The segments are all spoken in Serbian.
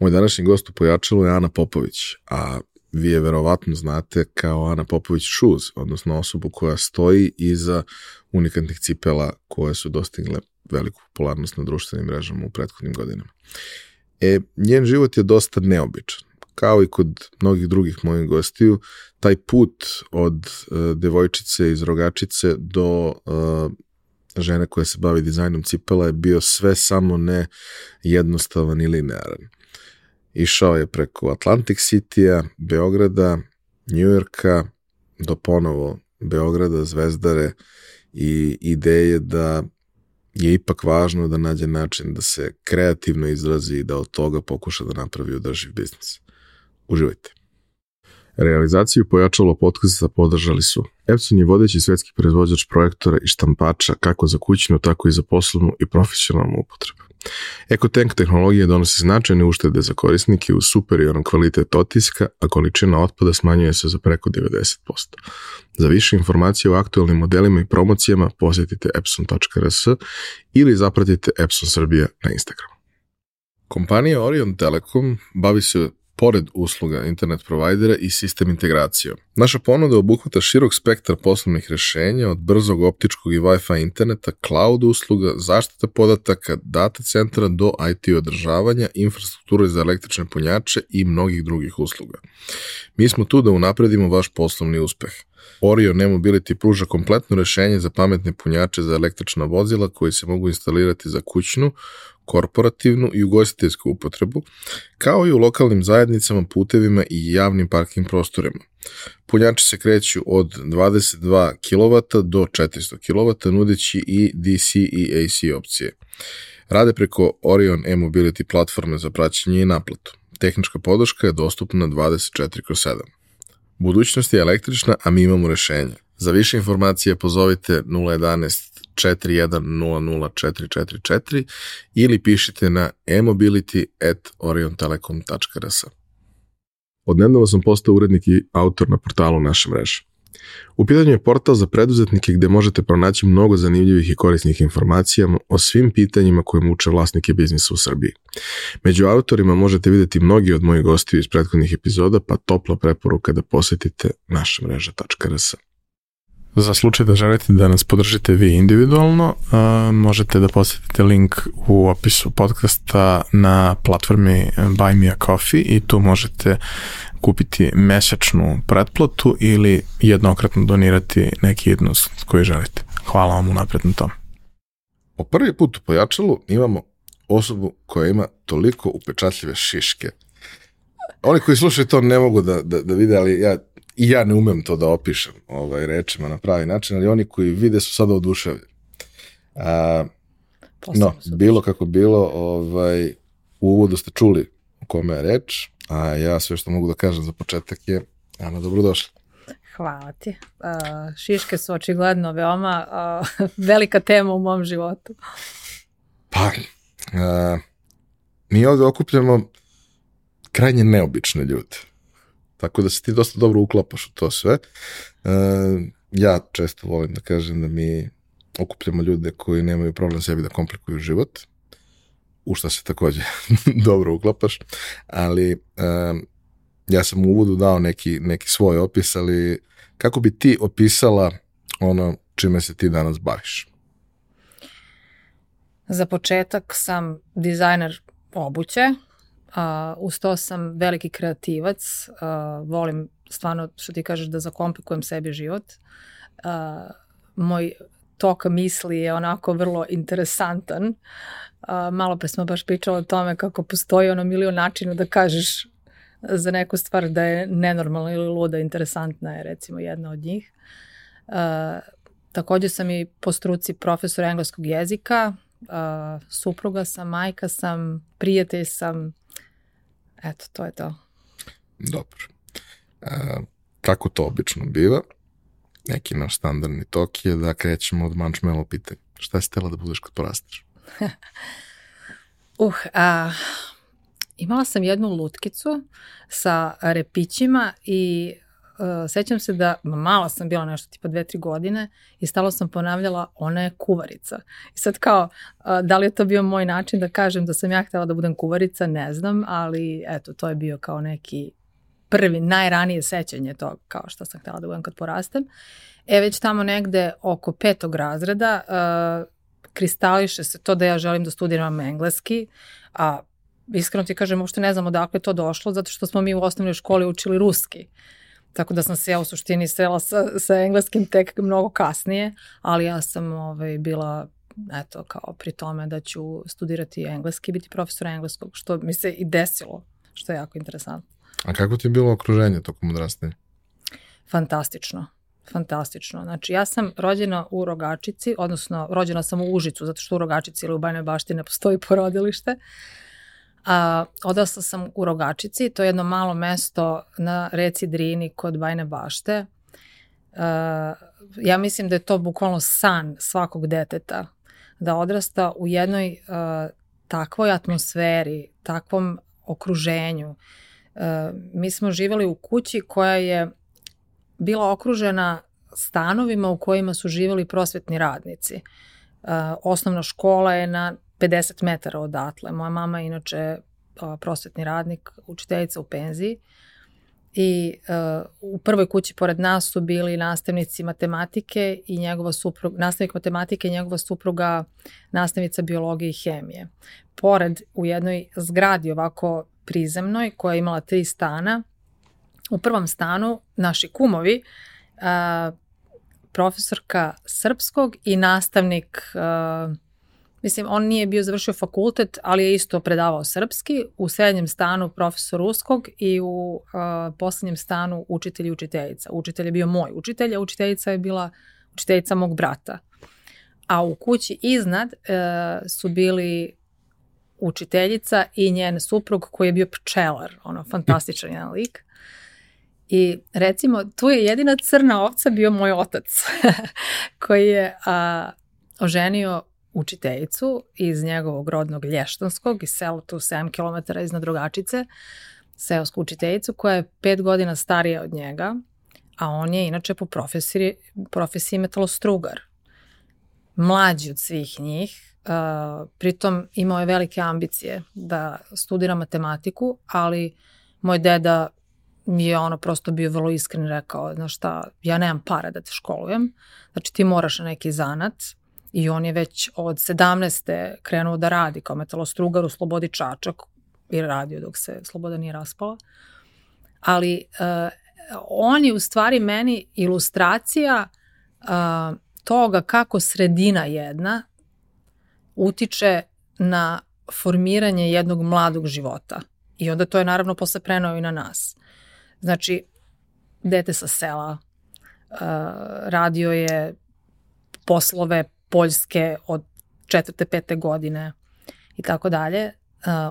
Moj današnji gost u pojačalu je Ana Popović, a vi je verovatno znate kao Ana Popović Shoes, odnosno osobu koja stoji iza unikatnih cipela koje su dostigle veliku popularnost na društvenim mrežama u prethodnim godinama. E, njen život je dosta neobičan. Kao i kod mnogih drugih mojih gostiju, taj put od uh, devojčice iz Rogačice do uh, žene koja se bavi dizajnom cipela je bio sve samo ne jednostavan i linearan. Išao je preko Atlantic City-a, Beograda, Njujorka, do ponovo Beograda, Zvezdare i ideje da je ipak važno da nađe način da se kreativno izrazi i da od toga pokuša da napravi održiv biznis. Uživajte. Realizaciju pojačalo podcasta podržali su Epson je vodeći svetski proizvođač projektora i štampača kako za kućnu, tako i za poslovnu i profesionalnu upotrebu. EcoTank tehnologija donosi značajne uštede za korisnike u superioran kvalitet otiska, a količina otpada smanjuje se za preko 90%. Za više informacije o aktualnim modelima i promocijama posjetite epson.rs ili zapratite Epson Srbija na Instagramu. Kompanija Orion Telekom bavi se pored usluga internet provajdera i sistem integracijom. Naša ponuda obuhvata širok spektar poslovnih rešenja od brzog optičkog i Wi-Fi interneta, cloud usluga, zaštita podataka, data centra do IT održavanja, infrastrukture za električne punjače i mnogih drugih usluga. Mi smo tu da unapredimo vaš poslovni uspeh. Orion e-mobility pruža kompletno rešenje za pametne punjače za električna vozila koji se mogu instalirati za kućnu, korporativnu i ugostiteljsku upotrebu, kao i u lokalnim zajednicama, putevima i javnim parking prostorima. Punjači se kreću od 22 kW do 400 kW, nudeći i DC i AC opcije. Rade preko Orion e-mobility platforme za praćenje i naplatu. Tehnička podrška je dostupna 24 kroz 7. Budućnost je električna, a mi imamo rešenje. Za više informacije pozovite 011 41004444 ili pišite na e-mobility at oriontelekom.rs. Odnedavno sam postao urednik i autor na portalu naše mreže. U pitanju je portal za preduzetnike gde možete pronaći mnogo zanimljivih i korisnih informacija o svim pitanjima koje muče vlasnike biznisa u Srbiji. Među autorima možete videti mnogi od mojih gostiju iz prethodnih epizoda, pa topla preporuka da posetite našemreža.rs. Za slučaj da želite da nas podržite vi individualno, uh, možete da posetite link u opisu podcasta na platformi Buy Me a Coffee i tu možete kupiti mesečnu pretplatu ili jednokratno donirati neki jednost koji želite. Hvala vam unapred na tom. Po prvi put u pojačalu imamo osobu koja ima toliko upečatljive šiške. Oni koji slušaju to ne mogu da, da, da vide, ali ja i ja ne umem to da opišem ovaj, rečima na pravi način, ali oni koji vide su sada oduševljeni. A, no, bilo kako bilo, ovaj, u uvodu ste čuli o kome je reč, a ja sve što mogu da kažem za početak je Ana, dobrodošla. Hvala ti. Uh, šiške su očigledno veoma uh, velika tema u mom životu. Pa, uh, mi ovde okupljamo krajnje neobične ljude. Tako da se ti dosta dobro uklapaš u to sve. E, ja često volim da kažem da mi okupljamo ljude koji nemaju problem sebi da komplikuju život, u što se takođe dobro uklapaš, ali e, ja sam u uvodu dao neki, neki svoj opis, ali kako bi ti opisala ono čime se ti danas baviš? Za početak sam dizajner obuće, Uh, uz to sam veliki kreativac, uh, volim stvarno, što ti kažeš, da zakomplikujem sebi život. Uh, moj tok misli je onako vrlo interesantan. Uh, malo pre smo baš pričali o tome kako postoji ono milion načina da kažeš za neku stvar da je nenormalna ili luda, interesantna je recimo jedna od njih. Uh, takođe sam i po struci profesor engleskog jezika, uh, supruga sam, majka sam, prijatelj sam, Eto, to je to. Dobro. A, kako to obično biva? Neki naš standardni tok je da krećemo od mančmelo pitanja. Šta si tela da budeš kad porasteš? uh, a, imala sam jednu lutkicu sa repićima i uh, sećam se da, mala sam bila nešto, tipa dve, tri godine i stalo sam ponavljala, ona je kuvarica. I sad kao, uh, da li je to bio moj način da kažem da sam ja htela da budem kuvarica, ne znam, ali eto, to je bio kao neki prvi, najranije sećanje to kao što sam htela da budem kad porastem. E, već tamo negde oko petog razreda uh, kristališe se to da ja želim da studiram engleski, a iskreno ti kažem, uopšte ne znam odakle to došlo, zato što smo mi u osnovnoj školi učili ruski. Tako da sam se ja u suštini srela sa, sa engleskim tek mnogo kasnije, ali ja sam ovaj, bila eto, kao pri tome da ću studirati engleski, biti profesor engleskog, što mi se i desilo, što je jako interesantno. A kako ti je bilo okruženje tokom odrastanja? Fantastično. Fantastično. Znači, ja sam rođena u Rogačici, odnosno rođena sam u Užicu, zato što u Rogačici ili u Bajnoj bašti ne postoji porodilište. A, odrasla sam u Rogačici, to je jedno malo mesto na reci Drini kod Bajne bašte. A, ja mislim da je to bukvalno san svakog deteta, da odrasta u jednoj a, takvoj atmosferi, takvom okruženju. A, mi smo živali u kući koja je bila okružena stanovima u kojima su živali prosvetni radnici. Osnovna škola je na 50 metara odatle. Moja mama je inače prosvetni radnik, učiteljica u penziji. I uh, u prvoj kući pored nas su bili nastavnici matematike i njegova supruga, nastavnik matematike i njegova supruga nastavnica biologije i hemije. Pored u jednoj zgradi ovako prizemnoj koja je imala tri stana, u prvom stanu naši kumovi, a, profesorka srpskog i nastavnik, a, mislim, on nije bio završio fakultet, ali je isto predavao srpski, u srednjem stanu profesor ruskog i u a, poslednjem stanu učitelj i učiteljica. Učitelj je bio moj učitelj, a učiteljica je bila učiteljica mog brata. A u kući iznad a, su bili učiteljica i njen suprug koji je bio pčelar, ono, fantastičan jedan lik. I recimo, tu je jedina crna ovca bio moj otac, koji je a, oženio učiteljicu iz njegovog rodnog Lještanskog, iz sela tu 7 km iznad Drugačice, seosku učiteljicu koja je 5 godina starija od njega, a on je inače po profesiji, profesiji metalostrugar. Mlađi od svih njih, uh, pritom imao je velike ambicije da studira matematiku, ali moj deda je ono prosto bio vrlo iskren rekao, znaš šta, ja nemam para da te školujem, znači ti moraš na neki zanat i on je već od 17. krenuo da radi kao metalostrugar u Slobodi Čačak i radio dok se Sloboda nije raspala. Ali uh, on je u stvari meni ilustracija uh, toga kako sredina jedna utiče na formiranje jednog mladog života. I onda to je naravno posle prenao i na nas. Znači, dete sa sela, uh, radio je poslove poljske od četvrte, pete godine i tako dalje.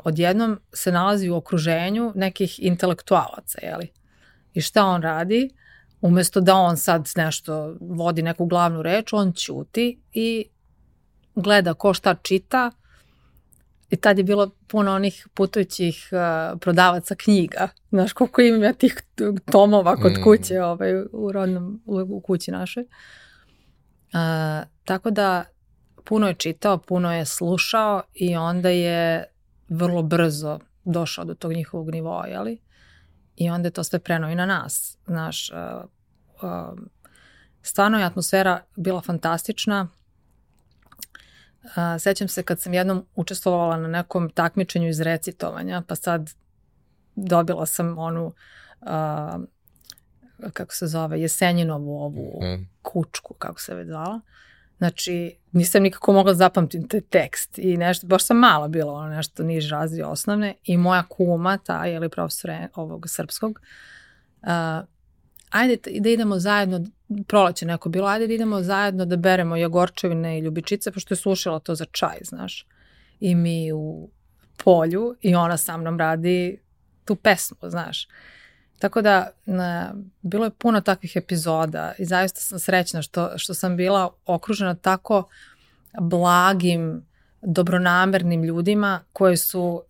Odjednom se nalazi u okruženju nekih intelektualaca, jeli? I šta on radi? Umesto da on sad nešto vodi neku glavnu reč, on ćuti i gleda ko šta čita, I tad je bilo puno onih putujućih uh, prodavaca knjiga. Znaš, koliko ima tih tomova kod mm. kuće, ovaj, u, rodnom, u, u kući našoj. Uh, tako da puno je čitao, puno je slušao i onda je vrlo brzo došao do tog njihovog nivoa, jeli? I onda je to sve preno i na nas. Znaš, uh, uh, stvarno je atmosfera bila fantastična sećam se kad sam jednom učestvovala na nekom takmičenju iz recitovanja, pa sad dobila sam onu kako se zove, Jesenjinovu ovu mm. kučku, kako se već zvala. Znači, nisam nikako mogla zapamtiti taj tekst i nešto, baš sam mala bila, ono nešto niže razrije osnovne i moja kuma, ta, je li profesor ovog srpskog, uh, ajde da idemo zajedno, proleće neko bilo, ajde da idemo zajedno da beremo jagorčevine i ljubičice, pošto je slušala to za čaj, znaš. I mi u polju i ona sa mnom radi tu pesmu, znaš. Tako da, na, bilo je puno takvih epizoda i zaista sam srećna što, što sam bila okružena tako blagim, dobronamernim ljudima koji su uh,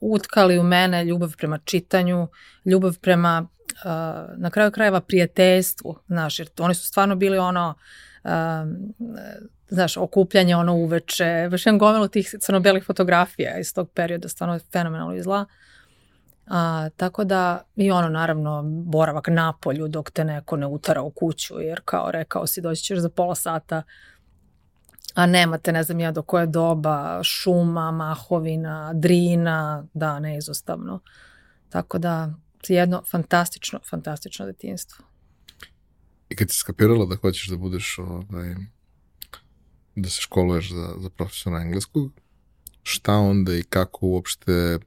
utkali u mene ljubav prema čitanju, ljubav prema na kraju krajeva prijateljstvu, znaš, jer oni su stvarno bili ono, um, znaš, okupljanje ono uveče, baš imam gomilu tih crno-belih fotografija iz tog perioda, stvarno fenomenalno izgleda. A, tako da i ono naravno boravak na polju dok te neko ne utara u kuću jer kao rekao si doći ćeš za pola sata a nemate ne znam ja do koje doba šuma, mahovina, drina, da neizostavno. Tako da jedno fantastično, fantastično detinstvo. I kad si skapirala da hoćeš da budeš ovaj, da se školuješ za, za profesora engleskog, šta onda i kako uopšte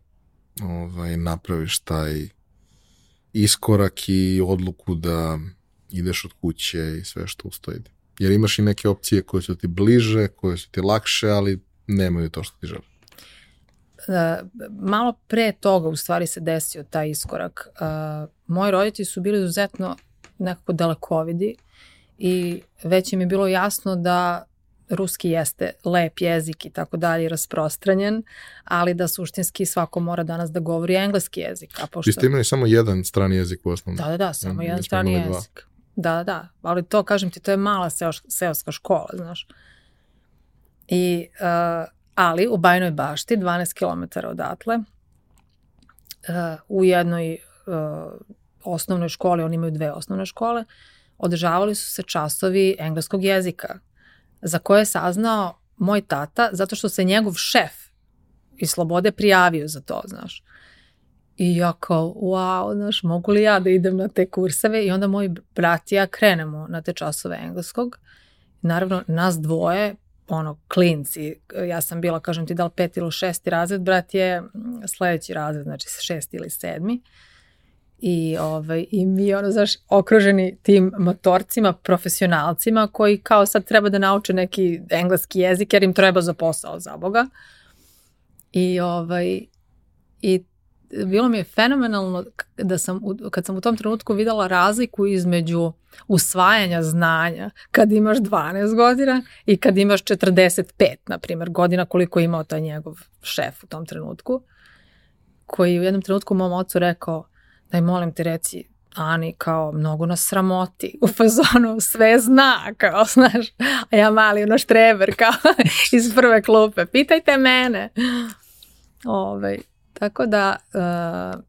ovaj, napraviš taj iskorak i odluku da ideš od kuće i sve što ustoji. Jer imaš i neke opcije koje su ti bliže, koje su ti lakše, ali nemaju to što ti želiš. Uh, malo pre toga u stvari se desio taj iskorak. Uh, moji roditelji su bili izuzetno nekako dalekovidi i već im je bilo jasno da ruski jeste lep jezik i tako dalje rasprostranjen, ali da suštinski svako mora danas da govori engleski jezik. A pošto... Vi ste imali samo jedan strani jezik u osnovnom? Da, da, da, samo ja, jedan strani jezik. Dva. Da, da, ali to, kažem ti, to je mala seoska škola, znaš. I, uh, ali u Bajnoj bašti, 12 km odatle, uh, u jednoj uh, osnovnoj školi, oni imaju dve osnovne škole, održavali su se časovi engleskog jezika za koje je saznao moj tata zato što se njegov šef iz Slobode prijavio za to, znaš. I ja kao, wow, znaš, mogu li ja da idem na te kurseve? I onda moj brat i ja krenemo na te časove engleskog. Naravno, nas dvoje, ono, klinci, ja sam bila, kažem ti, da li pet ili šesti razred, brat je sledeći razred, znači šesti ili sedmi. I, ovaj, I mi, ono, znaš, okruženi tim motorcima, profesionalcima koji kao sad treba da nauče neki engleski jezik jer im treba za posao, za Boga. I, ovaj, i bilo mi je fenomenalno da sam, kad sam u tom trenutku videla razliku između usvajanja znanja kad imaš 12 godina i kad imaš 45, na primjer, godina koliko je imao taj njegov šef u tom trenutku, koji u jednom trenutku mom ocu rekao, daj molim te reci Ani kao mnogo nas sramoti. U fazonu sve zna kao znaš a ja mali ono štreber kao iz prve klupe. Pitajte mene. Ovaj, tako da uh,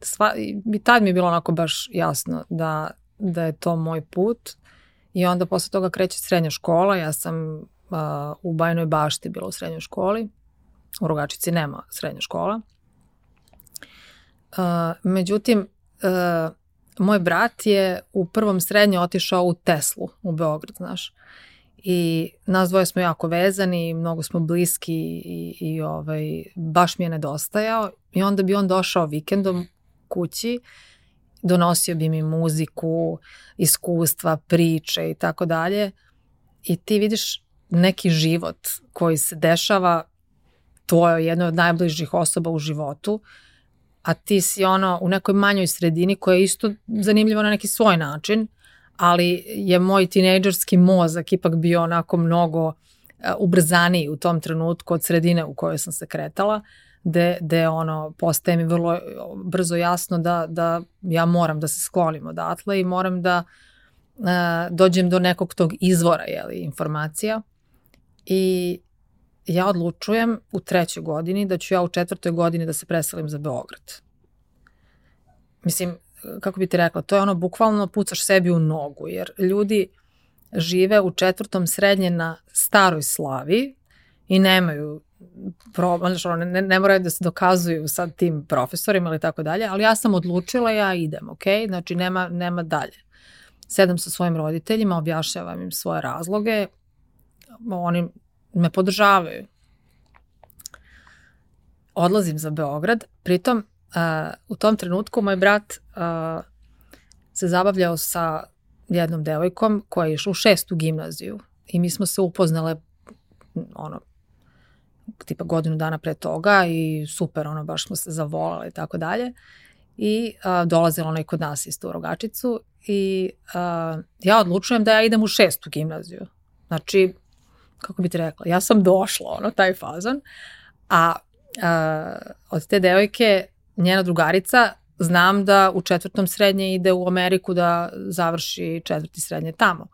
sva, i tad mi je bilo onako baš jasno da, da je to moj put. I onda posle toga kreće srednja škola. Ja sam uh, u Bajnoj bašti bila u srednjoj školi. U Rogačici nema srednja škola međutim, moj brat je u prvom srednju otišao u Teslu u Beograd, znaš. I nas dvoje smo jako vezani, mnogo smo bliski i, i ovaj, baš mi je nedostajao. I onda bi on došao vikendom kući, donosio bi mi muziku, iskustva, priče i tako dalje. I ti vidiš neki život koji se dešava tvojoj jednoj od najbližih osoba u životu a ti si ono u nekoj manjoj sredini koja je isto zanimljiva na neki svoj način, ali je moj tinejdžerski mozak ipak bio onako mnogo uh, ubrzaniji u tom trenutku od sredine u kojoj sam se kretala, gde, gde ono, postaje mi vrlo brzo jasno da, da ja moram da se sklonim odatle i moram da uh, dođem do nekog tog izvora jeli, informacija. I ja odlučujem u trećoj godini da ću ja u četvrtoj godini da se preselim za Beograd. Mislim, kako bi ti rekla, to je ono bukvalno pucaš sebi u nogu, jer ljudi žive u četvrtom srednje na staroj slavi i nemaju problem, ono, ne, ne moraju da se dokazuju sad tim profesorima ili tako dalje, ali ja sam odlučila, ja idem, ok? Znači nema, nema dalje. Sedam sa svojim roditeljima, objašnjavam im svoje razloge, oni me podržavaju. Odlazim za Beograd, pritom uh, u tom trenutku moj brat uh, se zabavljao sa jednom devojkom koja je išla u šestu gimnaziju i mi smo se upoznale ono tipa godinu dana pre toga i super, ono, baš smo se zavolali i tako dalje. I uh, dolazila ona i kod nas isto u Rogačicu i uh, ja odlučujem da ja idem u šestu gimnaziju. Znači, kako bi ti rekla, ja sam došla, ono, taj fazon, a, a od te devojke, njena drugarica znam da u četvrtom srednje ide u Ameriku da završi četvrti srednje tamo.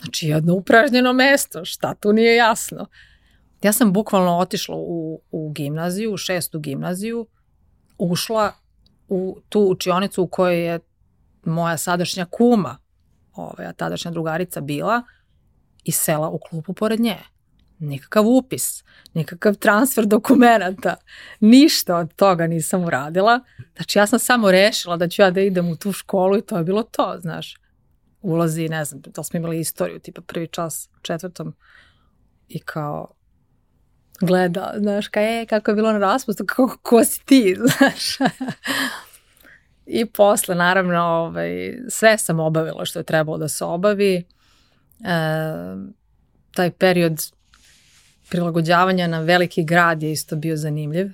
Znači jedno upražnjeno mesto, šta tu nije jasno. Ja sam bukvalno otišla u, u gimnaziju, u šestu gimnaziju, ušla u tu učionicu u kojoj je moja sadašnja kuma, ovaj, tadašnja drugarica bila, i sela u klupu pored nje. Nikakav upis, nikakav transfer dokumenta, ništa od toga nisam uradila. Znači ja sam samo rešila da ću ja da idem u tu školu i to je bilo to, znaš. Ulazi, ne znam, da smo imali istoriju, tipa prvi čas četvrtom i kao gleda, znaš, ka, e, kako je bilo na raspustu, kako, ko si ti, znaš. I posle, naravno, ovaj, sve sam obavila što je trebalo da se obavi. E, taj period prilagođavanja na veliki grad je isto bio zanimljiv.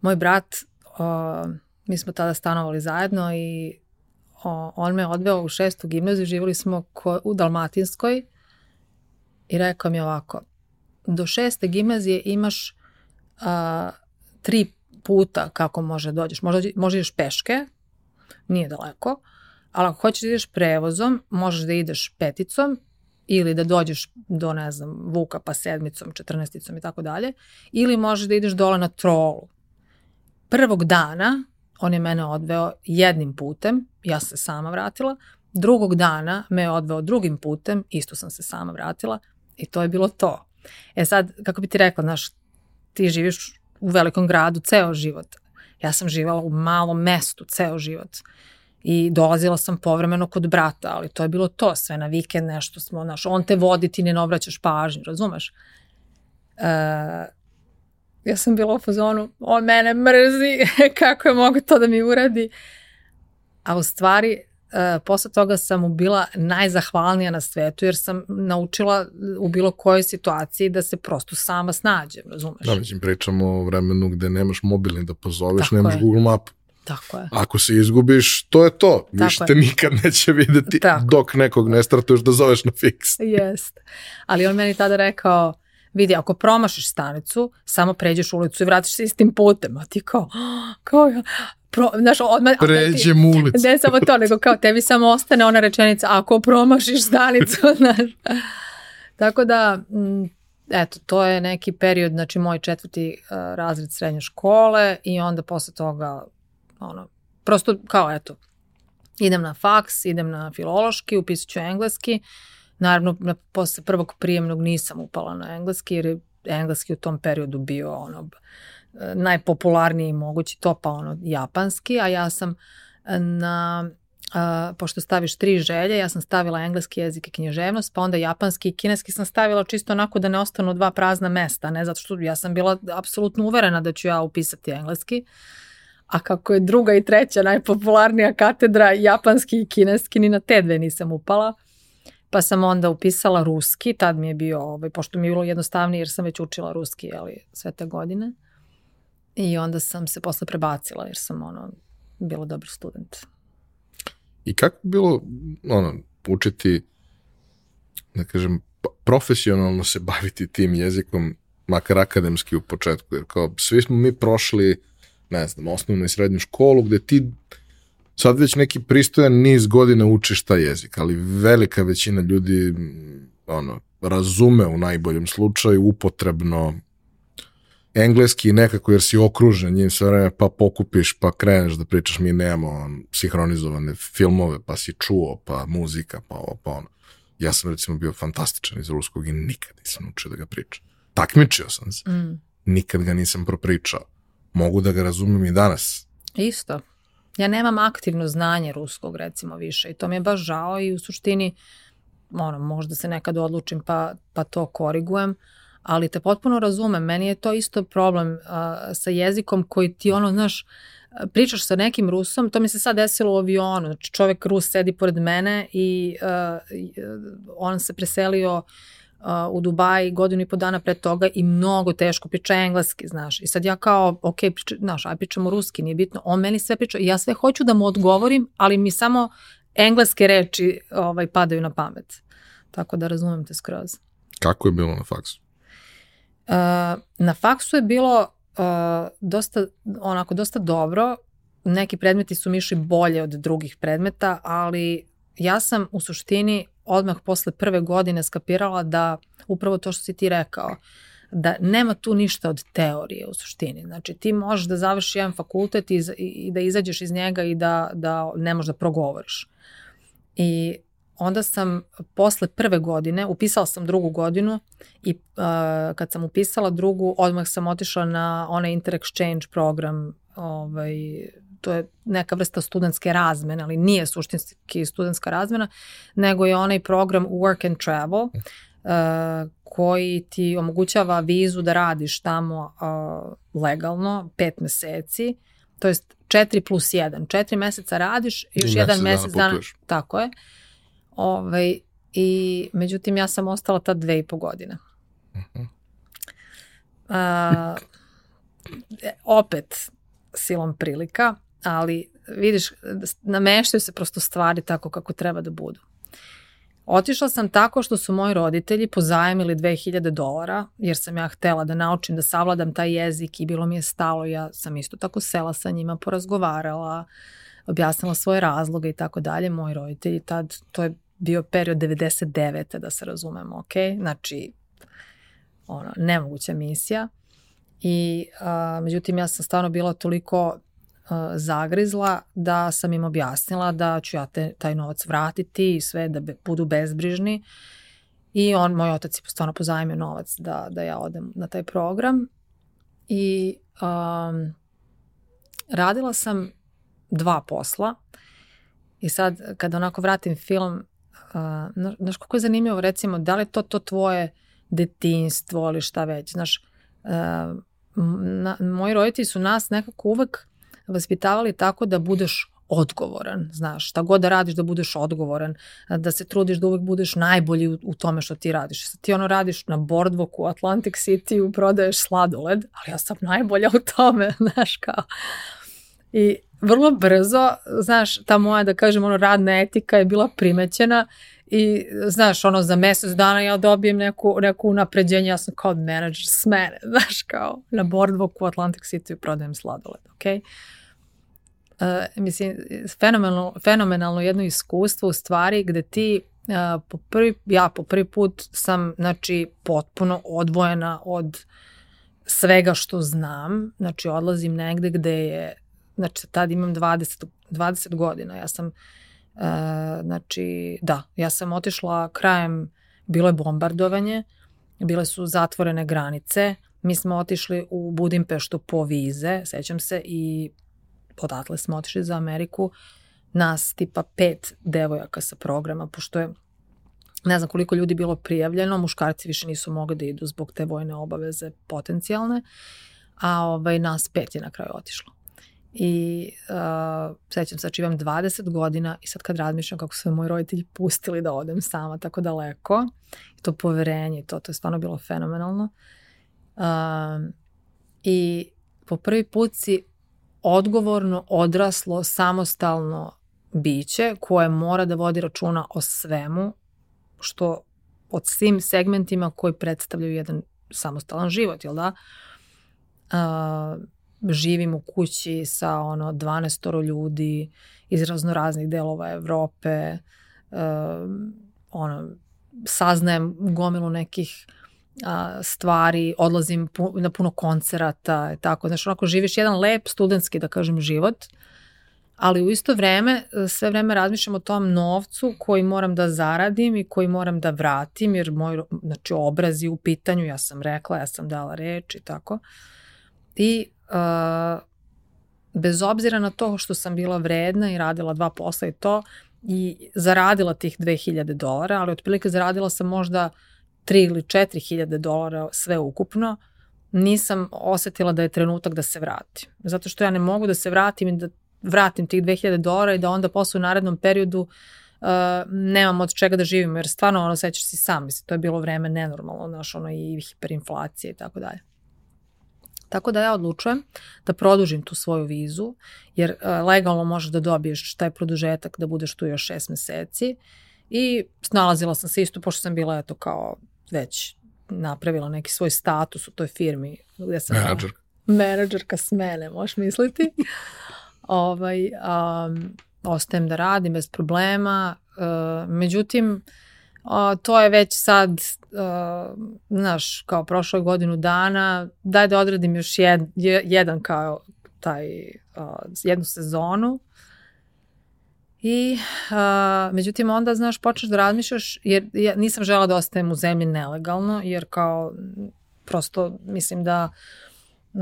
Moj brat, o, mi smo tada stanovali zajedno i o, on me odveo u šestu gimnaziju, živjeli smo ko, u Dalmatinskoj i rekao mi ovako, do šeste gimnazije imaš a, tri puta kako može dođeš. Možda, može ideš peške, nije daleko, ali ako hoćeš da ideš prevozom, možeš da ideš peticom ili da dođeš do, ne znam, Vuka pa sedmicom, četrnesticom i tako dalje, ili možeš da ideš dole na trolu. Prvog dana on je mene odveo jednim putem, ja sam se sama vratila, drugog dana me je odveo drugim putem, isto sam se sama vratila i to je bilo to. E sad, kako bi ti rekla, znaš, ti živiš u velikom gradu ceo život. Ja sam živala u malom mestu ceo život. I dolazila sam povremeno kod brata, ali to je bilo to, sve na vikend nešto smo, znaš, on te vodi, ti ne obraćaš pažnju, razumeš? E, ja sam bila u fazonu, on mene mrzi, kako je mogu to da mi uradi? A u stvari, e, posle toga sam mu bila najzahvalnija na svetu jer sam naučila u bilo kojoj situaciji da se prosto sama snađem, razumeš? Da, mislim, pričamo o vremenu gde nemaš mobilni da pozoveš, Tako nemaš je. Google Map. Tako je. Ako se izgubiš, to je to. Više te nikad neće videti Tako. dok nekog ne startuješ da zoveš na fiks. Jest. Ali on meni tada rekao, vidi, ako promašiš stanicu, samo pređeš ulicu i vratiš se istim putem. A ti kao, kao ja, pro, znaš, odmah... Pređem ulicu. Ne samo to, nego kao tebi samo ostane ona rečenica, ako promašiš stanicu, znaš. Tako da, m, eto, to je neki period, znači moj četvrti uh, razred srednje škole i onda posle toga, ono, prosto kao eto, idem na faks, idem na filološki, upisat ću engleski, naravno na, posle prvog prijemnog nisam upala na engleski jer je engleski u tom periodu bio ono najpopularniji mogući to pa ono japanski, a ja sam na Uh, pošto staviš tri želje, ja sam stavila engleski jezik i književnost, pa onda japanski i kineski sam stavila čisto onako da ne ostanu dva prazna mesta, ne zato što ja sam bila apsolutno uverena da ću ja upisati engleski, a kako je druga i treća najpopularnija katedra japanski i kineski, ni na te dve nisam upala, pa sam onda upisala ruski, tad mi je bio, ovaj, pošto mi je bilo jednostavnije jer sam već učila ruski ali, sve te godine. I onda sam se posle prebacila jer sam ono, bila dobar student. I kako bilo ono, učiti, da kažem, profesionalno se baviti tim jezikom, makar akademski u početku, jer kao svi smo mi prošli, ne znam, osnovnu i srednju školu, gde ti sad već neki pristojan niz godina učiš taj jezik, ali velika većina ljudi ono, razume u najboljem slučaju upotrebno engleski nekako jer si okružen njim sve vreme pa pokupiš pa kreneš da pričaš mi nemamo sinhronizovane filmove pa si čuo pa muzika pa ovo pa ono. Ja sam recimo bio fantastičan iz ruskog i nikad nisam učio da ga pričam. Takmičio sam se. Mm. Nikad ga nisam propričao. Mogu da ga razumem i danas. Isto. Ja nemam aktivno znanje ruskog recimo više i to mi je baš žao i u suštini ono, možda se nekad odlučim pa, pa to korigujem, ali te potpuno razumem, meni je to isto problem uh, sa jezikom koji ti ono, znaš, pričaš sa nekim Rusom, to mi se sad desilo u avionu, znači čovek Rus sedi pored mene i uh, on se preselio u Dubaji godinu i po dana pre toga i mnogo teško priča engleski, znaš. I sad ja kao, ok, priča, znaš, aj pričamo ruski, nije bitno. On meni sve priča i ja sve hoću da mu odgovorim, ali mi samo engleske reči ovaj, padaju na pamet. Tako da razumem te skroz. Kako je bilo na faksu? Uh, na faksu je bilo uh, dosta, onako, dosta dobro, neki predmeti su mi išli bolje od drugih predmeta, ali ja sam u suštini odmah posle prve godine skapirala da upravo to što si ti rekao, da nema tu ništa od teorije u suštini. Znači ti možeš da završi jedan fakultet i, i da izađeš iz njega i da, da ne možeš da progovoriš. I onda sam posle prve godine, upisala sam drugu godinu i uh, kad sam upisala drugu, odmah sam otišla na onaj Inter-Exchange program, ovaj, to je neka vrsta studentske razmene, ali nije suštinski studentska razmena, nego je onaj program Work and Travel, uh, koji ti omogućava vizu da radiš tamo uh, legalno, pet meseci, to jest 4 plus 1. 4 meseca radiš, još jedan mesec dana, dana tako je. Ovaj, I međutim ja sam ostala ta dve i po godine. Uh -huh. uh, opet silom prilika, ali vidiš, nameštaju se prosto stvari tako kako treba da budu. Otišla sam tako što su moji roditelji pozajemili 2000 dolara, jer sam ja htela da naučim da savladam taj jezik i bilo mi je stalo, ja sam isto tako sela sa njima, porazgovarala, objasnila svoje razloge i tako dalje. Moji roditelji tad, to je bio period 99. da se razumemo, ok? Znači, ono, nemoguća misija. I, a, međutim, ja sam stvarno bila toliko zagrizla da sam im objasnila da ću ja te, taj novac vratiti i sve da be, budu bezbrižni. I on, moj otac je stvarno pozajmio novac da, da ja odem na taj program. I um, radila sam dva posla. I sad, kada onako vratim film, uh, znaš kako je zanimljivo, recimo, da li to to tvoje detinstvo ili šta već, znaš, uh, na, moji roditelji su nas nekako uvek vaspitavali tako da budeš odgovoran, znaš, šta god da radiš da budeš odgovoran, da se trudiš da uvek budeš najbolji u, u tome što ti radiš. Sad ti ono radiš na boardwalku u Atlantic City, prodaješ sladoled, ali ja sam najbolja u tome, znaš, kao. I vrlo brzo, znaš, ta moja, da kažem, ono, radna etika je bila primećena i, znaš, ono, za mesec dana ja dobijem neku, neku napređenje, ja sam kao menadžer smene, znaš, kao na boardwalku u Atlantic City prodajem sladoled, okej? Okay? uh, mislim, fenomenalno, fenomenalno jedno iskustvo u stvari gde ti uh, po prvi, ja po prvi put sam znači potpuno odvojena od svega što znam, znači odlazim negde gde je, znači tad imam 20, 20 godina, ja sam, uh, znači da, ja sam otišla krajem, bilo je bombardovanje, bile su zatvorene granice, mi smo otišli u Budimpeštu po vize, sećam se, i odatle smo otišli za Ameriku, nas tipa pet devojaka sa programa, pošto je ne znam koliko ljudi bilo prijavljeno, muškarci više nisu mogli da idu zbog te vojne obaveze potencijalne, a ovaj, nas pet je na kraju otišlo. I uh, sećam se, znači imam 20 godina i sad kad razmišljam kako su moji roditelji pustili da odem sama tako daleko, to poverenje, to, to je stvarno bilo fenomenalno. Uh, I po prvi put si odgovorno, odraslo, samostalno biće koje mora da vodi računa o svemu što od svim segmentima koji predstavljaju jedan samostalan život, jel da? Uh, živim u kući sa ono 12 ljudi iz raznoraznih delova Evrope, uh, ono, saznajem gomilu nekih a, stvari, odlazim pu, na puno koncerata, tako, znaš, onako živiš jedan lep studentski, da kažem, život, ali u isto vreme, sve vreme razmišljam o tom novcu koji moram da zaradim i koji moram da vratim, jer moj, znači, obraz je u pitanju, ja sam rekla, ja sam dala reč i tako. I uh, bez obzira na to što sam bila vredna i radila dva posla i to, i zaradila tih 2000 dolara, ali otprilike zaradila sam možda 3 ili 4 hiljade dolara sve ukupno, nisam osetila da je trenutak da se vratim. Zato što ja ne mogu da se vratim i da vratim tih 2000 dolara i da onda posle u narednom periodu uh, nemam od čega da živim, jer stvarno ono sećaš si sam, mislim, to je bilo vreme nenormalno, znaš, ono i hiperinflacije i tako dalje. Tako da ja odlučujem da produžim tu svoju vizu, jer uh, legalno možeš da dobiješ taj produžetak da budeš tu još šest meseci i snalazila sam se isto, pošto sam bila eto kao već napravila neki svoj status u toj firmi. Gde sam Menadžer. Menadžerka smene, možeš misliti. ovaj, um, ostajem da radim bez problema. Uh, međutim, uh, to je već sad, uh, znaš, kao prošlo godinu dana, daj da odradim još jed, jedan kao taj, uh, jednu sezonu. I, uh, međutim, onda, znaš, počneš da razmišljaš, jer ja nisam žela da ostajem u zemlji nelegalno, jer kao, prosto, mislim da uh,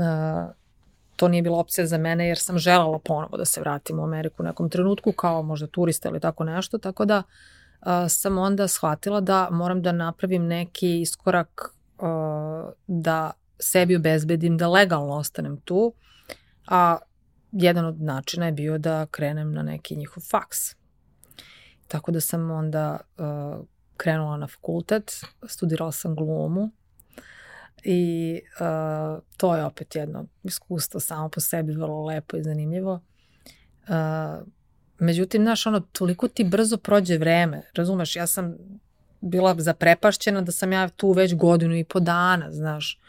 to nije bila opcija za mene jer sam želala ponovo da se vratim u Ameriku u nekom trenutku kao možda turista ili tako nešto, tako da uh, sam onda shvatila da moram da napravim neki iskorak da sebi obezbedim da legalno ostanem tu, a jedan od načina je bio da krenem na neki njihov faks. Tako da sam onda krenula na fakultet, studirala sam glumu, I to je opet jedno iskustvo samo po sebi vrlo lepo i zanimljivo. Uh, međutim, znaš, ono, toliko ti brzo prođe vreme, razumeš, ja sam bila zaprepašćena da sam ja tu već godinu i po dana, znaš,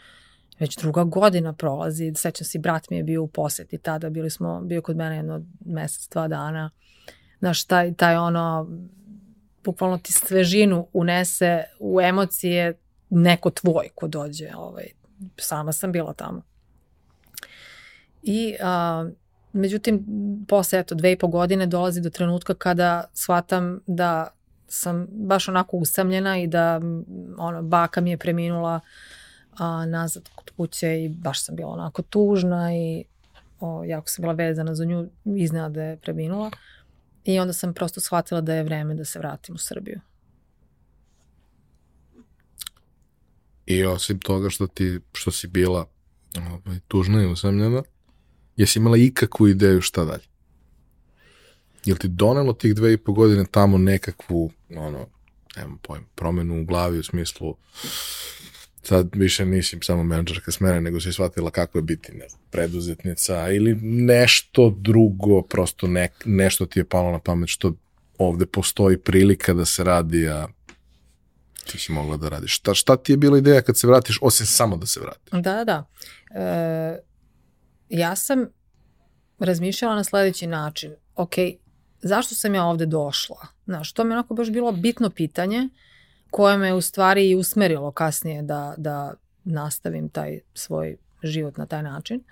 već druga godina prolazi, sećam se, brat mi je bio u poseti tada, bili smo, bio kod mene jedno mesec, dva dana, znaš, taj, taj ono, bukvalno ti svežinu unese u emocije neko tvoj ko dođe. Ovaj, sama sam bila tamo. I a, međutim, posle eto dve i po godine dolazi do trenutka kada shvatam da sam baš onako usamljena i da ono, baka mi je preminula a, nazad kod kuće i baš sam bila onako tužna i o, jako sam bila vezana za nju, iznenada da je preminula. I onda sam prosto shvatila da je vreme da se vratim u Srbiju. I osim toga što ti, što si bila ovaj, tužna i usamljena, jesi imala ikakvu ideju šta dalje? Jel ti donelo tih dve i po godine tamo nekakvu, ono, nemam pojem, promenu u glavi u smislu sad više nisi samo menadžerka smene, nego si shvatila kako je biti ne znam, preduzetnica ili nešto drugo, prosto ne, nešto ti je palo na pamet što ovde postoji prilika da se radi, a ti si mogla da radiš. Šta, šta ti je bila ideja kad se vratiš, osim samo da se vratiš? Da, da. E, ja sam razmišljala na sledeći način. Ok, zašto sam ja ovde došla? Znaš, to mi je onako baš bilo bitno pitanje koje me u stvari i usmerilo kasnije da, da nastavim taj svoj život na taj način.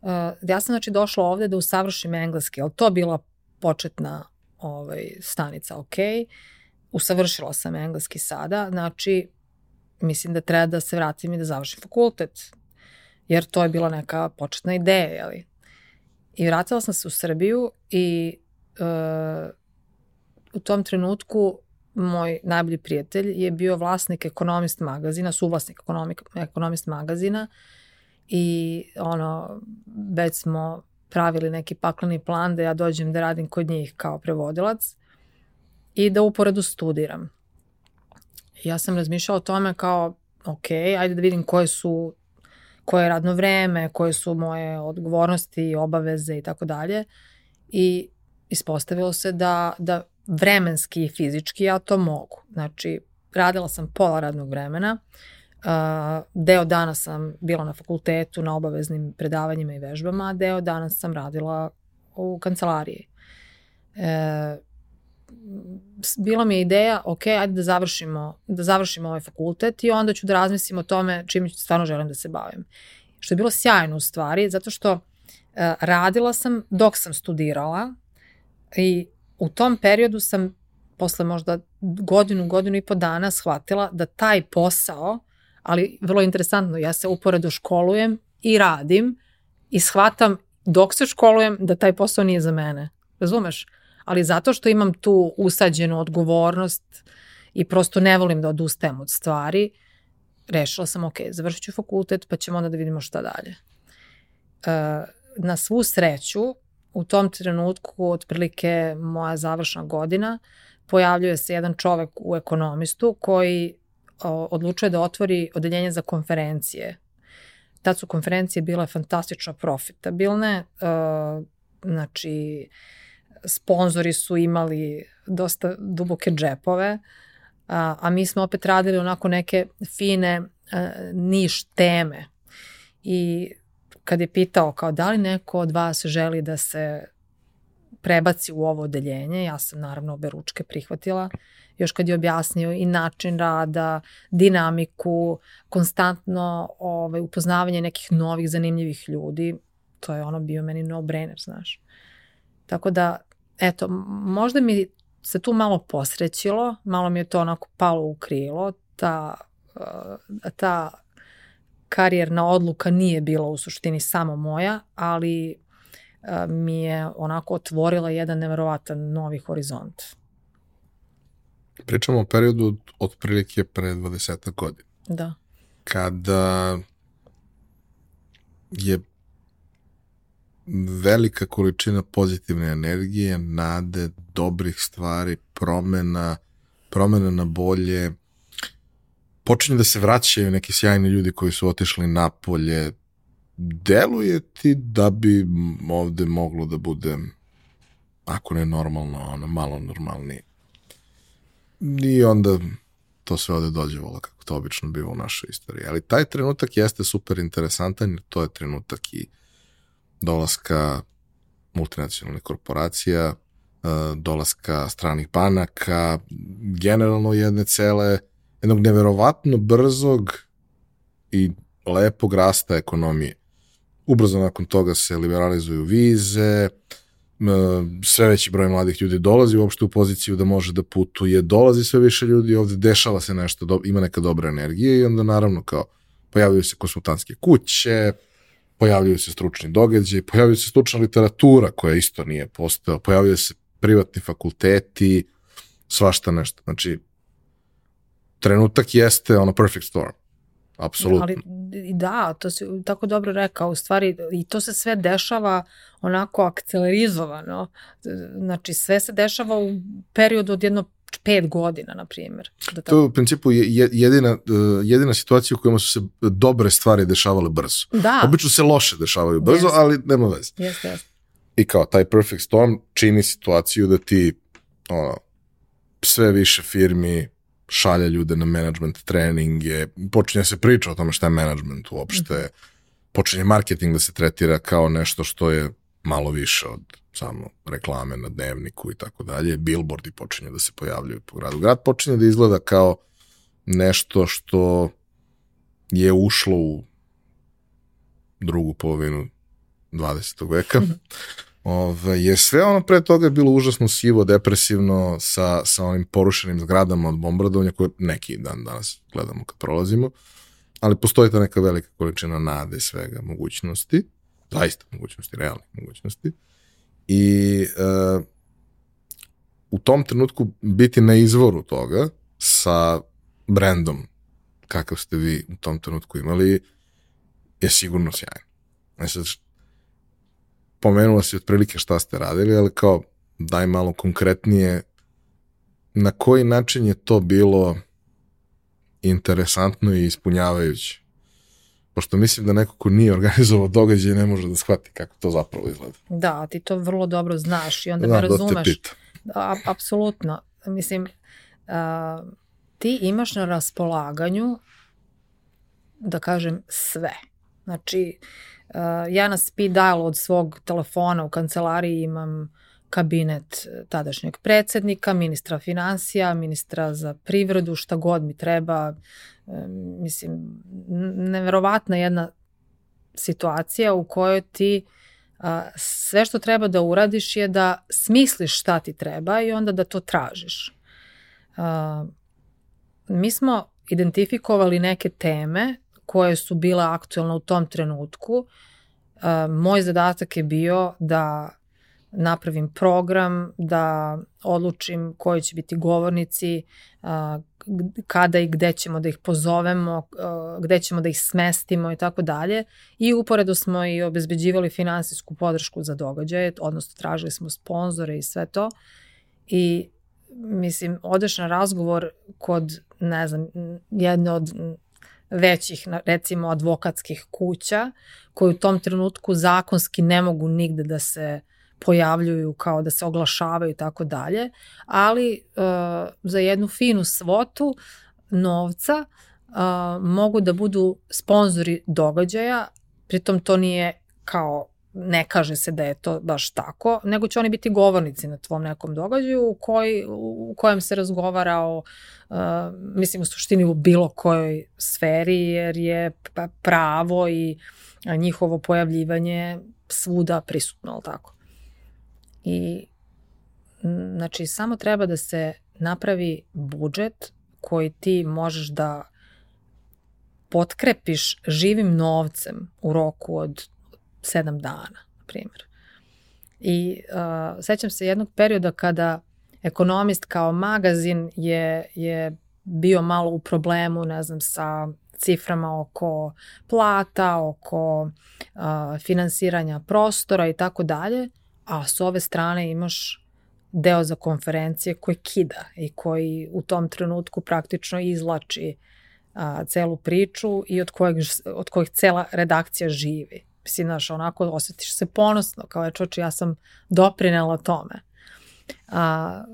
Uh, ja sam znači došla ovde da usavršim engleski, ali to bila početna ovaj, stanica, ok. Usavršila sam engleski sada, znači mislim da treba da se vratim i da završim fakultet, jer to je bila neka početna ideja, jeli. I vratila sam se u Srbiju i uh, u tom trenutku moj najbolji prijatelj je bio vlasnik ekonomist magazina, suvlasnik ekonomik, ekonomist magazina i ono, već smo pravili neki pakleni plan da ja dođem da radim kod njih kao prevodilac i da uporedu studiram. Ja sam razmišljala o tome kao, ok, ajde da vidim koje su koje je radno vreme, koje su moje odgovornosti, obaveze i tako dalje. I ispostavilo se da, da vremenski i fizički ja to mogu. Znači, radila sam pola radnog vremena, deo dana sam bila na fakultetu na obaveznim predavanjima i vežbama, a deo dana sam radila u kancelariji. E, bila mi je ideja, ok, ajde da završimo, da završimo ovaj fakultet i onda ću da razmislim o tome čim stvarno želim da se bavim. Što je bilo sjajno u stvari, zato što uh, radila sam dok sam studirala i u tom periodu sam posle možda godinu, godinu i po dana shvatila da taj posao, ali vrlo interesantno, ja se uporedo školujem i radim i shvatam dok se školujem da taj posao nije za mene. Razumeš? Ali zato što imam tu usađenu odgovornost i prosto ne volim da odustajem od stvari, rešila sam, ok, završit ću fakultet, pa ćemo onda da vidimo šta dalje. E, na svu sreću, u tom trenutku, otprilike moja završna godina, pojavljuje se jedan čovek u ekonomistu koji odlučuje da otvori odeljenje za konferencije. Tad su konferencije bile fantastično profitabilne, e, znači sponzori su imali dosta duboke džepove, a, a mi smo opet radili onako neke fine a, niš teme. I kad je pitao kao da li neko od vas želi da se prebaci u ovo odeljenje, ja sam naravno obe ručke prihvatila, još kad je objasnio i način rada, dinamiku, konstantno ovaj, upoznavanje nekih novih zanimljivih ljudi, to je ono bio meni no-brainer, znaš. Tako da, eto, možda mi se tu malo posrećilo, malo mi je to onako palo u krilo, ta, uh, ta karijerna odluka nije bila u suštini samo moja, ali uh, mi je onako otvorila jedan neverovatan novi horizont. Pričamo o periodu od, otprilike pre 20 godina. Da. Kada je velika količina pozitivne energije, nade, dobrih stvari, promena, promena na bolje, počinju da se vraćaju neki sjajni ljudi koji su otišli napolje, deluje ti da bi ovde moglo da bude, ako ne normalno, ono, malo normalnije. I onda to sve ovde dođe vola kako to obično biva u našoj istoriji. Ali taj trenutak jeste super interesantan jer to je trenutak i dolaska multinacionalnih korporacija, e, dolaska stranih banaka, generalno jedne cele, jednog neverovatno brzog i lepog rasta ekonomije. Ubrzo nakon toga se liberalizuju vize, sve veći broj mladih ljudi dolazi uopšte u poziciju da može da putuje, dolazi sve više ljudi, ovde dešava se nešto, ima neka dobra energija i onda naravno kao pojavljaju se konsultantske kuće, pojavljuju se stručni događaj, pojavljaju se stručna literatura koja isto nije postao, pojavljaju se privatni fakulteti, svašta nešto. Znači, trenutak jeste ono perfect storm. Apsolutno. Ali da, to si tako dobro rekao, u stvari i to se sve dešava onako akcelerizovano. Znači sve se dešava u periodu od jedno pet godina, na primjer. Da to je u principu jedina, e, jedina situacija u kojima su se dobre stvari dešavale brzo. Da. Obično se loše dešavaju brzo, yes. ali nema veze. Jeste, jeste. I kao taj perfect storm čini situaciju da ti ono, sve više firmi šalje ljude na management treninge, počinje se priča o tome šta je management uopšte, mm. počinje marketing da se tretira kao nešto što je malo više od samo reklame na dnevniku i tako dalje, billboardi počinju da se pojavljaju po gradu. Grad počinje da izgleda kao nešto što je ušlo u drugu polovinu 20. veka. Mhm. Ove, jer sve ono pre toga je bilo užasno sivo, depresivno, sa, sa onim porušenim zgradama od bombardovanja koje neki dan danas gledamo kad prolazimo, ali postoji ta neka velika količina nade svega, mogućnosti, zaista mogućnosti, realnih mogućnosti. I uh, u tom trenutku biti na izvoru toga sa brendom kakav ste vi u tom trenutku imali je sigurno sjajno. Znači, pomenula si otprilike šta ste radili, ali kao daj malo konkretnije na koji način je to bilo interesantno i ispunjavajuće. Pošto mislim da neko ko nije organizovao događaj ne može da shvati kako to zapravo izgleda. Da, ti to vrlo dobro znaš i onda Znam me razumeš. Da te pita. Da, apsolutno. Mislim, a, ti imaš na raspolaganju da kažem sve. Znači, Uh, ja na speed dial od svog telefona u kancelariji imam kabinet tadašnjeg predsednika, ministra financija, ministra za privredu, šta god mi treba. Mislim, neverovatna jedna situacija u kojoj ti a, sve što treba da uradiš je da smisliš šta ti treba i onda da to tražiš. A, mi smo identifikovali neke teme koje su bile aktualne u tom trenutku. E, moj zadatak je bio da napravim program, da odlučim koji će biti govornici, kada i gde ćemo da ih pozovemo, gde ćemo da ih smestimo i tako dalje. I uporedo smo i obezbeđivali finansijsku podršku za događaje, odnosno tražili smo sponzore i sve to. I mislim, odeš na razgovor kod, ne znam, jedne od većih, recimo, advokatskih kuća, koji u tom trenutku zakonski ne mogu nigde da se pojavljuju kao da se oglašavaju i tako dalje, ali uh, za jednu finu svotu novca uh, mogu da budu sponzori događaja pritom to nije kao ne kaže se da je to baš tako, nego će oni biti govornici na tvom nekom događaju u, koji, u kojem se razgovara o, uh, mislim u suštini u bilo kojoj sferi, jer je pravo i njihovo pojavljivanje svuda prisutno, ali tako. I znači samo treba da se napravi budžet koji ti možeš da potkrepiš živim novcem u roku od sedam dana, na primjer. I uh, sećam se jednog perioda kada ekonomist kao magazin je, je bio malo u problemu, ne znam, sa ciframa oko plata, oko uh, finansiranja prostora i tako dalje, a s ove strane imaš deo za konferencije koji kida i koji u tom trenutku praktično izlači a, celu priču i od kojeg, od kojeg cela redakcija živi. Mislim, znaš, onako osjetiš se ponosno, kao je čoče, ja sam doprinela tome. A,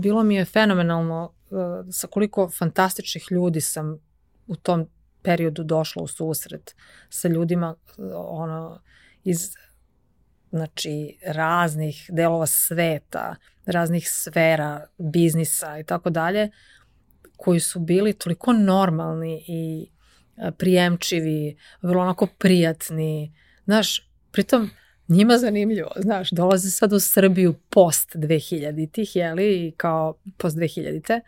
bilo mi je fenomenalno a, sa koliko fantastičnih ljudi sam u tom periodu došla u susret sa ljudima ono, iz znači raznih delova sveta, raznih sfera, biznisa i tako dalje, koji su bili toliko normalni i e, prijemčivi, vrlo onako prijatni. Znaš, pritom njima zanimljivo, znaš, dolaze sad u Srbiju post 2000-ih, jeli, kao post 2000-te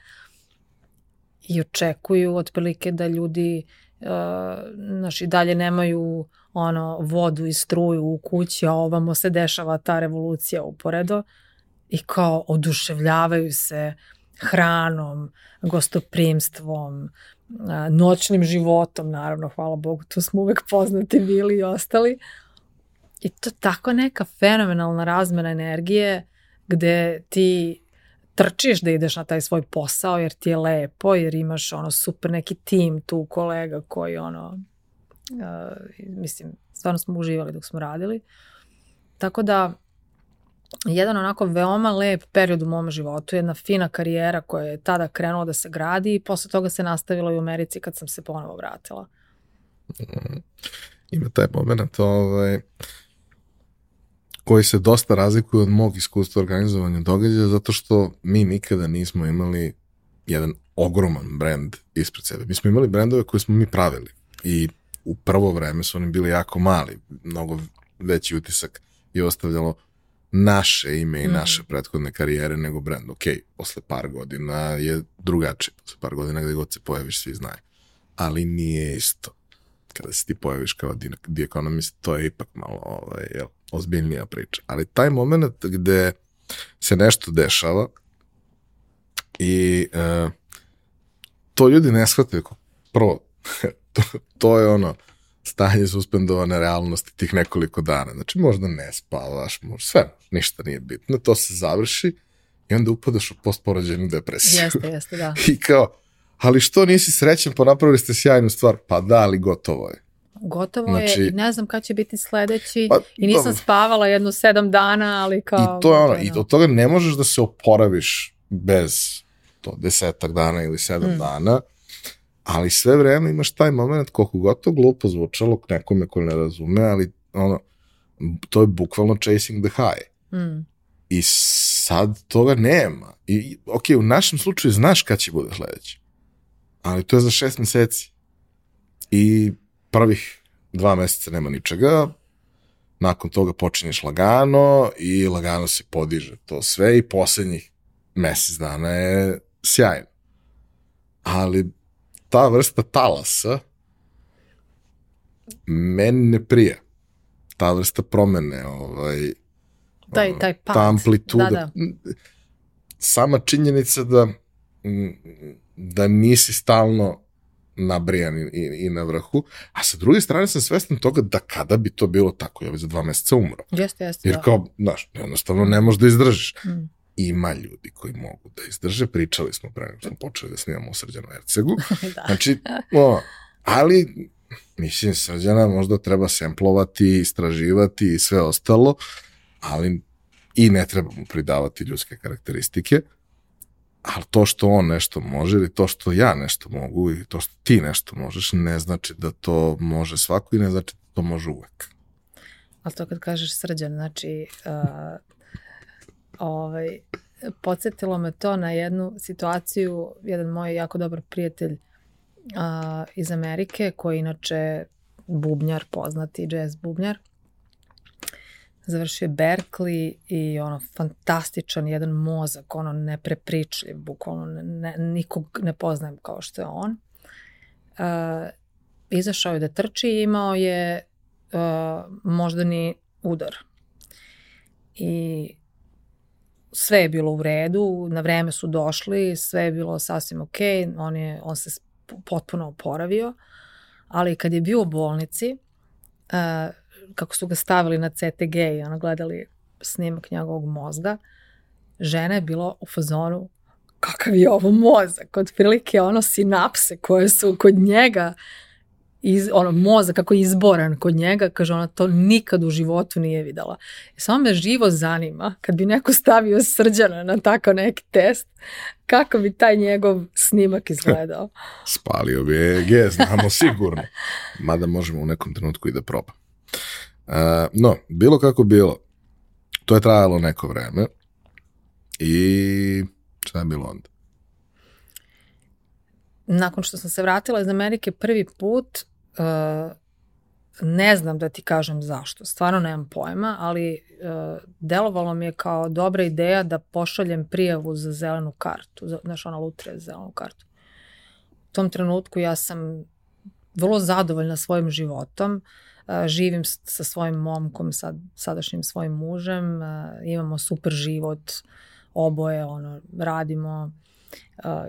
i očekuju otprilike da ljudi uh, znaš, i dalje nemaju ono vodu i struju u kući, a ovamo se dešava ta revolucija uporedo i kao oduševljavaju se hranom, gostoprimstvom, noćnim životom, naravno, hvala Bogu, tu smo uvek poznati bili i ostali. I to tako neka fenomenalna razmena energije gde ti trčiš da ideš na taj svoj posao jer ti je lepo, jer imaš ono super neki tim tu kolega koji ono, mislim, stvarno smo uživali dok smo radili. Tako da, jedan onako veoma lep period u mom životu, jedna fina karijera koja je tada krenula da se gradi i posle toga se nastavila i u Americi kad sam se ponovo vratila. Mm. Ima taj moment ovaj, koji se dosta razlikuje od mog iskustva organizovanja događaja zato što mi nikada nismo imali jedan ogroman brend ispred sebe. Mi smo imali brendove koje smo mi pravili i u prvo vreme su oni bili jako mali, mnogo veći utisak je ostavljalo naše ime i mm. naše prethodne karijere nego brand. Ok, posle par godina je drugačije, posle par godina gde god se pojaviš svi znaju. Ali nije isto. Kada se ti pojaviš kao The Economist, to je ipak malo ovaj, jel, ozbiljnija priča. Ali taj moment gde se nešto dešava i uh, to ljudi ne shvataju. Prvo, to, to je ono, stanje suspendovane realnosti tih nekoliko dana. Znači, možda ne spavaš, možda sve, ništa nije bitno, to se završi i onda upadaš u postporođenu depresiju. Jeste, jeste, da. I kao, ali što nisi srećan, pa napravili ste sjajnu stvar, pa da, ali gotovo je. Gotovo znači, je i ne znam kada će biti sledeći pa, i nisam spavala jedno sedam dana, ali kao... I to je ono, i od toga ne možeš da se oporaviš bez to desetak dana ili sedam mm. dana, ali sve vreme imaš taj moment koliko god to glupo zvučalo nekome ko ne razume, ali ono, to je bukvalno chasing the high. Mm. I sad toga nema. I, ok, u našem slučaju znaš kad će bude sledeći. Ali to je za šest meseci. I prvih dva meseca nema ničega, nakon toga počinješ lagano i lagano se podiže to sve i poslednjih mesec dana je sjajno. Ali ta vrsta talasa meni ne prija. Ta vrsta promene, ovaj, taj, taj pad. ta amplituda. Da, da. Sama činjenica da, da nisi stalno nabrijan i, i, i na vrhu, a sa druge strane sam svestan toga da kada bi to bilo tako, ja bi za dva meseca umro. Jeste, jeste. Jer da. kao, znaš, jednostavno ne možeš da izdržiš. Mm ima ljudi koji mogu da izdrže, pričali smo pre smo počeli da snimamo u Srđanu Ercegu, da. znači, o, ali mislim, Srđana možda treba semplovati, istraživati i sve ostalo, ali i ne treba mu pridavati ljudske karakteristike, ali to što on nešto može ili to što ja nešto mogu i to što ti nešto možeš ne znači da to može svako i ne znači da to može uvek. Ali to kad kažeš srđan, znači, uh, ovaj, podsjetilo me to na jednu situaciju, jedan moj jako dobar prijatelj uh, iz Amerike, koji inače bubnjar, poznati jazz bubnjar, završio Berkeley i ono fantastičan jedan mozak, ono neprepričljiv, bukvalno ne, nikog ne poznajem kao što je on. Uh, izašao je da trči i imao je uh, moždani udar. I sve je bilo u redu, na vreme su došli, sve je bilo sasvim ok, on, je, on se potpuno oporavio, ali kad je bio u bolnici, uh, kako su ga stavili na CTG i ono gledali snimak njegovog mozga, žena je bila u fazonu kakav je ovo mozak, od prilike ono sinapse koje su kod njega iz, ono, mozak kako je izboran kod njega, kaže ona to nikad u životu nije videla. I samo me živo zanima, kad bi neko stavio srđana na tako neki test, kako bi taj njegov snimak izgledao. Spalio bi EEG, znamo sigurno. Mada možemo u nekom trenutku i da probam. Uh, no, bilo kako bilo, to je trajalo neko vreme i šta je bilo onda? Nakon što sam se vratila iz Amerike prvi put, uh, ne znam da ti kažem zašto, stvarno nemam pojma, ali uh, delovalo mi je kao dobra ideja da pošaljem prijavu za zelenu kartu, za, znaš ona lutrija za zelenu kartu. U tom trenutku ja sam vrlo zadovoljna svojim životom, uh, živim sa svojim momkom, sad, sadašnjim svojim mužem, imamo super život, oboje, ono, radimo,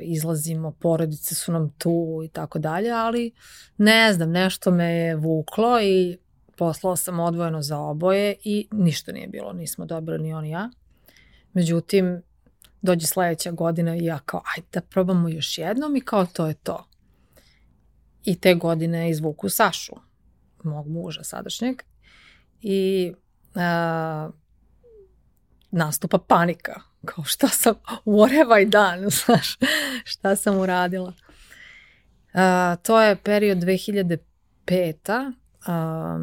izlazimo, porodice su nam tu i tako dalje, ali ne znam, nešto me je vuklo i poslala sam odvojeno za oboje i ništa nije bilo, nismo dobili ni on i ja. Međutim, dođe sledeća godina i ja kao, ajde da probamo još jednom i kao to je to. I te godine izvuku Sašu mog muža sadašnjeg i a, nastupa panika. Kao šta sam, what have I done, znaš, šta sam uradila. A, to je period 2005. A,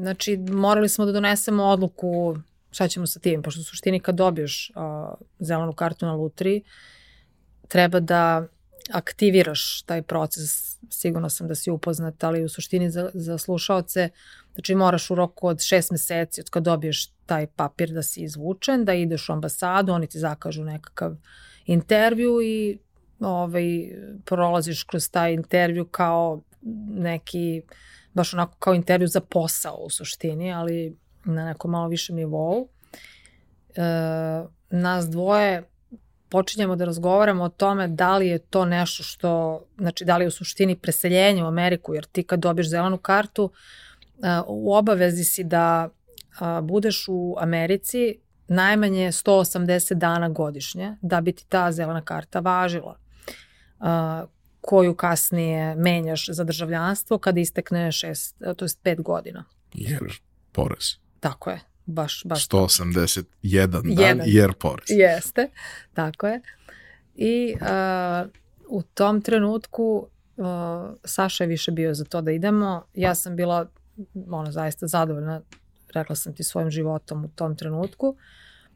znači, morali smo da donesemo odluku šta ćemo sa tim, pošto u suštini kad dobiješ a, zelenu kartu na lutri, treba da aktiviraš taj proces, sigurno sam da si upoznat, ali u suštini za, za slušaoce, znači moraš u roku od šest meseci od kad dobiješ taj papir da si izvučen, da ideš u ambasadu, oni ti zakažu nekakav intervju i ovaj, prolaziš kroz taj intervju kao neki, baš onako kao intervju za posao u suštini, ali na nekom malo višem nivou. E, nas dvoje počinjemo da razgovaramo o tome da li je to nešto što, znači da li je u suštini preseljenje u Ameriku, jer ti kad dobiješ zelenu kartu, u obavezi si da budeš u Americi najmanje 180 dana godišnje da bi ti ta zelena karta važila koju kasnije menjaš za državljanstvo kada istekne šest, to je pet godina. Jer porez. Tako je baš, baš 181 dan Jedan. jer porez. Jeste, tako je. I uh, u tom trenutku uh, Saša je više bio za to da idemo. Ja sam bila ono, zaista zadovoljna, rekla sam ti, svojim životom u tom trenutku.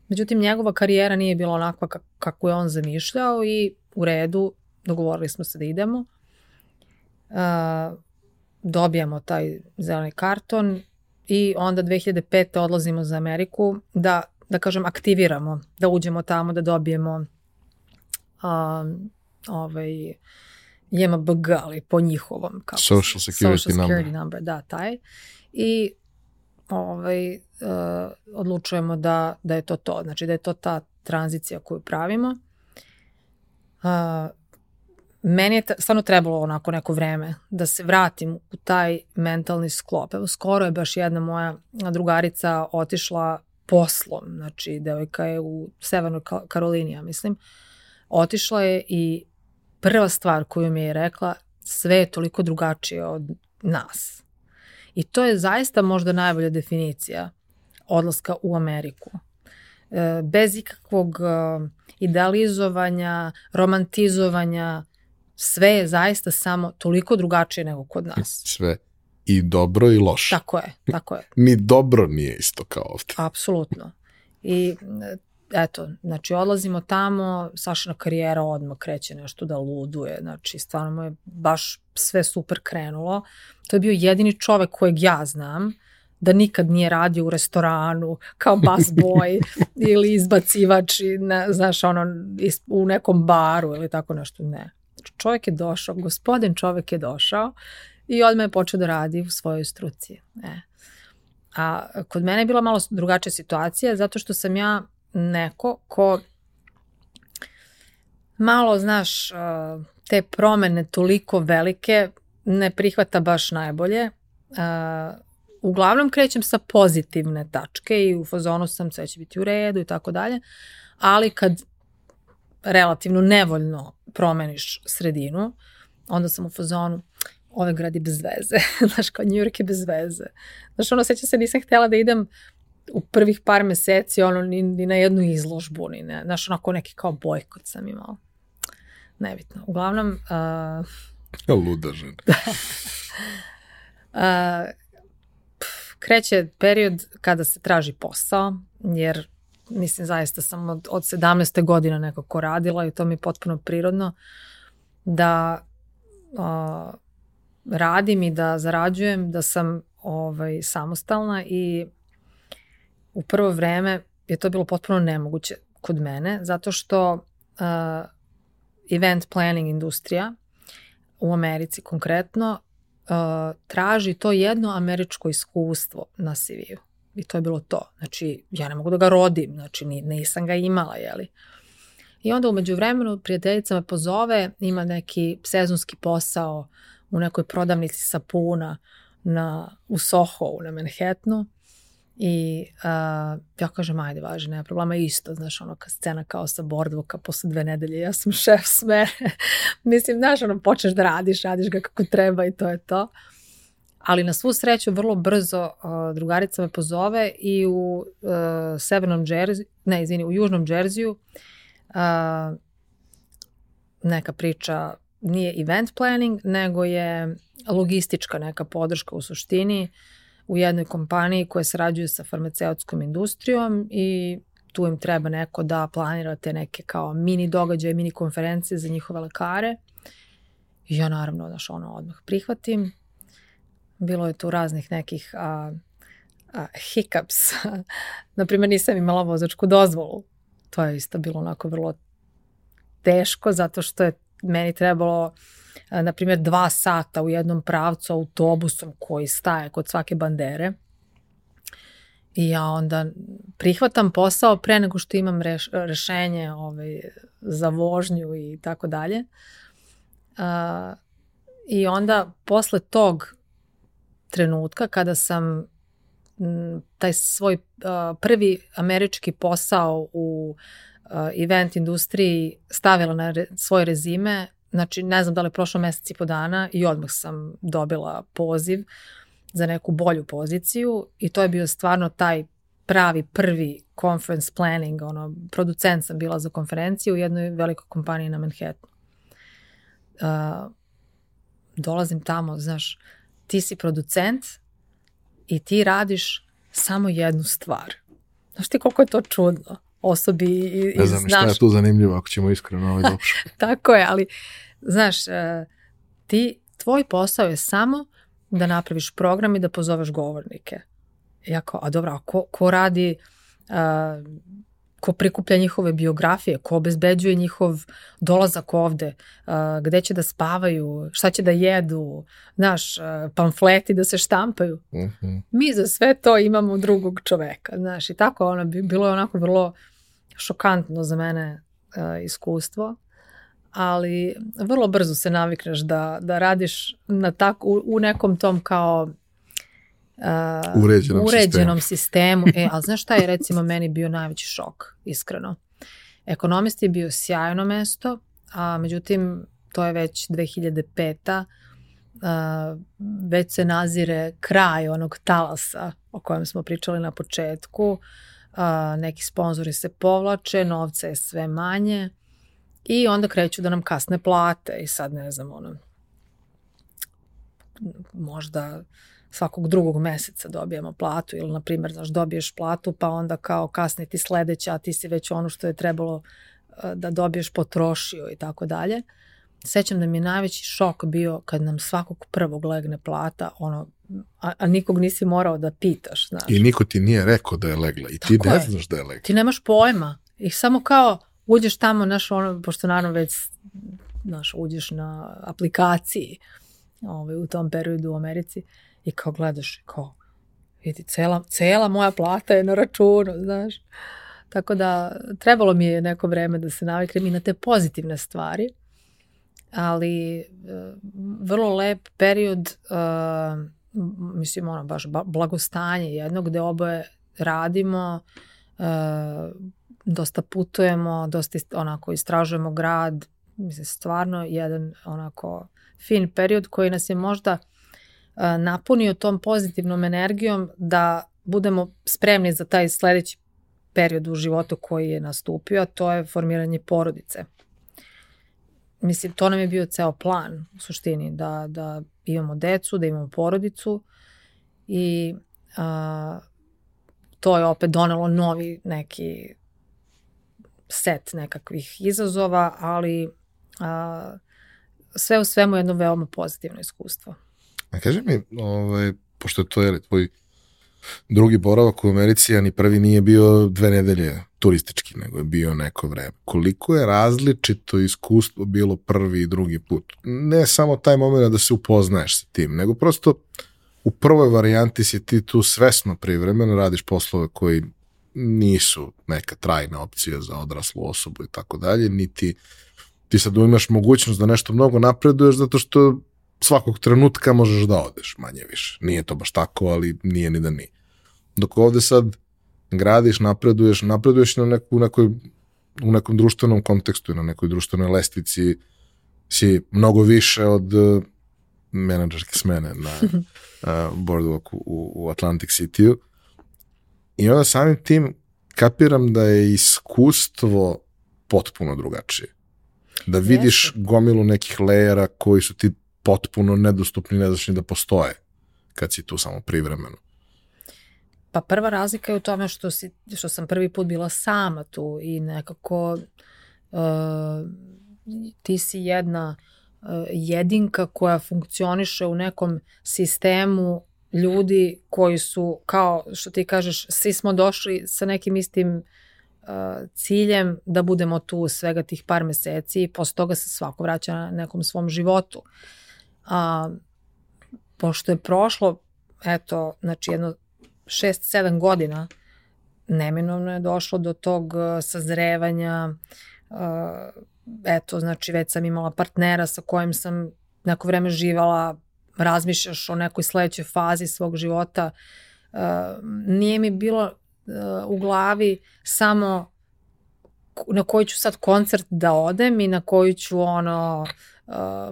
Međutim, njegova karijera nije bila onakva kako je on zamišljao i u redu, dogovorili smo se da idemo. Uh, dobijamo taj zeleni karton i onda 2005. odlazimo za Ameriku da, da kažem, aktiviramo, da uđemo tamo, da dobijemo um, ovaj, JMBG, ali po njihovom. Kako Social Security, Social Security number. number. Da, taj. I ovaj, uh, odlučujemo da, da je to to. Znači da je to ta tranzicija koju pravimo. Uh, meni je stvarno trebalo onako neko vreme da se vratim u taj mentalni sklop. Evo, skoro je baš jedna moja drugarica otišla poslom, znači devojka je u Severnoj Karolini, ja mislim, otišla je i prva stvar koju mi je rekla, sve je toliko drugačije od nas. I to je zaista možda najbolja definicija odlaska u Ameriku. E, bez ikakvog e, idealizovanja, romantizovanja, sve je zaista samo toliko drugačije nego kod nas. Sve i dobro i loše. Tako je, tako je. Ni dobro nije isto kao ovde. Apsolutno. I eto, znači odlazimo tamo, Sašina karijera odmah kreće nešto da luduje, znači stvarno mu je baš sve super krenulo. To je bio jedini čovek kojeg ja znam da nikad nije radio u restoranu kao bus boy ili izbacivač, ne, znaš, ono, u nekom baru ili tako nešto, ne. Znači, čovjek je došao, gospodin čovjek je došao i odmah je počeo da radi u svojoj struci. E. A kod mene je bila malo drugačija situacija zato što sam ja neko ko malo, znaš, te promene toliko velike ne prihvata baš najbolje. Uglavnom krećem sa pozitivne tačke i u fazonu sam sve će biti u redu i tako dalje, ali kad relativno nevoljno promeniš sredinu, onda sam u fazonu ove gradi bez veze. Znaš, kao New York je bez veze. Znaš, ono, seća se, nisam htjela da idem u prvih par meseci, ono, ni, ni na jednu izložbu, ni ne, znaš, onako neki kao bojkot sam imala. Nebitno. Uglavnom... Uh, Luda žena. uh, kreće period kada se traži posao, jer mislim zaista sam od, od 17. godina nekako radila i to mi je potpuno prirodno da uh, radim i da zarađujem, da sam ovaj, samostalna i u prvo vreme je to bilo potpuno nemoguće kod mene, zato što uh, event planning industrija u Americi konkretno uh, traži to jedno američko iskustvo na CV-u. I to je bilo to. Znači, ja ne mogu da ga rodim, znači nisam ga imala, jeli. I onda umeđu vremenu prijateljica me pozove, ima neki sezonski posao u nekoj prodavnici sapuna na, u Soho, na Manhattanu I uh, ja kažem, ajde, važi, nema problema, isto, znaš, ono, ka scena kao sa bordvoka posle dve nedelje, ja sam šef smere. Mislim, znaš, ono, počneš da radiš, radiš ga kako treba i to je to. Ali na svu sreću, vrlo brzo uh, drugarica me pozove i u uh, severnom Džerziju, ne, izvini, u južnom Džerziju uh, neka priča nije event planning, nego je logistička neka podrška u suštini, uh, u jednoj kompaniji koja sarađuje sa farmaceutskom industrijom i tu im treba neko da planira te neke kao mini događaje, mini konferencije za njihove lekare. I ja naravno, znaš, ono, odmah prihvatim. Bilo je tu raznih nekih a, a, hiccups. Naprimer, nisam imala vozačku dozvolu. To je isto bilo onako vrlo teško, zato što je meni trebalo na primjer, dva sata u jednom pravcu autobusom koji staje kod svake bandere. I ja onda prihvatam posao pre nego što imam reš, rešenje ovaj, za vožnju i tako dalje. I onda posle tog trenutka kada sam taj svoj prvi američki posao u event industriji stavila na svoj rezime, Znači, ne znam da li je prošlo mesec i po dana i odmah sam dobila poziv za neku bolju poziciju i to je bio stvarno taj pravi prvi conference planning, ono, producent sam bila za konferenciju u jednoj velikoj kompaniji na Manhattanu. Uh, dolazim tamo, znaš, ti si producent i ti radiš samo jednu stvar. Znaš ti koliko je to čudno osobi i, Ne znam šta je tu zanimljivo ako ćemo iskreno ovaj dobro. Tako je, ali znaš, e, ti, tvoj posao je samo da napraviš program i da pozoveš govornike. Ja kao, a dobro, a ko, ko radi, a, e, ko prikuplja njihove biografije, ko obezbeđuje njihov dolazak ovde, a, e, gde će da spavaju, šta će da jedu, znaš, a, pamfleti da se štampaju. Mhm. -huh. Mi za sve to imamo drugog čoveka, znaš, i tako ono, bilo je onako vrlo šokantno za mene a, iskustvo ali vrlo brzo se navikneš da, da radiš na tak, u, u nekom tom kao uh, uređenom, uređenom sistemu. sistemu. E, ali znaš šta je recimo meni bio najveći šok, iskreno. Ekonomist je bio sjajno mesto, a međutim to je već 2005 Uh, već se nazire kraj onog talasa o kojem smo pričali na početku. Uh, neki sponzori se povlače, novca je sve manje I onda kreću da nam kasne plate i sad ne znam, ono, možda svakog drugog meseca dobijemo platu ili na primjer znaš dobiješ platu pa onda kao kasnije ti sledeća a ti si već ono što je trebalo da dobiješ potrošio i tako dalje. Sećam da mi je najveći šok bio kad nam svakog prvog legne plata, ono, a, a nikog nisi morao da pitaš, znaš. I niko ti nije rekao da je legla i ti Tako ne je. znaš da je legla. Ti nemaš pojma. I samo kao uđeš tamo, znaš, ono, pošto naravno već, znaš, uđeš na aplikaciji ovaj, u tom periodu u Americi i kao gledaš, kao, vidi, cela, cela moja plata je na računu, znaš. Tako da trebalo mi je neko vreme da se naviknem i na te pozitivne stvari, ali e, vrlo lep period, e, mislim, ono, baš ba- blagostanje jedno gde oboje radimo, e, dosta putujemo, dosta onako istražujemo grad, mislim, stvarno jedan onako fin period koji nas je možda e, napunio tom pozitivnom energijom da budemo spremni za taj sledeći period u životu koji je nastupio, a to je formiranje porodice. Mislim, to nam je bio ceo plan u suštini, da, da imamo decu, da imamo porodicu i a, to je opet donelo novi neki set nekakvih izazova, ali a, sve u svemu jedno veoma pozitivno iskustvo. A kaži mi, ovaj, pošto to je tvoj drugi boravak u Americi, a ni prvi nije bio dve nedelje turistički, nego je bio neko vreme. Koliko je različito iskustvo bilo prvi i drugi put? Ne samo taj moment da se upoznaješ sa tim, nego prosto u prvoj varijanti si ti tu svesno privremeno, radiš poslove koji nisu neka trajna opcija za odraslu osobu i tako dalje, niti ti sad imaš mogućnost da nešto mnogo napreduješ zato što svakog trenutka možeš da odeš, manje više. Nije to baš tako, ali nije ni da nije. Dok ovde sad gradiš, napreduješ, napreduješ na neku, nekoj, u nekom društvenom kontekstu na nekoj društvenoj lestvici si mnogo više od uh, menadžerske smene na uh, boardwalku u, u Atlantic City-u. I onda samim tim kapiram da je iskustvo potpuno drugačije. Da vidiš Jeste. gomilu nekih lejera koji su ti potpuno nedostupni, ne znaš ni da postoje kad si tu samo privremeno. Pa prva razlika je u tome što, si, što sam prvi put bila sama tu i nekako uh, ti si jedna uh, jedinka koja funkcioniše u nekom sistemu ljudi koji su kao što ti kažeš svi smo došli sa nekim istim uh, ciljem da budemo tu svega tih par meseci i posle toga se svako vraća na nekom svom životu. A, pošto je prošlo eto, znači jedno 6-7 godina neminovno je došlo do tog uh, sazrevanja uh, eto, znači već sam imala partnera sa kojim sam neko vreme živala, razmišljaš o nekoj sledećoj fazi svog života. Uh, nije mi bilo u glavi samo na koji ću sad koncert da odem i na koju ću ono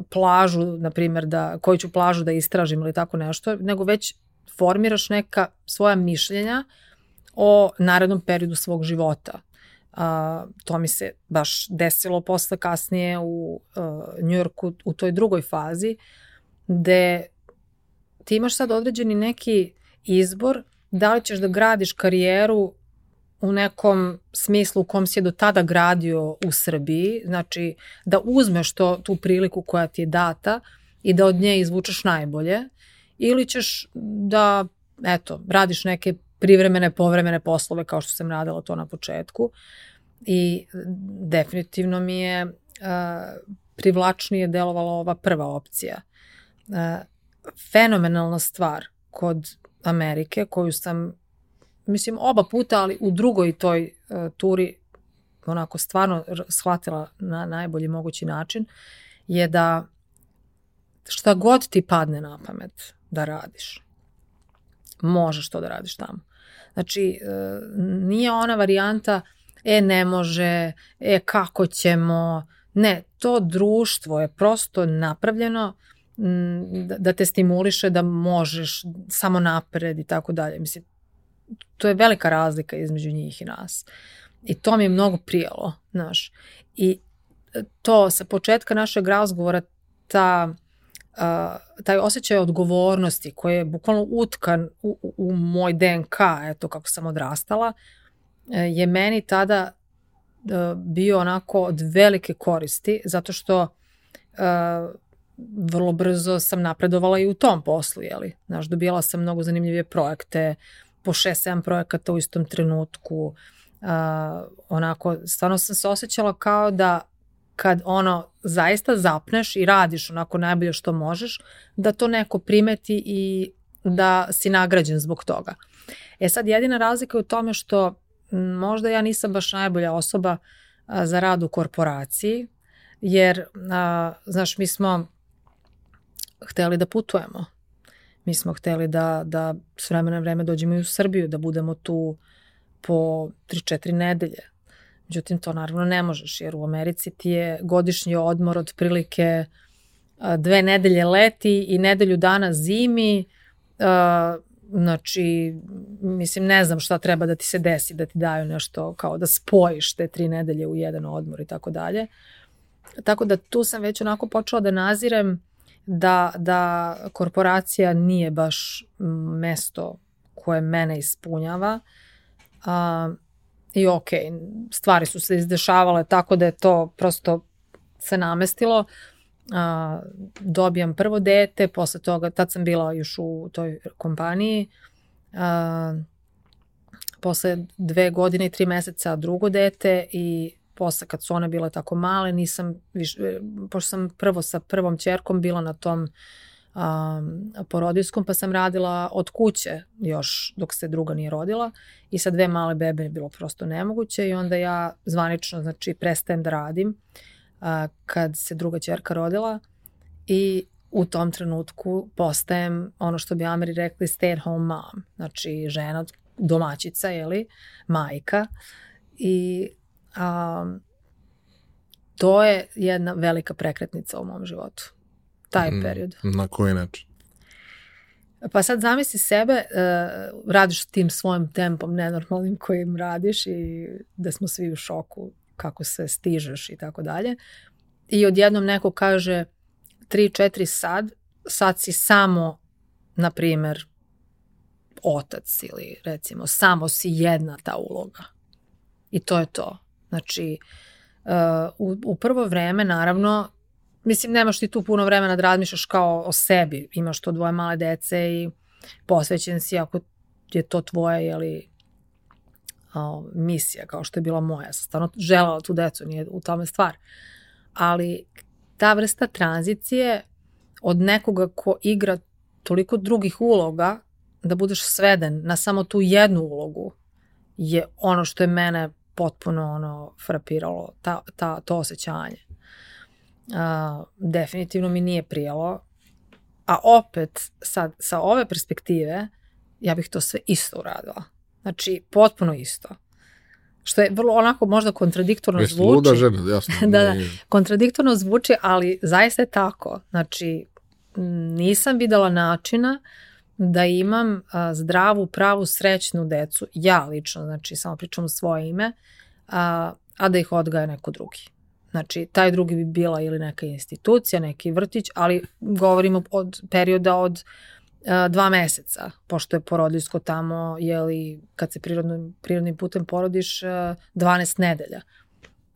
plažu, na primjer, da, koju ću plažu da istražim ili tako nešto, nego već formiraš neka svoja mišljenja o narednom periodu svog života. Uh, to mi se baš desilo posle kasnije u uh, Njujorku u toj drugoj fazi, gde ti imaš sad određeni neki izbor da li ćeš da gradiš karijeru u nekom smislu u kom si je do tada gradio u Srbiji, znači da uzmeš to, tu priliku koja ti je data i da od nje izvučeš najbolje, ili ćeš da, eto, radiš neke privremene, povremene poslove kao što sam radila to na početku i definitivno mi je uh, privlačnije delovala ova prva opcija. Uh, fenomenalna stvar kod Amerike koju sam mislim oba puta, ali u drugoj toj uh, turi onako stvarno shvatila na najbolji mogući način je da šta god ti padne na pamet da radiš, možeš to da radiš tamo. Znači, nije ona varijanta, e, ne može, e, kako ćemo, ne, to društvo je prosto napravljeno da te stimuliše da možeš samo napred i tako dalje. Mislim, to je velika razlika između njih i nas. I to mi je mnogo prijelo, znaš. I to sa početka našeg razgovora, ta taj osjećaj odgovornosti koji je bukvalno utkan u, u, u moj DNK, eto kako sam odrastala, e, je meni tada uh, bio onako od velike koristi, zato što uh, vrlo brzo sam napredovala i u tom poslu, jeli. Znaš, dobijala sam mnogo zanimljivije projekte, po 6-7 projekata u istom trenutku, uh, onako, stvarno sam se osjećala kao da kad ono zaista zapneš i radiš onako najbolje što možeš, da to neko primeti i da si nagrađen zbog toga. E sad jedina razlika je u tome što možda ja nisam baš najbolja osoba za rad u korporaciji, jer, a, znaš, mi smo hteli da putujemo. Mi smo hteli da, da s vremena vreme dođemo i u Srbiju, da budemo tu po 3-4 nedelje. Međutim, to naravno ne možeš, jer u Americi ti je godišnji odmor od prilike dve nedelje leti i nedelju dana zimi, znači, mislim, ne znam šta treba da ti se desi, da ti daju nešto kao da spojiš te tri nedelje u jedan odmor i tako dalje. Tako da tu sam već onako počela da nazirem da, da korporacija nije baš mesto koje mene ispunjava. Uh, I ok, stvari su se izdešavale tako da je to prosto se namestilo. Uh, dobijam prvo dete, posle toga, tad sam bila još u toj kompaniji, uh, posle dve godine i tri meseca drugo dete i posle kad su one bile tako male, nisam, viš, e, pošto sam prvo sa prvom čerkom bila na tom um, porodijskom, pa sam radila od kuće još dok se druga nije rodila i sa dve male bebe je bilo prosto nemoguće i onda ja zvanično znači prestajem da radim uh, kad se druga čerka rodila i u tom trenutku postajem ono što bi Ameri rekli stay at home mom, znači žena domaćica, jeli, majka i um, to je jedna velika prekretnica u mom životu. Taj mm, period. Na koji način? Pa sad zamisli sebe, uh, radiš tim svojim tempom nenormalnim kojim radiš i da smo svi u šoku kako se stižeš i tako dalje. I odjednom neko kaže 3-4 sad, sad si samo, na primer, otac ili recimo samo si jedna ta uloga. I to je to. Znači, uh, u, u prvo vreme, naravno, mislim, nemaš ti tu puno vremena da razmišljaš kao o sebi. Imaš to dvoje male dece i posvećen si ako je to tvoja, jeli, o, misija, kao što je bila moja. Ja sam stvarno želala tu decu, nije u tome stvar. Ali ta vrsta tranzicije od nekoga ko igra toliko drugih uloga, da budeš sveden na samo tu jednu ulogu, je ono što je mene potpuno ono frapiralo ta, ta, to osjećanje. Uh, definitivno mi nije prijelo, a opet sad sa ove perspektive ja bih to sve isto uradila. Znači, potpuno isto. Što je vrlo onako možda kontradiktorno Jeste zvuči. luda žena, jasno. da, da, kontradiktorno zvuči, ali zaista je tako. Znači, nisam videla načina da imam a, zdravu, pravu, srećnu decu, ja lično, znači samo pričam svoje ime, a, a da ih odgaja neko drugi. Znači, taj drugi bi bila ili neka institucija, neki vrtić, ali govorimo od perioda od a, dva meseca, pošto je porodiljsko tamo, jeli, kad se prirodnim, prirodnim putem porodiš, a, 12 nedelja.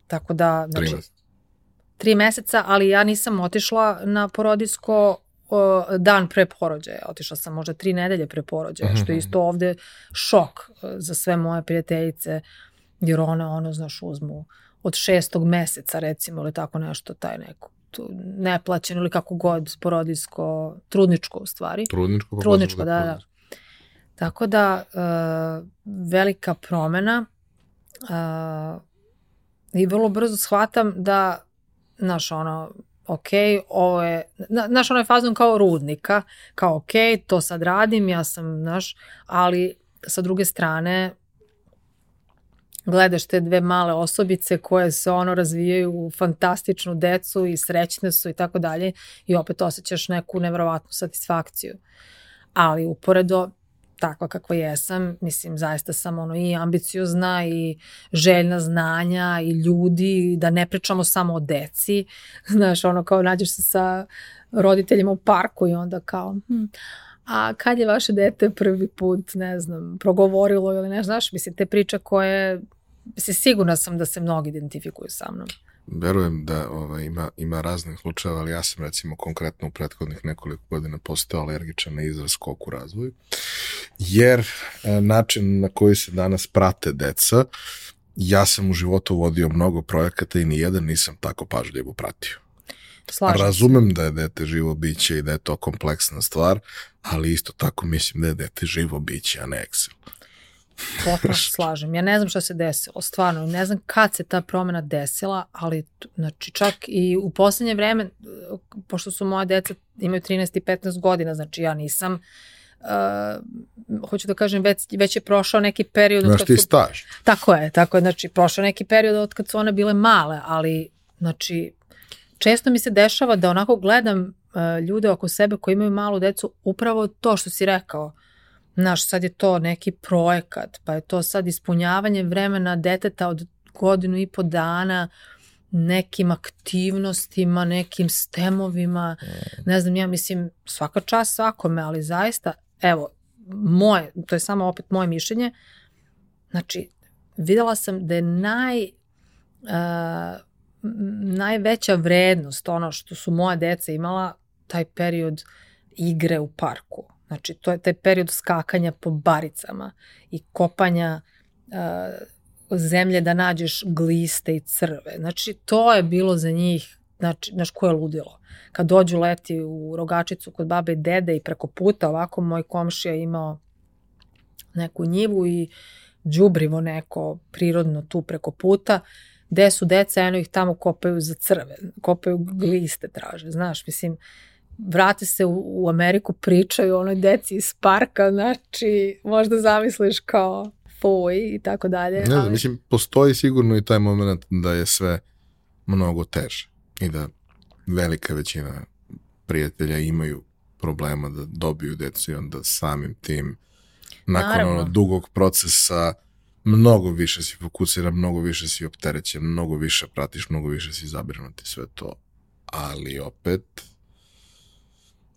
Tako da, znači, 13. tri meseca, ali ja nisam otišla na porodiljsko o, dan pre porođaja. Otišla sam možda tri nedelje pre porođaja, što je mhm. isto ovde šok e, za sve moje prijateljice, jer one, ono, znaš, uzmu od šestog meseca, recimo, ili tako nešto, taj neko neplaćeno ili kako god, porodijsko, trudničko u stvari. Trudničko? Trudničko, da, da. Tako da, uh, velika promena uh, i vrlo brzo shvatam da, znaš, ono, ok, ovo je, znaš, onaj fazon kao rudnika, kao ok, to sad radim, ja sam, znaš, ali sa druge strane, gledaš te dve male osobice koje se ono razvijaju u fantastičnu decu i srećne su i tako dalje i opet osjećaš neku nevrovatnu satisfakciju. Ali uporedo takva kakva jesam, mislim, zaista sam ono i ambiciozna i željna znanja i ljudi, da ne pričamo samo o deci, znaš, ono kao nađeš se sa roditeljima u parku i onda kao, hm, a kad je vaše dete prvi put, ne znam, progovorilo ili ne znaš, mislim, te priče koje, mislim, sigurna sam da se mnogi identifikuju sa mnom verujem da ovaj, ima, ima raznih slučajeva, ali ja sam recimo konkretno u prethodnih nekoliko godina postao alergičan na izraz skok u razvoju, jer e, način na koji se danas prate deca, ja sam u životu vodio mnogo projekata i ni jedan nisam tako pažljivo pratio. Slažem Razumem da je dete živo biće i da je to kompleksna stvar, ali isto tako mislim da je dete živo biće, a ne Excel. Potpuno slažem. Ja ne znam šta se desilo, stvarno. Ne znam kad se ta promena desila, ali znači čak i u poslednje vreme, pošto su moja deca imaju 13 i 15 godina, znači ja nisam Uh, hoću da kažem, već, već je prošao neki period... Znaš ti su, staž. Tako je, tako je, znači prošao neki period od kad su one bile male, ali znači često mi se dešava da onako gledam uh, ljude oko sebe koji imaju malu decu, upravo to što si rekao, uh, Znaš, sad je to neki projekat, pa je to sad ispunjavanje vremena deteta od godinu i po dana nekim aktivnostima, nekim stemovima, ne znam, ja mislim svaka čast svakome, ali zaista, evo, moje, to je samo opet moje mišljenje, znači, videla sam da je naj, uh, najveća vrednost, ono što su moja deca imala, taj period igre u parku Znači, to je taj period skakanja po baricama i kopanja uh, zemlje da nađeš gliste i crve. Znači, to je bilo za njih, znači, znaš, ko je ludilo. Kad dođu leti u rogačicu kod babe i dede i preko puta, ovako moj komšija imao neku njivu i džubrivo neko prirodno tu preko puta, gde su deca, eno ih tamo kopaju za crve, kopaju gliste traže, znaš, mislim, uh, vrate se u, u Ameriku, pričaju o onoj deci iz parka, znači možda zamisliš kao fuj i tako dalje. Ne, ali... mislim, postoji sigurno i taj moment da je sve mnogo teže i da velika većina prijatelja imaju problema da dobiju decu i onda samim tim nakon ono dugog procesa mnogo više si fokusiran, mnogo više si opterećen, mnogo više pratiš, mnogo više si zabrinuti sve to. Ali opet,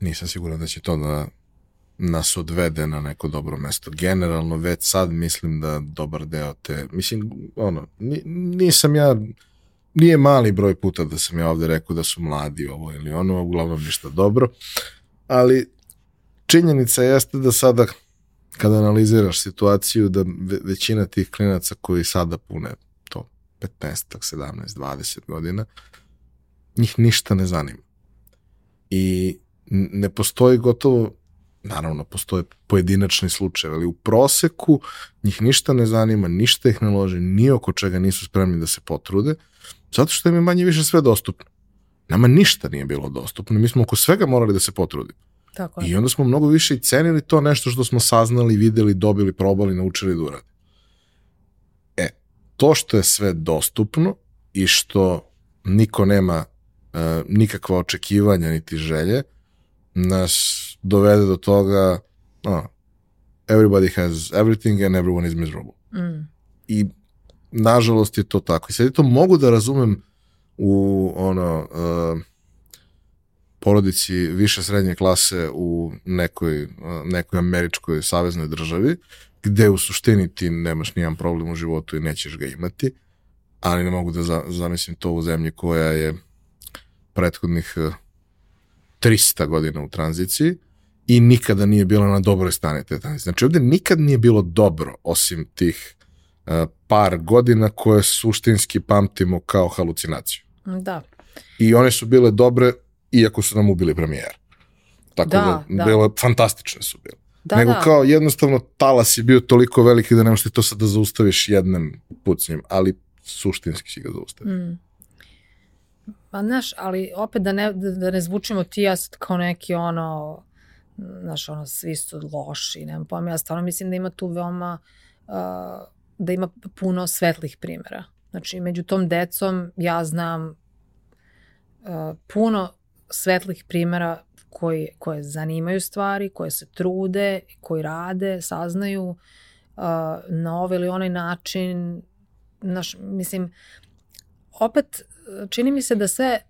nisam siguran da će to da nas odvede na neko dobro mesto. Generalno, već sad mislim da dobar deo te, mislim, ono, nisam ja, nije mali broj puta da sam ja ovde rekao da su mladi ovo ili ono, uglavnom ništa dobro, ali činjenica jeste da sada kada analiziraš situaciju da većina tih klinaca koji sada pune to 15, 17, 20 godina, njih ništa ne zanima. I ne postoji gotovo, naravno postoje pojedinačni slučaj, ali u proseku njih ništa ne zanima, ništa ih ne lože, ni oko čega nisu spremni da se potrude, zato što im je manje više sve dostupno. Nama ništa nije bilo dostupno, mi smo oko svega morali da se potrudimo. Tako je. I onda smo mnogo više i cenili to nešto što smo saznali, videli, dobili, probali, naučili da urade. E, to što je sve dostupno i što niko nema uh, nikakva očekivanja niti želje, nas dovede do toga oh, everybody has everything and everyone is miserable. Mm. I nažalost je to tako. I sad to mogu da razumem u ono uh, porodici više srednje klase u nekoj, uh, nekoj američkoj saveznoj državi, gde u suštini ti nemaš nijedan problem u životu i nećeš ga imati, ali ne mogu da za, zamislim to u zemlji koja je prethodnih uh, 300 godina u tranziciji i nikada nije bila na dobroj strani te tranzicije. Znači ovde nikad nije bilo dobro osim tih uh, par godina koje suštinski pamtimo kao halucinaciju. Da. I one su bile dobre iako su nam ubili premijer. Tako da, da, da. bile, fantastične su bile. Da, Nego da. kao jednostavno talas je bio toliko veliki da ne možeš ti to sad da zaustaviš jednim pucnjem, ali suštinski si ga zaustaviš. Mm. Pa znaš, ali opet da ne, da, da ne zvučimo ti ja kao neki ono, znaš, ono, svi su loši, nemam pojma, ja stvarno mislim da ima tu veoma, uh, da ima puno svetlih primera. Znači, među tom decom ja znam uh, puno svetlih primera koji, koje zanimaju stvari, koje se trude, koji rade, saznaju uh, na ovaj ili onaj način. Naš, mislim, opet čini mi se da sve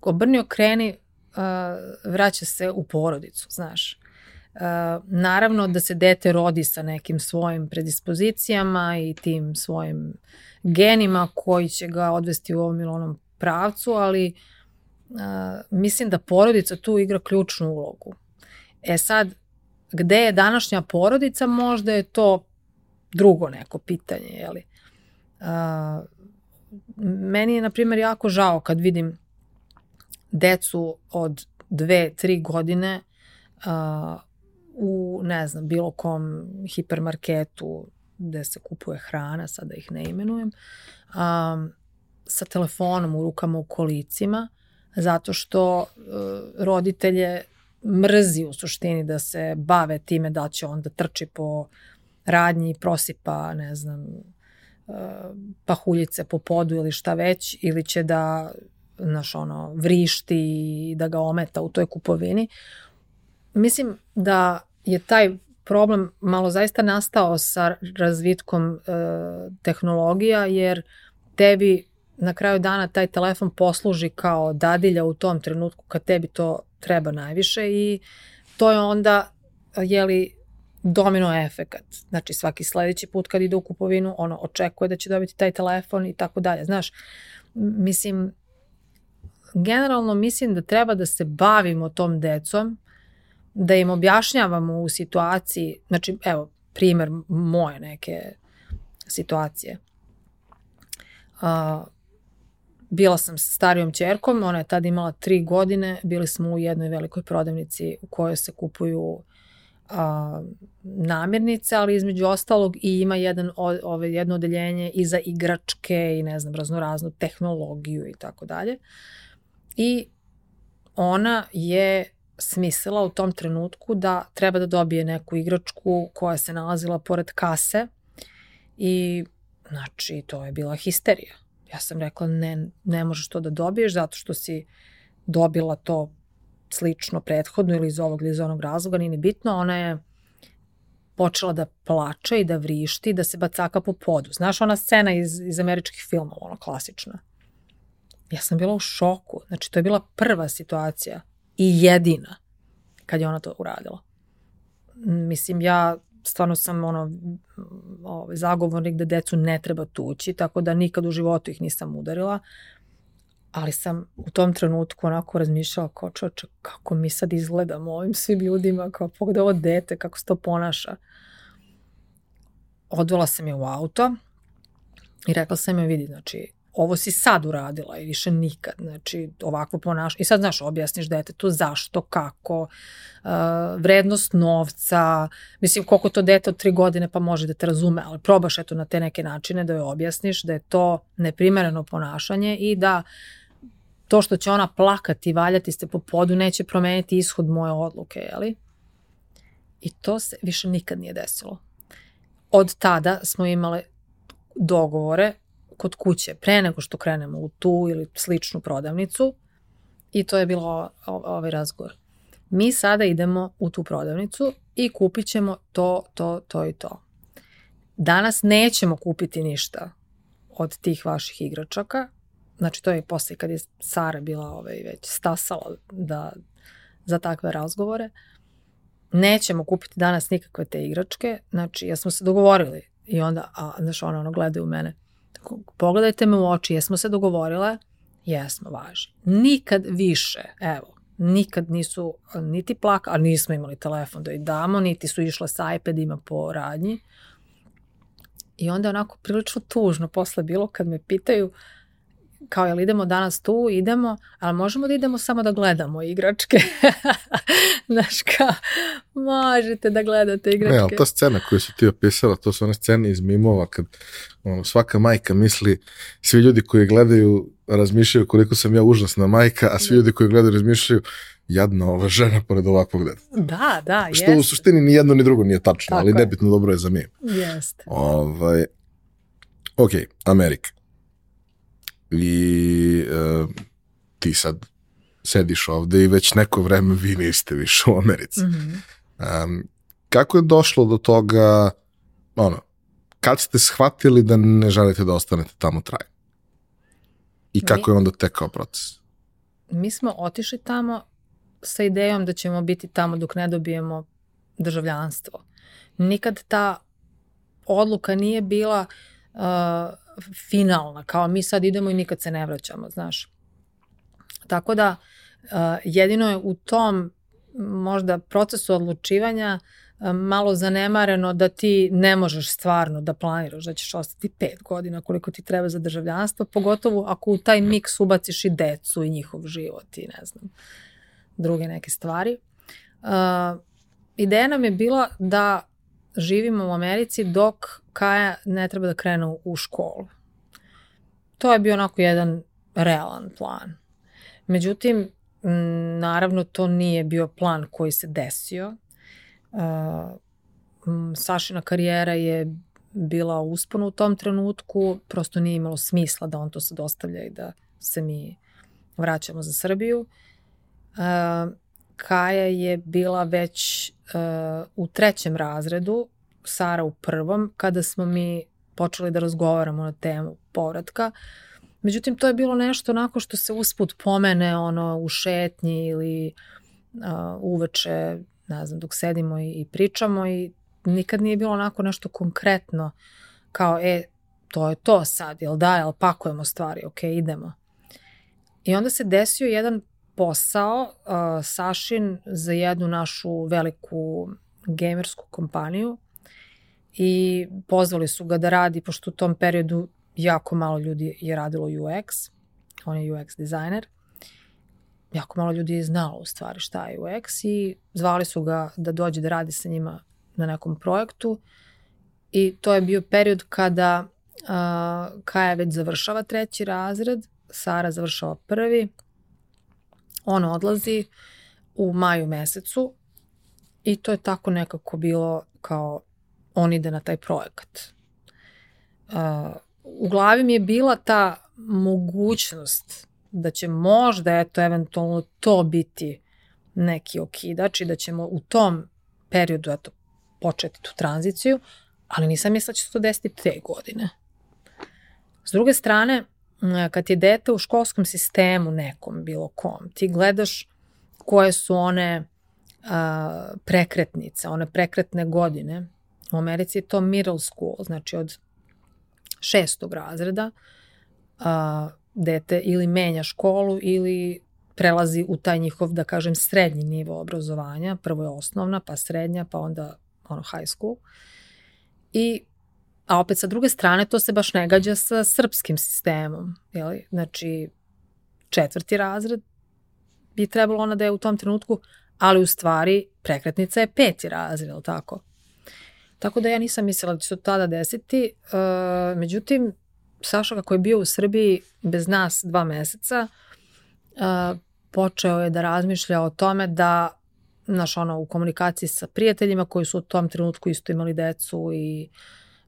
obrni okreni uh, vraća se u porodicu, znaš. Naravno da se dete rodi sa nekim svojim predispozicijama i tim svojim genima koji će ga odvesti u ovom ili onom pravcu, ali mislim da porodica tu igra ključnu ulogu. E sad, gde je današnja porodica, možda je to drugo neko pitanje, jeli? Uh, meni je, na primjer, jako žao kad vidim decu od dve, tri godine uh, u, ne znam, bilo kom hipermarketu gde se kupuje hrana, sada da ih ne imenujem, um, sa telefonom u rukama u kolicima, zato što uh, roditelje mrzi u suštini da se bave time da će onda trči po radnji, prosipa, ne znam, pahuljice po podu ili šta već, ili će da naš ono, vrišti i da ga ometa u toj kupovini. Mislim da je taj problem malo zaista nastao sa razvitkom e, tehnologija, jer tebi na kraju dana taj telefon posluži kao dadilja u tom trenutku kad tebi to treba najviše i to je onda, jeli, domino efekat. Znači svaki sledeći put kad ide u kupovinu, ono očekuje da će dobiti taj telefon i tako dalje. Znaš, mislim, generalno mislim da treba da se bavimo tom decom, da im objašnjavamo u situaciji, znači evo, primer moje neke situacije. Uh, bila sam sa starijom čerkom, ona je tada imala tri godine, bili smo u jednoj velikoj prodavnici u kojoj se kupuju a, namirnice, ali između ostalog i ima jedan, ove, jedno odeljenje i za igračke i ne znam, raznoraznu tehnologiju i tako dalje. I ona je smislila u tom trenutku da treba da dobije neku igračku koja se nalazila pored kase i znači to je bila histerija. Ja sam rekla ne, ne možeš to da dobiješ zato što si dobila to slično prethodno ili iz ovog ili iz onog razloga, nije ni bitno, ona je počela da plače i da vrišti, da se bacaka po podu. Znaš ona scena iz, iz američkih filmova, ona klasična. Ja sam bila u šoku. Znači, to je bila prva situacija i jedina kad je ona to uradila. Mislim, ja stvarno sam ono, ovaj, zagovornik da decu ne treba tući, tako da nikad u životu ih nisam udarila, ali sam u tom trenutku onako razmišljala kao čoče, kako mi sad izgledamo ovim svim ljudima, kao pogledaj ovo dete, kako se to ponaša. Odvela sam je u auto i rekla sam je, vidi, znači, ovo si sad uradila i više nikad, znači ovako ponaš i sad znaš objasniš detetu zašto, kako, uh, vrednost novca, mislim koliko to dete od tri godine pa može da te razume, ali probaš eto na te neke načine da joj objasniš da je to neprimereno ponašanje i da to što će ona plakati i valjati ste po podu neće promeniti ishod moje odluke, jeli? I to se više nikad nije desilo. Od tada smo imale dogovore kod kuće pre nego što krenemo u tu ili sličnu prodavnicu i to je bilo ovaj razgovor. Mi sada idemo u tu prodavnicu i kupit ćemo to, to, to i to. Danas nećemo kupiti ništa od tih vaših igračaka. Znači to je posle kad je Sara bila ovaj, već stasala da, za takve razgovore. Nećemo kupiti danas nikakve te igračke. Znači, ja smo se dogovorili i onda, a, znaš, ona ono gleda u mene pogledajte me u oči, jesmo se dogovorile? Jesmo, važi. Nikad više, evo, nikad nisu niti plaka, a nismo imali telefon da ih damo, niti su išle sa iPadima po radnji. I onda onako prilično tužno posle bilo kad me pitaju uh, kao jel idemo danas tu, idemo, ali možemo da idemo samo da gledamo igračke. Znaš kao, možete da gledate igračke. Ne, ali ta scena koju si ti opisala, to su one scene iz mimova kad ono, svaka majka misli, svi ljudi koji gledaju razmišljaju koliko sam ja užasna majka, a svi da. ljudi koji gledaju razmišljaju jadna ova žena pored ovakvog deta. Da, da, Što jeste. u suštini ni jedno ni drugo nije tačno, Tako ali nebitno dobro je za mim. Jeste. Ovaj, ok, Amerika. I uh, ti sad sediš ovde i već neko vreme vi niste više u Americi. Mm -hmm. um, kako je došlo do toga, ono, kad ste shvatili da ne želite da ostanete tamo traj? I kako mi, je onda tekao proces? Mi smo otišli tamo sa idejom da ćemo biti tamo dok ne dobijemo državljanstvo. Nikad ta odluka nije bila uh, finalna, kao mi sad idemo i nikad se ne vraćamo, znaš. Tako da uh, jedino je u tom možda procesu odlučivanja uh, malo zanemareno da ti ne možeš stvarno da planiraš da ćeš ostati pet godina koliko ti treba za državljanstvo, pogotovo ako u taj miks ubaciš i decu i njihov život i ne znam, druge neke stvari. Uh, ideja nam je bila da živimo u Americi dok Kaja ne treba da krene u školu. To je bio onako jedan realan plan. Međutim, naravno to nije bio plan koji se desio. Sašina karijera je bila uspona u tom trenutku, prosto nije imalo smisla da on to sad ostavlja i da se mi vraćamo za Srbiju. Kaja je bila već uh, u trećem razredu, Sara u prvom, kada smo mi počeli da razgovaramo na temu povratka. Međutim, to je bilo nešto onako što se usput pomene ono, u šetnji ili uh, uveče, ne znam, dok sedimo i, i pričamo i nikad nije bilo onako nešto konkretno kao, e, to je to sad, jel da, jel pakujemo stvari, ok, idemo. I onda se desio jedan posao uh, Sašin za jednu našu veliku gamersku kompaniju i pozvali su ga da radi, pošto u tom periodu jako malo ljudi je radilo UX, on je UX dizajner, jako malo ljudi je znalo u stvari šta je UX i zvali su ga da dođe da radi sa njima na nekom projektu. I to je bio period kada uh, Kaja već završava treći razred, Sara završava prvi, on odlazi u maju mesecu i to je tako nekako bilo kao on ide na taj projekat. Uh, u glavi mi je bila ta mogućnost da će možda, eto, eventualno to biti neki okidač i da ćemo u tom periodu, eto, početi tu tranziciju, ali nisam mislila da će se to desiti te godine. S druge strane, kad je dete u školskom sistemu nekom, bilo kom, ti gledaš koje su one a, prekretnice, one prekretne godine. U Americi je to middle school, znači od šestog razreda a, dete ili menja školu ili prelazi u taj njihov, da kažem, srednji nivo obrazovanja. Prvo je osnovna, pa srednja, pa onda ono high school. I A opet sa druge strane to se baš ne gađa sa srpskim sistemom. Jeli? Znači, četvrti razred bi trebalo ona da je u tom trenutku, ali u stvari prekretnica je peti razred, ili tako? Tako da ja nisam mislila da će se tada desiti. Uh, međutim, Saša kako je bio u Srbiji bez nas dva meseca, uh, počeo je da razmišlja o tome da naš ono u komunikaciji sa prijateljima koji su u tom trenutku isto imali decu i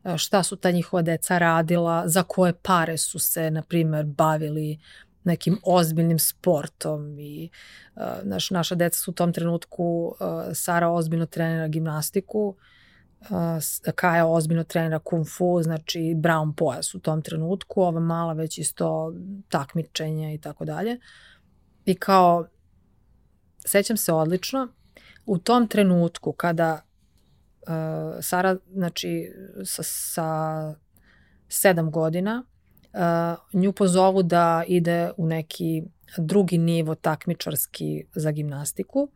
E, šta su ta njihova deca radila, za koje pare su se, na primer, bavili nekim ozbiljnim sportom i uh, naš, naša deca su u tom trenutku uh, Sara ozbiljno trenira gimnastiku, uh, Kaja ozbiljno trenira kung fu, znači brown pojas u tom trenutku, ova mala već isto takmičenja i tako dalje. I kao, sećam se odlično, u tom trenutku kada uh, Sara, znači, sa, sa sedam godina, uh, nju pozovu da ide u neki drugi nivo takmičarski za gimnastiku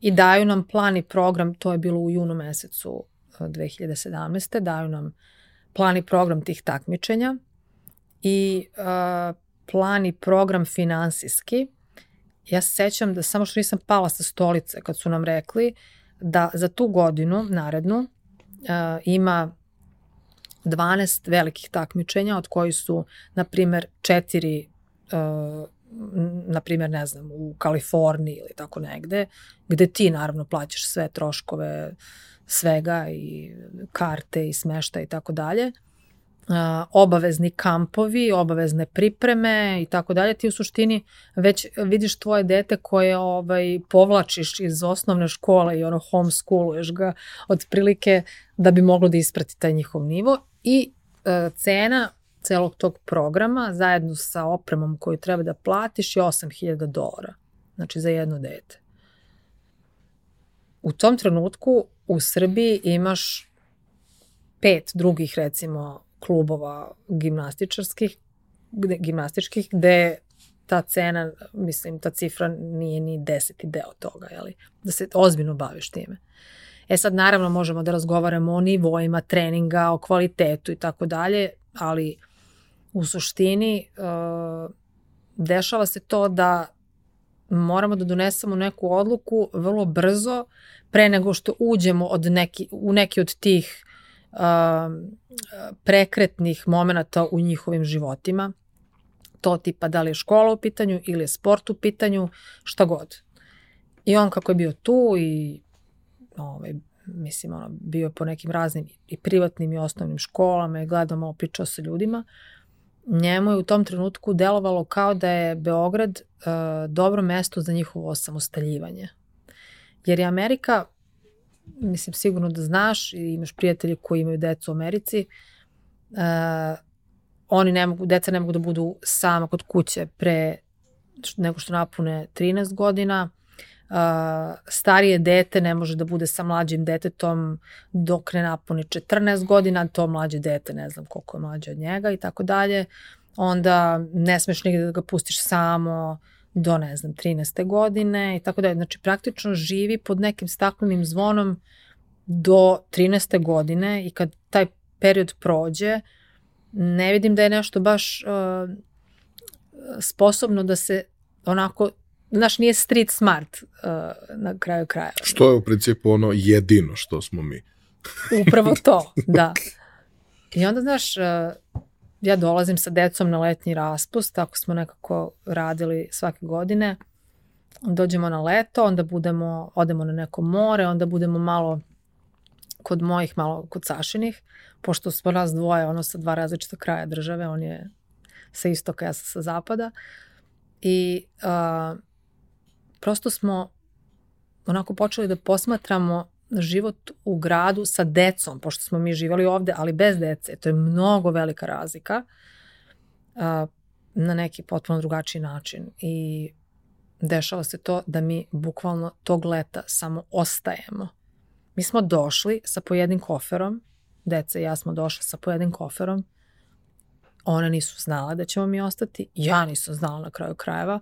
i daju nam plan i program, to je bilo u junu mesecu 2017. daju nam plan i program tih takmičenja i uh, plan i program finansijski. Ja se sećam da samo što nisam pala sa stolice kad su nam rekli da za tu godinu narednu uh, ima 12 velikih takmičenja od kojih su, na primer, četiri uh, na primjer, ne znam, u Kaliforniji ili tako negde, gde ti naravno plaćaš sve troškove svega i karte i smešta i tako dalje. obavezni kampovi, obavezne pripreme i tako dalje, ti u suštini već vidiš tvoje dete koje ovaj, povlačiš iz osnovne škole i ono homeschooluješ ga otprilike da bi moglo da isprati taj njihov nivo i e, cena celog tog programa zajedno sa opremom koju treba da platiš je 8000 dolara. Znači za jedno dete. U tom trenutku u Srbiji imaš pet drugih recimo klubova gimnastičarskih, gde, gimnastičkih, gde ta cena, mislim, ta cifra nije ni deseti deo toga, jeli? da se ozbiljno baviš time. E sad, naravno, možemo da razgovaramo o nivoima treninga, o kvalitetu i tako dalje, ali u suštini uh, dešava se to da moramo da donesemo neku odluku vrlo brzo pre nego što uđemo od neki, u neki od tih prekretnih momenta u njihovim životima. To tipa da li je škola u pitanju ili je sport u pitanju, šta god. I on kako je bio tu i ovaj, mislim, ono, bio po nekim raznim i privatnim i osnovnim školama i gledao malo pričao sa ljudima, njemu je u tom trenutku delovalo kao da je Beograd uh, dobro mesto za njihovo osamostaljivanje. Jer je Amerika mislim sigurno da znaš i imaš prijatelje koji imaju decu u Americi, uh, oni ne mogu, deca ne mogu da budu sama kod kuće pre nego što napune 13 godina, starije dete ne može da bude sa mlađim detetom dok ne napuni 14 godina, to mlađe dete ne znam koliko je mlađe od njega i tako dalje. Onda ne smeš nigde da ga pustiš samo, do, ne znam, 13. godine i tako da Znači, praktično živi pod nekim staklenim zvonom do 13. godine i kad taj period prođe, ne vidim da je nešto baš uh, sposobno da se onako, znaš, nije street smart uh, na kraju kraja. Što je u principu ono jedino što smo mi. Upravo to, da. I onda, znaš, uh, ja dolazim sa decom na letnji raspust, tako smo nekako radili svake godine. Dođemo na leto, onda budemo, odemo na neko more, onda budemo malo kod mojih, malo kod Sašinih, pošto smo nas dvoje, ono sa dva različita kraja države, on je sa istoka, ja sam sa zapada. I uh, prosto smo onako počeli da posmatramo život u gradu sa decom, pošto smo mi živali ovde, ali bez dece. To je mnogo velika razlika uh, na neki potpuno drugačiji način. I dešava se to da mi bukvalno tog leta samo ostajemo. Mi smo došli sa pojednim koferom, deca i ja smo došli sa pojednim koferom, one nisu znala da ćemo mi ostati, ja nisam znala na kraju krajeva.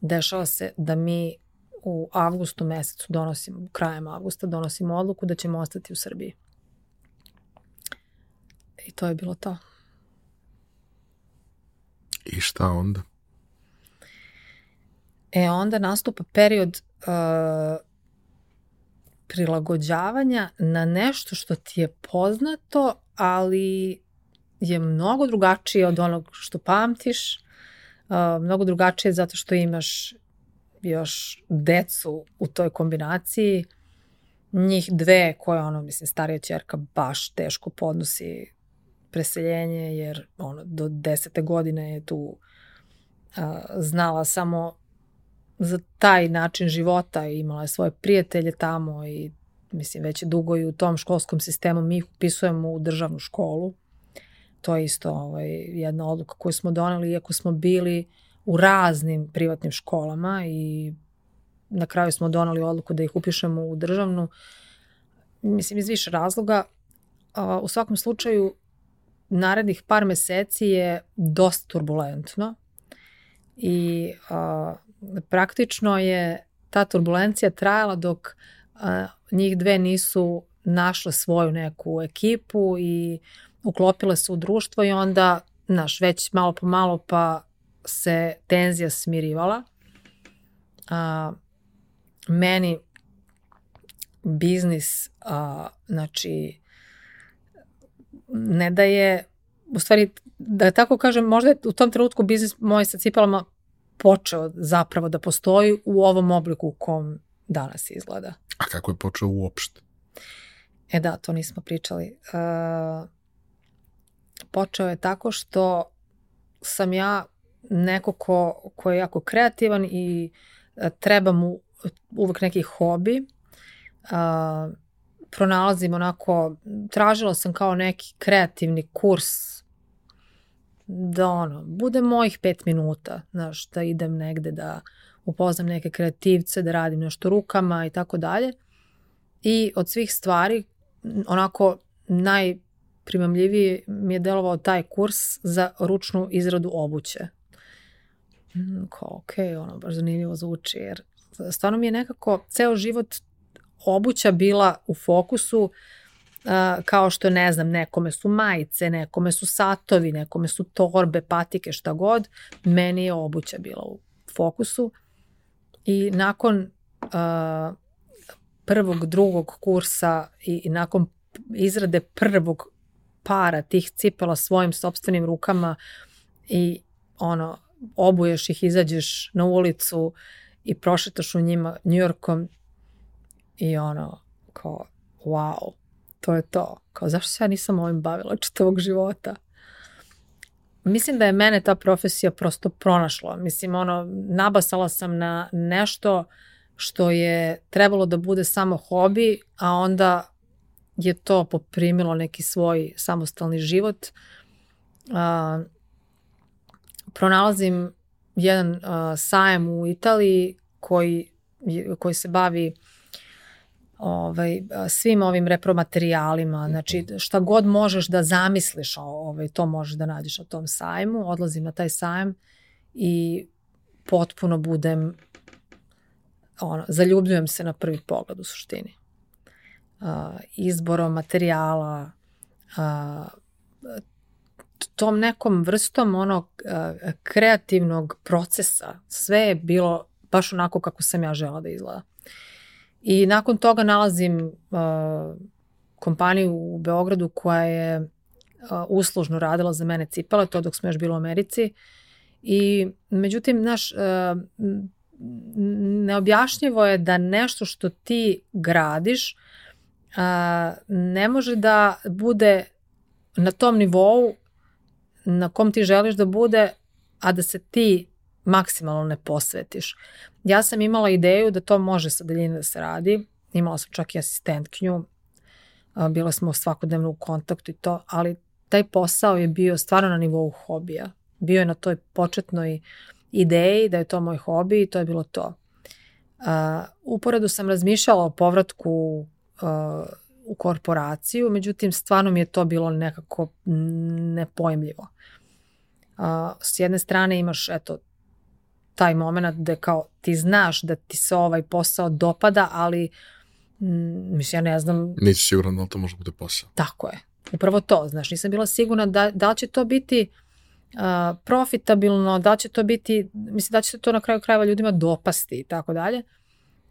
Dešava se da mi u avgustu mesecu donosimo, krajem avgusta donosimo odluku da ćemo ostati u Srbiji. I to je bilo to. I šta onda? E onda nastupa period uh, prilagođavanja na nešto što ti je poznato, ali je mnogo drugačije od onog što pamtiš, mnogo drugačije zato što imaš još decu u toj kombinaciji, njih dve koje ono, mislim, starija čerka baš teško podnosi preseljenje, jer ono, do desete godine je tu a, znala samo za taj način života i imala je svoje prijatelje tamo i mislim već je dugo i u tom školskom sistemu mi ih upisujemo u državnu školu. To je isto ovaj, jedna odluka koju smo doneli, iako smo bili uh, u raznim privatnim školama i na kraju smo donali odluku da ih upišemo u državnu, mislim iz više razloga. U svakom slučaju, narednih par meseci je dosta turbulentno i a, praktično je ta turbulencija trajala dok a, njih dve nisu našle svoju neku ekipu i uklopile se u društvo i onda, znaš, već malo po malo pa se tenzija smirivala. A, meni biznis, a, znači, ne da je, u stvari, da tako kažem, možda je u tom trenutku biznis moj sa cipelama počeo zapravo da postoji u ovom obliku u kom danas izgleda. A kako je počeo uopšte? E da, to nismo pričali. Uh, počeo je tako što sam ja neko ko, ko je jako kreativan i e, treba mu uvek neki hobi. Uh, pronalazim onako, tražila sam kao neki kreativni kurs da ono, bude mojih pet minuta, znaš, da idem negde da upoznam neke kreativce, da radim nešto rukama i tako dalje. I od svih stvari, onako najprimamljiviji mi je delovao taj kurs za ručnu izradu obuće. Mm, kao, ok, ono, baš zanimljivo zvuči, jer stvarno mi je nekako ceo život obuća bila u fokusu kao što ne znam, nekome su majice, nekome su satovi, nekome su torbe, patike, šta god, meni je obuća bila u fokusu i nakon uh, prvog, drugog kursa i, i nakon izrade prvog para tih cipela svojim sobstvenim rukama i ono, obuješ ih, izađeš na ulicu i prošetaš u njima Njujorkom i ono, kao, wow, to je to. Kao, zašto se ja nisam ovim bavila čitavog života? Mislim da je mene ta profesija prosto pronašla. Mislim, ono, nabasala sam na nešto što je trebalo da bude samo hobi, a onda je to poprimilo neki svoj samostalni život. A, pronalazim jedan a, sajem u Italiji koji, koji se bavi ovaj, svim ovim repromaterijalima, znači šta god možeš da zamisliš, ovaj, to možeš da nađeš na tom sajmu, odlazim na taj sajam i potpuno budem ono, zaljubljujem se na prvi pogled u suštini. Uh, izborom materijala, uh, tom nekom vrstom onog uh, kreativnog procesa, sve je bilo baš onako kako sam ja žela da izgleda. I nakon toga nalazim kompaniju u Beogradu koja je uslužno radila za mene cipele, to dok smo još bilo u Americi. I međutim, naš, neobjašnjivo je da nešto što ti gradiš uh, ne može da bude na tom nivou na kom ti želiš da bude, a da se ti maksimalno ne posvetiš. Ja sam imala ideju da to može sa daljine da se radi, imala sam čak i asistentkinju, bila smo svakodnevno u kontaktu i to, ali taj posao je bio stvarno na nivou hobija. Bio je na toj početnoj ideji da je to moj hobi i to je bilo to. Uh, uporedu sam razmišljala o povratku uh, u korporaciju, međutim stvarno mi je to bilo nekako nepojmljivo. Uh, s jedne strane imaš eto taj moment gde kao ti znaš da ti se ovaj posao dopada, ali mm, mislim ja ne znam... Nisi siguran da to može bude posao. Tako je. Upravo to, znaš, nisam bila sigurna da, da će to biti uh, profitabilno, da će to biti, mislim da će se to na kraju krajeva ljudima dopasti i tako dalje.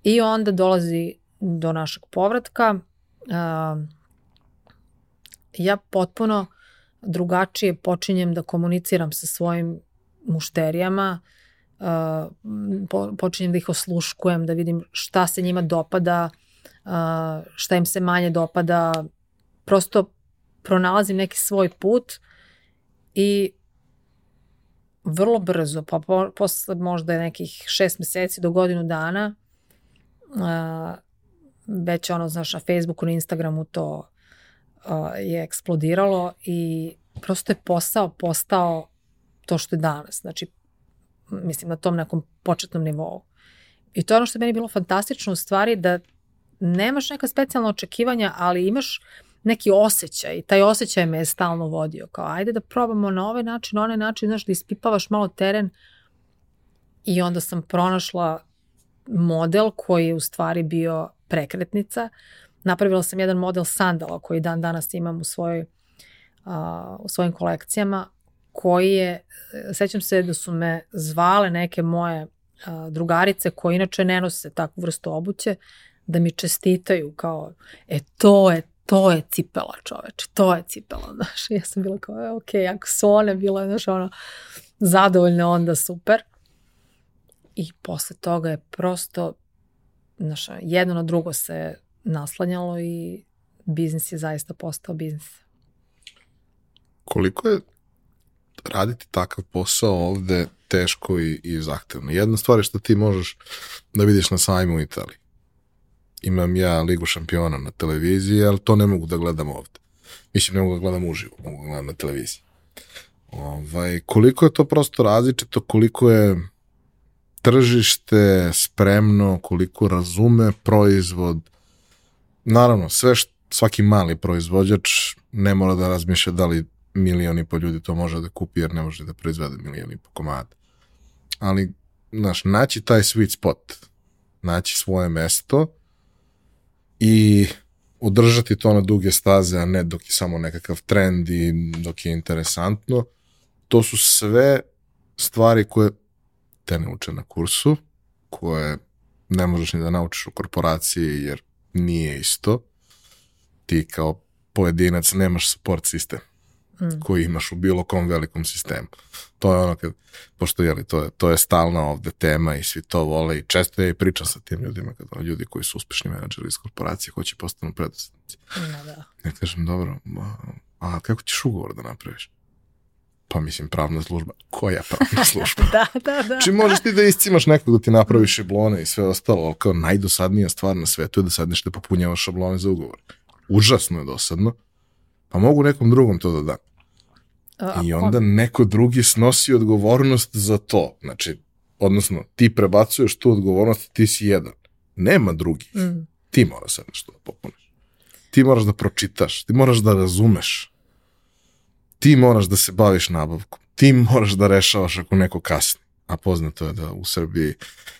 I onda dolazi do našeg povratka. Ja potpuno drugačije počinjem da komuniciram sa svojim mušterijama, počinjem da ih osluškujem, da vidim šta se njima dopada, šta im se manje dopada, prosto pronalazim neki svoj put i vrlo brzo, pa po, posle možda nekih šest meseci do godinu dana, već ono, znaš, na Facebooku, na Instagramu to uh, je eksplodiralo i prosto je posao postao to što je danas. Znači, mislim na tom nekom početnom nivou. I to je ono što je meni bilo fantastično u stvari da nemaš neka specijalna očekivanja, ali imaš neki osjećaj i taj osjećaj me je stalno vodio. Kao ajde da probamo na ovaj način, na onaj način, znaš, da ispipavaš malo teren i onda sam pronašla model koji je u stvari bio prekretnica. Napravila sam jedan model sandala koji dan danas imam u svojoj uh, u svojim kolekcijama koji je, sećam se da su me zvale neke moje a, drugarice koje inače ne nose takvu vrstu obuće, da mi čestitaju kao, e to je, to je cipela čoveče, to je cipela, znaš, ja sam bila kao, e, ok, ako su one bile, znaš, ono, zadovoljne, onda super. I posle toga je prosto, znaš, jedno na drugo se naslanjalo i biznis je zaista postao biznis koliko je raditi takav posao ovde teško i, i zahtevno. Jedna stvar je što ti možeš da vidiš na sajmu u Italiji. Imam ja Ligu šampiona na televiziji, ali to ne mogu da gledam ovde. Mislim, ne mogu da gledam uživo, mogu da gledam na televiziji. Ovaj, koliko je to prosto različito, koliko je tržište spremno, koliko razume proizvod. Naravno, sve što, svaki mali proizvođač ne mora da razmišlja da li milion i po ljudi to može da kupi jer ne može da proizvede milion i po komada. Ali, znaš, naći taj sweet spot, naći svoje mesto i održati to na duge staze, a ne dok je samo nekakav trend i dok je interesantno, to su sve stvari koje te ne uče na kursu, koje ne možeš ni da naučiš u korporaciji jer nije isto. Ti kao pojedinac nemaš support sistem mm. koji imaš u bilo kom velikom sistemu. To je ono kad, pošto jeli, to je, to je stalna ovde tema i svi to vole i često ja i pričam sa tim ljudima, kad ono, ljudi koji su uspešni menadžeri iz korporacije hoće postanu preduzetnici. No, da. Ja kažem, dobro, a kako ćeš ugovor da napraviš? Pa mislim, pravna služba. Koja pravna služba? da, da, da. Či možeš ti da iscimaš nekog da ti napraviš šablone i sve ostalo, ali kao najdosadnija stvar na svetu je da sad nešto popunjavaš šablone za ugovor. Užasno je dosadno. Pa mogu nekom drugom to da dam. I onda neko drugi snosi odgovornost za to. Znači, odnosno, ti prebacuješ tu odgovornost, ti si jedan. Nema drugi. Mm. Ti moraš sad nešto da popuniš. Ti moraš da pročitaš, ti moraš da razumeš. Ti moraš da se baviš nabavkom. Ti moraš da rešavaš ako neko kasni. A poznato je da u Srbiji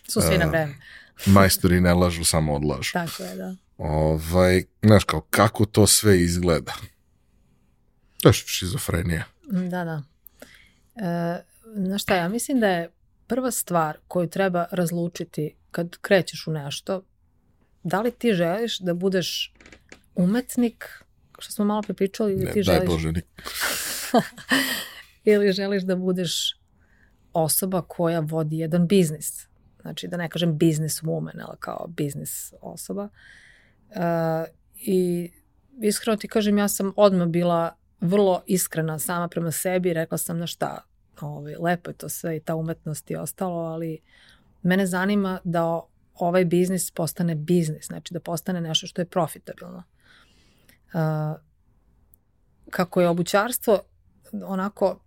su svi na vreme. majstori ne lažu, samo odlažu. Tako je, da. Ovaj, znaš kao, kako to sve izgleda? To je šizofrenija. Da, da. E, znaš šta, ja mislim da je prva stvar koju treba razlučiti kad krećeš u nešto, da li ti želiš da budeš umetnik, što smo malo prepričali, ili ne, ti daj želiš... Bože, nik... ili želiš da budeš osoba koja vodi jedan biznis. Znači, da ne kažem business woman, ali kao biznis osoba. E, I iskreno ti kažem, ja sam odmah bila vrlo iskrena sama prema sebi, rekla sam na šta, ovaj, lepo je to sve i ta umetnost i ostalo, ali mene zanima da ovaj biznis postane biznis, znači da postane nešto što je profitabilno. Uh, kako je obućarstvo onako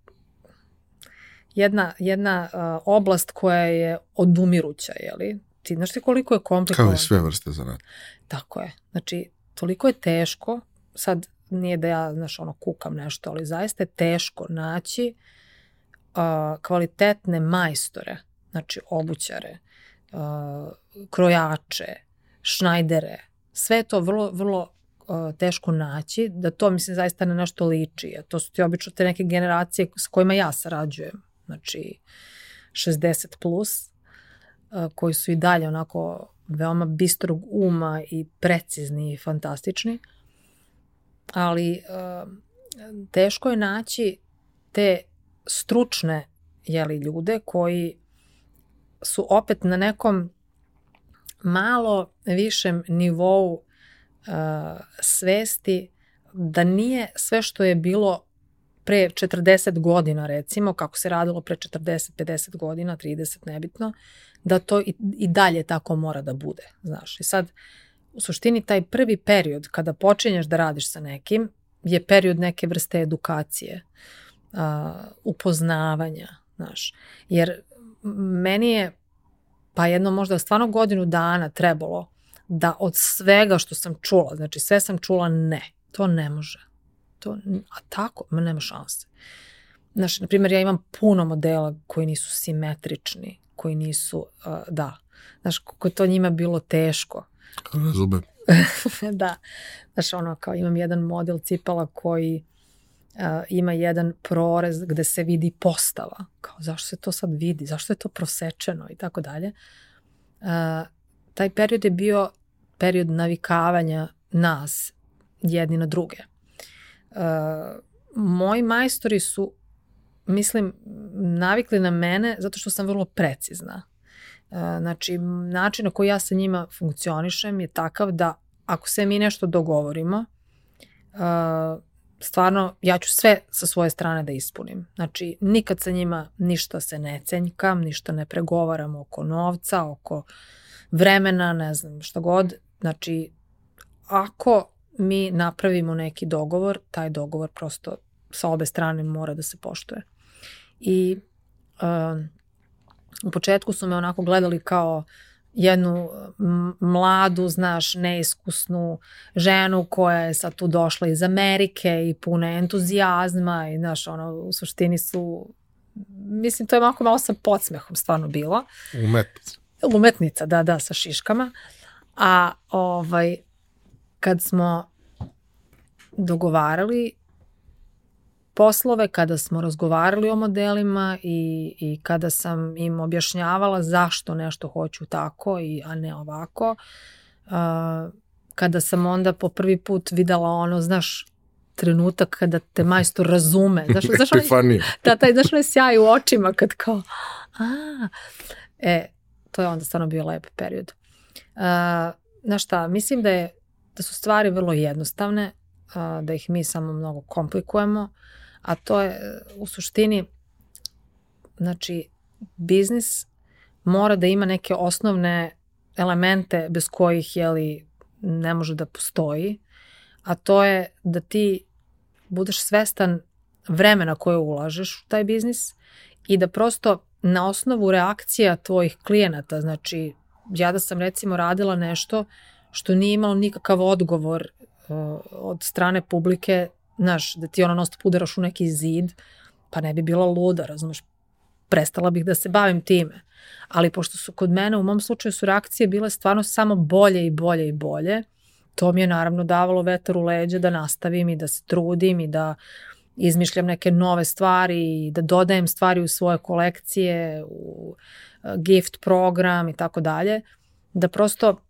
jedna, jedna uh, oblast koja je odumiruća, je li? Ti znaš ti koliko je komplikovano? Kao i sve vrste zanata. Tako je. Znači, toliko je teško, sad nije da ja, znaš, ono, kukam nešto, ali zaista je teško naći uh, kvalitetne majstore, znači obućare, uh, krojače, šnajdere, sve je to vrlo, vrlo teško naći, da to, mislim, zaista na nešto liči. A to su ti obično te neke generacije s kojima ja sarađujem, znači 60 plus, koji su i dalje onako veoma bistrog uma i precizni i fantastični. Ali teško je naći te stručne jeli, ljude koji su opet na nekom malo višem nivou svesti da nije sve što je bilo pre 40 godina recimo, kako se radilo pre 40, 50 godina, 30 nebitno, da to i, i dalje tako mora da bude, znaš. I sad u suštini taj prvi period kada počinješ da radiš sa nekim je period neke vrste edukacije, uh, upoznavanja, znaš. Jer meni je pa jedno možda stvarno godinu dana trebalo da od svega što sam čula, znači sve sam čula ne, to ne može. To, a tako, ma nema šanse. Znaš, na primjer, ja imam puno modela koji nisu simetrični, koji nisu, uh, da, znaš, kako je to njima bilo teško Razumem. da. Znaš, ono, kao imam jedan model cipala koji uh, ima jedan prorez gde se vidi postava. Kao, zašto se to sad vidi? Zašto je to prosečeno? I tako dalje. Uh, taj period je bio period navikavanja nas jedni na druge. Uh, moji majstori su, mislim, navikli na mene zato što sam vrlo precizna. Znači, način na koji ja sa njima funkcionišem je takav da ako se mi nešto dogovorimo, stvarno, ja ću sve sa svoje strane da ispunim. Znači, nikad sa njima ništa se ne cenjkam, ništa ne pregovaram oko novca, oko vremena, ne znam, šta god. Znači, ako mi napravimo neki dogovor, taj dogovor prosto sa obe strane mora da se poštuje. I uh, u početku su me onako gledali kao jednu mladu, znaš, neiskusnu ženu koja je sad tu došla iz Amerike i puna entuzijazma i, znaš, ono, u suštini su, mislim, to je malo malo sa podsmehom stvarno bilo. Umetnica. Umetnica, da, da, sa šiškama. A, ovaj, kad smo dogovarali poslove, kada smo razgovarali o modelima i, i kada sam im objašnjavala zašto nešto hoću tako, i, a ne ovako, uh, kada sam onda po prvi put videla ono, znaš, trenutak kada te majstor razume. Znaš, znaš onaj, da, taj, znaš, onaj sjaj u očima kad kao, a, e, to je onda stvarno bio lep period. Uh, znaš šta, mislim da je da su stvari vrlo jednostavne, da ih mi samo mnogo komplikujemo, a to je u suštini, znači, biznis mora da ima neke osnovne elemente bez kojih, jeli, ne može da postoji, a to je da ti budeš svestan vremena koje ulažeš u taj biznis i da prosto na osnovu reakcija tvojih klijenata, znači ja da sam recimo radila nešto što nije imalo nikakav odgovor uh, od strane publike, znaš, da ti ono nosto pudaraš u neki zid, pa ne bi bila luda, razumeš, prestala bih da se bavim time. Ali pošto su kod mene, u mom slučaju su reakcije bile stvarno samo bolje i bolje i bolje, to mi je naravno davalo vetar u leđe da nastavim i da se trudim i da izmišljam neke nove stvari da dodajem stvari u svoje kolekcije, u uh, gift program i tako dalje, da prosto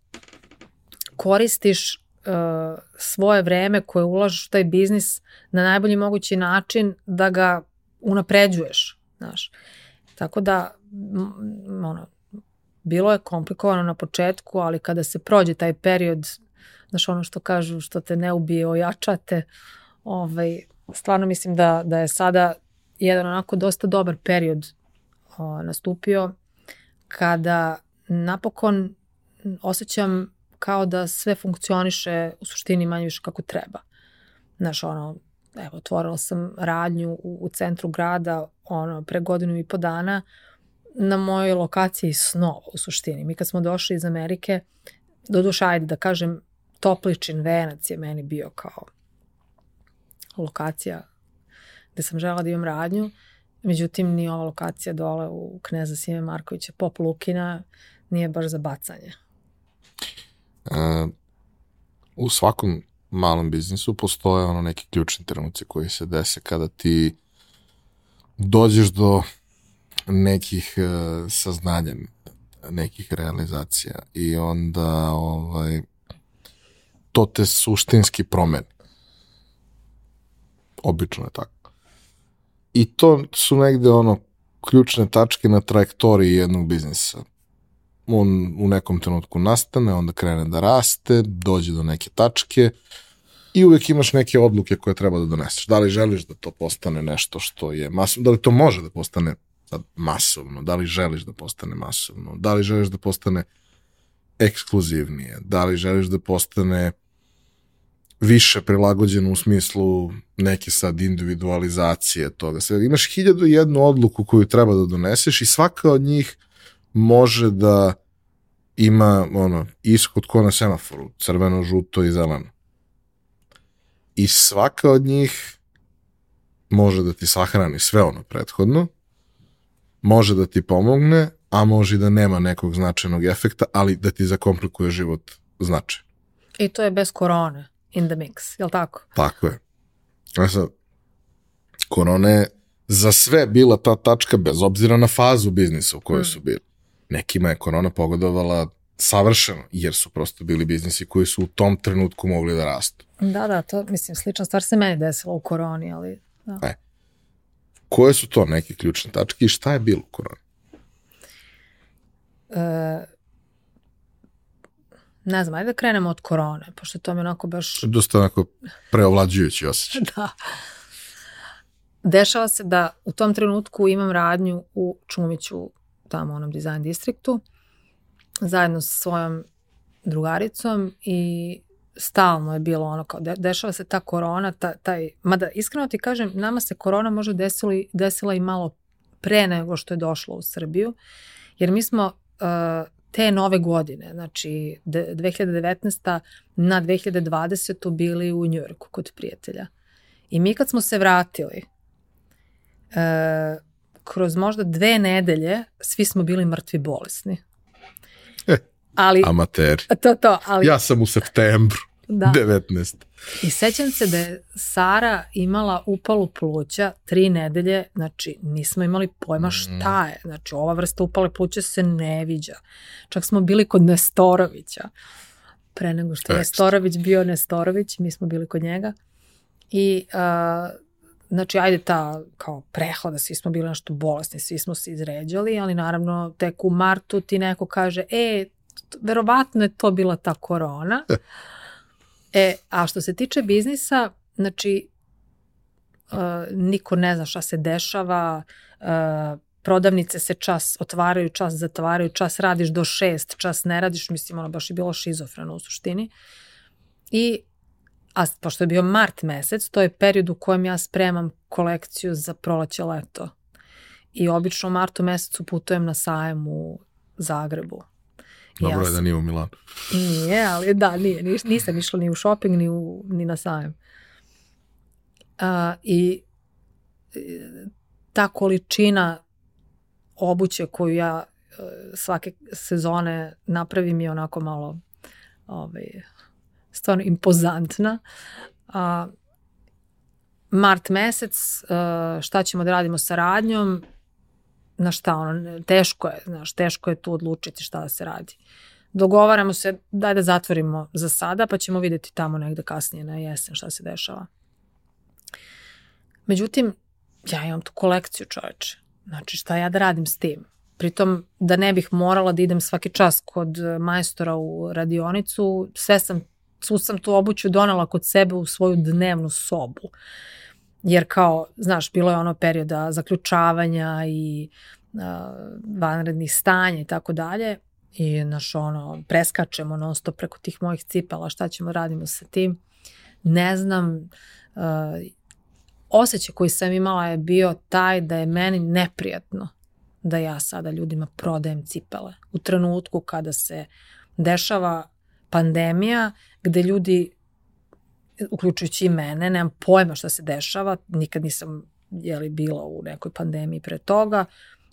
koristiš uh, svoje vreme koje ulažeš u taj biznis na najbolji mogući način da ga unapređuješ, znaš. Tako da, ono, bilo je komplikovano na početku, ali kada se prođe taj period, znaš ono što kažu, što te ne ubije, ojačate, ovaj, stvarno mislim da, da je sada jedan onako dosta dobar period o, nastupio kada napokon osjećam kao da sve funkcioniše u suštini manje više kako treba. Znaš, ono, evo, otvorila sam radnju u, u centru grada, ono, pre godinu i po dana, na mojoj lokaciji snova u suštini. Mi kad smo došli iz Amerike, do duša, ajde da kažem, Topličin venac je meni bio kao lokacija gde sam žela da imam radnju, međutim ni ova lokacija dole u Kneza Sime Markovića, Pop Lukina, nije baš za bacanje. Uh, u svakom malom biznisu postoje ono neki ključni trenuci koji se dese kada ti dođeš do nekih uh, saznanja, nekih realizacija i onda ovaj, to te suštinski promeni. Obično je tako. I to su negde ono ključne tačke na trajektoriji jednog biznisa. On u nekom trenutku nastane, onda krene da raste, dođe do neke tačke i uvek imaš neke odluke koje treba da doneseš. Da li želiš da to postane nešto što je masovno, da li to može da postane masovno, da li želiš da postane masovno, da li želiš da postane ekskluzivnije, da li želiš da postane više prilagođeno u smislu neke sad individualizacije toga. Sve. Imaš hiljadu i jednu odluku koju treba da doneseš i svaka od njih može da ima ono, ishod ko na semaforu, crveno, žuto i zeleno. I svaka od njih može da ti sahrani sve ono prethodno, može da ti pomogne, a može da nema nekog značajnog efekta, ali da ti zakomplikuje život značaj. I to je bez korone in the mix, je li tako? Tako je. A sad, korona je za sve bila ta tačka bez obzira na fazu biznisa u kojoj mm. su bili nekima je korona pogodovala savršeno, jer su prosto bili biznisi koji su u tom trenutku mogli da rastu. Da, da, to, mislim, slična stvar se meni desila u koroni, ali... Da. E. Koje su to neke ključne tačke i šta je bilo u koroni? E, ne znam, ajde da krenemo od korone, pošto to mi onako baš... Dosta onako preovlađujući osjećaj. da. Dešava se da u tom trenutku imam radnju u Čumiću, tamo u onom dizajn distriktu, zajedno sa svojom drugaricom i stalno je bilo ono kao, de, dešava se ta korona, ta, taj, mada iskreno ti kažem, nama se korona možda desila, desila i malo pre nego što je došlo u Srbiju, jer mi smo uh, te nove godine, znači 2019. na 2020. bili u Njujorku kod prijatelja. I mi kad smo se vratili, uh, kroz možda dve nedelje svi smo bili mrtvi bolesni. Ali, Amater. To, to, ali... Ja sam u septembru. Da. 19. I sećam se da je Sara imala upalu pluća tri nedelje, znači nismo imali pojma mm. šta je. Znači ova vrsta upale pluća se ne viđa. Čak smo bili kod Nestorovića. Pre nego što je Nestorović bio Nestorović, mi smo bili kod njega. I uh, znači ajde ta kao prehoda, svi smo bili nešto bolesni, svi smo se izređali, ali naravno tek u martu ti neko kaže, e, verovatno je to bila ta korona. E, a što se tiče biznisa, znači, uh, niko ne zna šta se dešava, uh, prodavnice se čas otvaraju, čas zatvaraju, čas radiš do šest, čas ne radiš, mislim, ono baš je bilo šizofreno u suštini. I, a pošto je bio mart mesec, to je period u kojem ja spremam kolekciju za proleće leto. I obično u martu mesecu putujem na sajem u Zagrebu. Dobro ja je da nije u Milanu. Nije, ali da, nije. Nisam išla ni u shopping, ni, u, ni na sajem. A, I ta količina obuće koju ja e, svake sezone napravim je onako malo ovaj, stvarno impozantna. A, mart mesec, e, šta ćemo da radimo sa radnjom, na šta ono, teško je, znaš, teško je tu odlučiti šta da se radi. Dogovaramo se, daj da zatvorimo za sada, pa ćemo videti tamo negde kasnije na jesen šta se dešava. Međutim, ja imam tu kolekciju čoveče. Znači, šta ja da radim s tim? Pritom, da ne bih morala da idem svaki čas kod majstora u radionicu, sve sam, svu sam tu obuću donala kod sebe u svoju dnevnu sobu jer kao, znaš, bilo je ono perioda zaključavanja i uh, vanrednih stanja i tako dalje i naš ono, preskačemo non stop preko tih mojih cipela, šta ćemo radimo sa tim, ne znam, uh, osjećaj koji sam imala je bio taj da je meni neprijatno da ja sada ljudima prodajem cipele. U trenutku kada se dešava pandemija, gde ljudi uključujući i mene, nemam pojma šta se dešava, nikad nisam jeli, bila u nekoj pandemiji pre toga,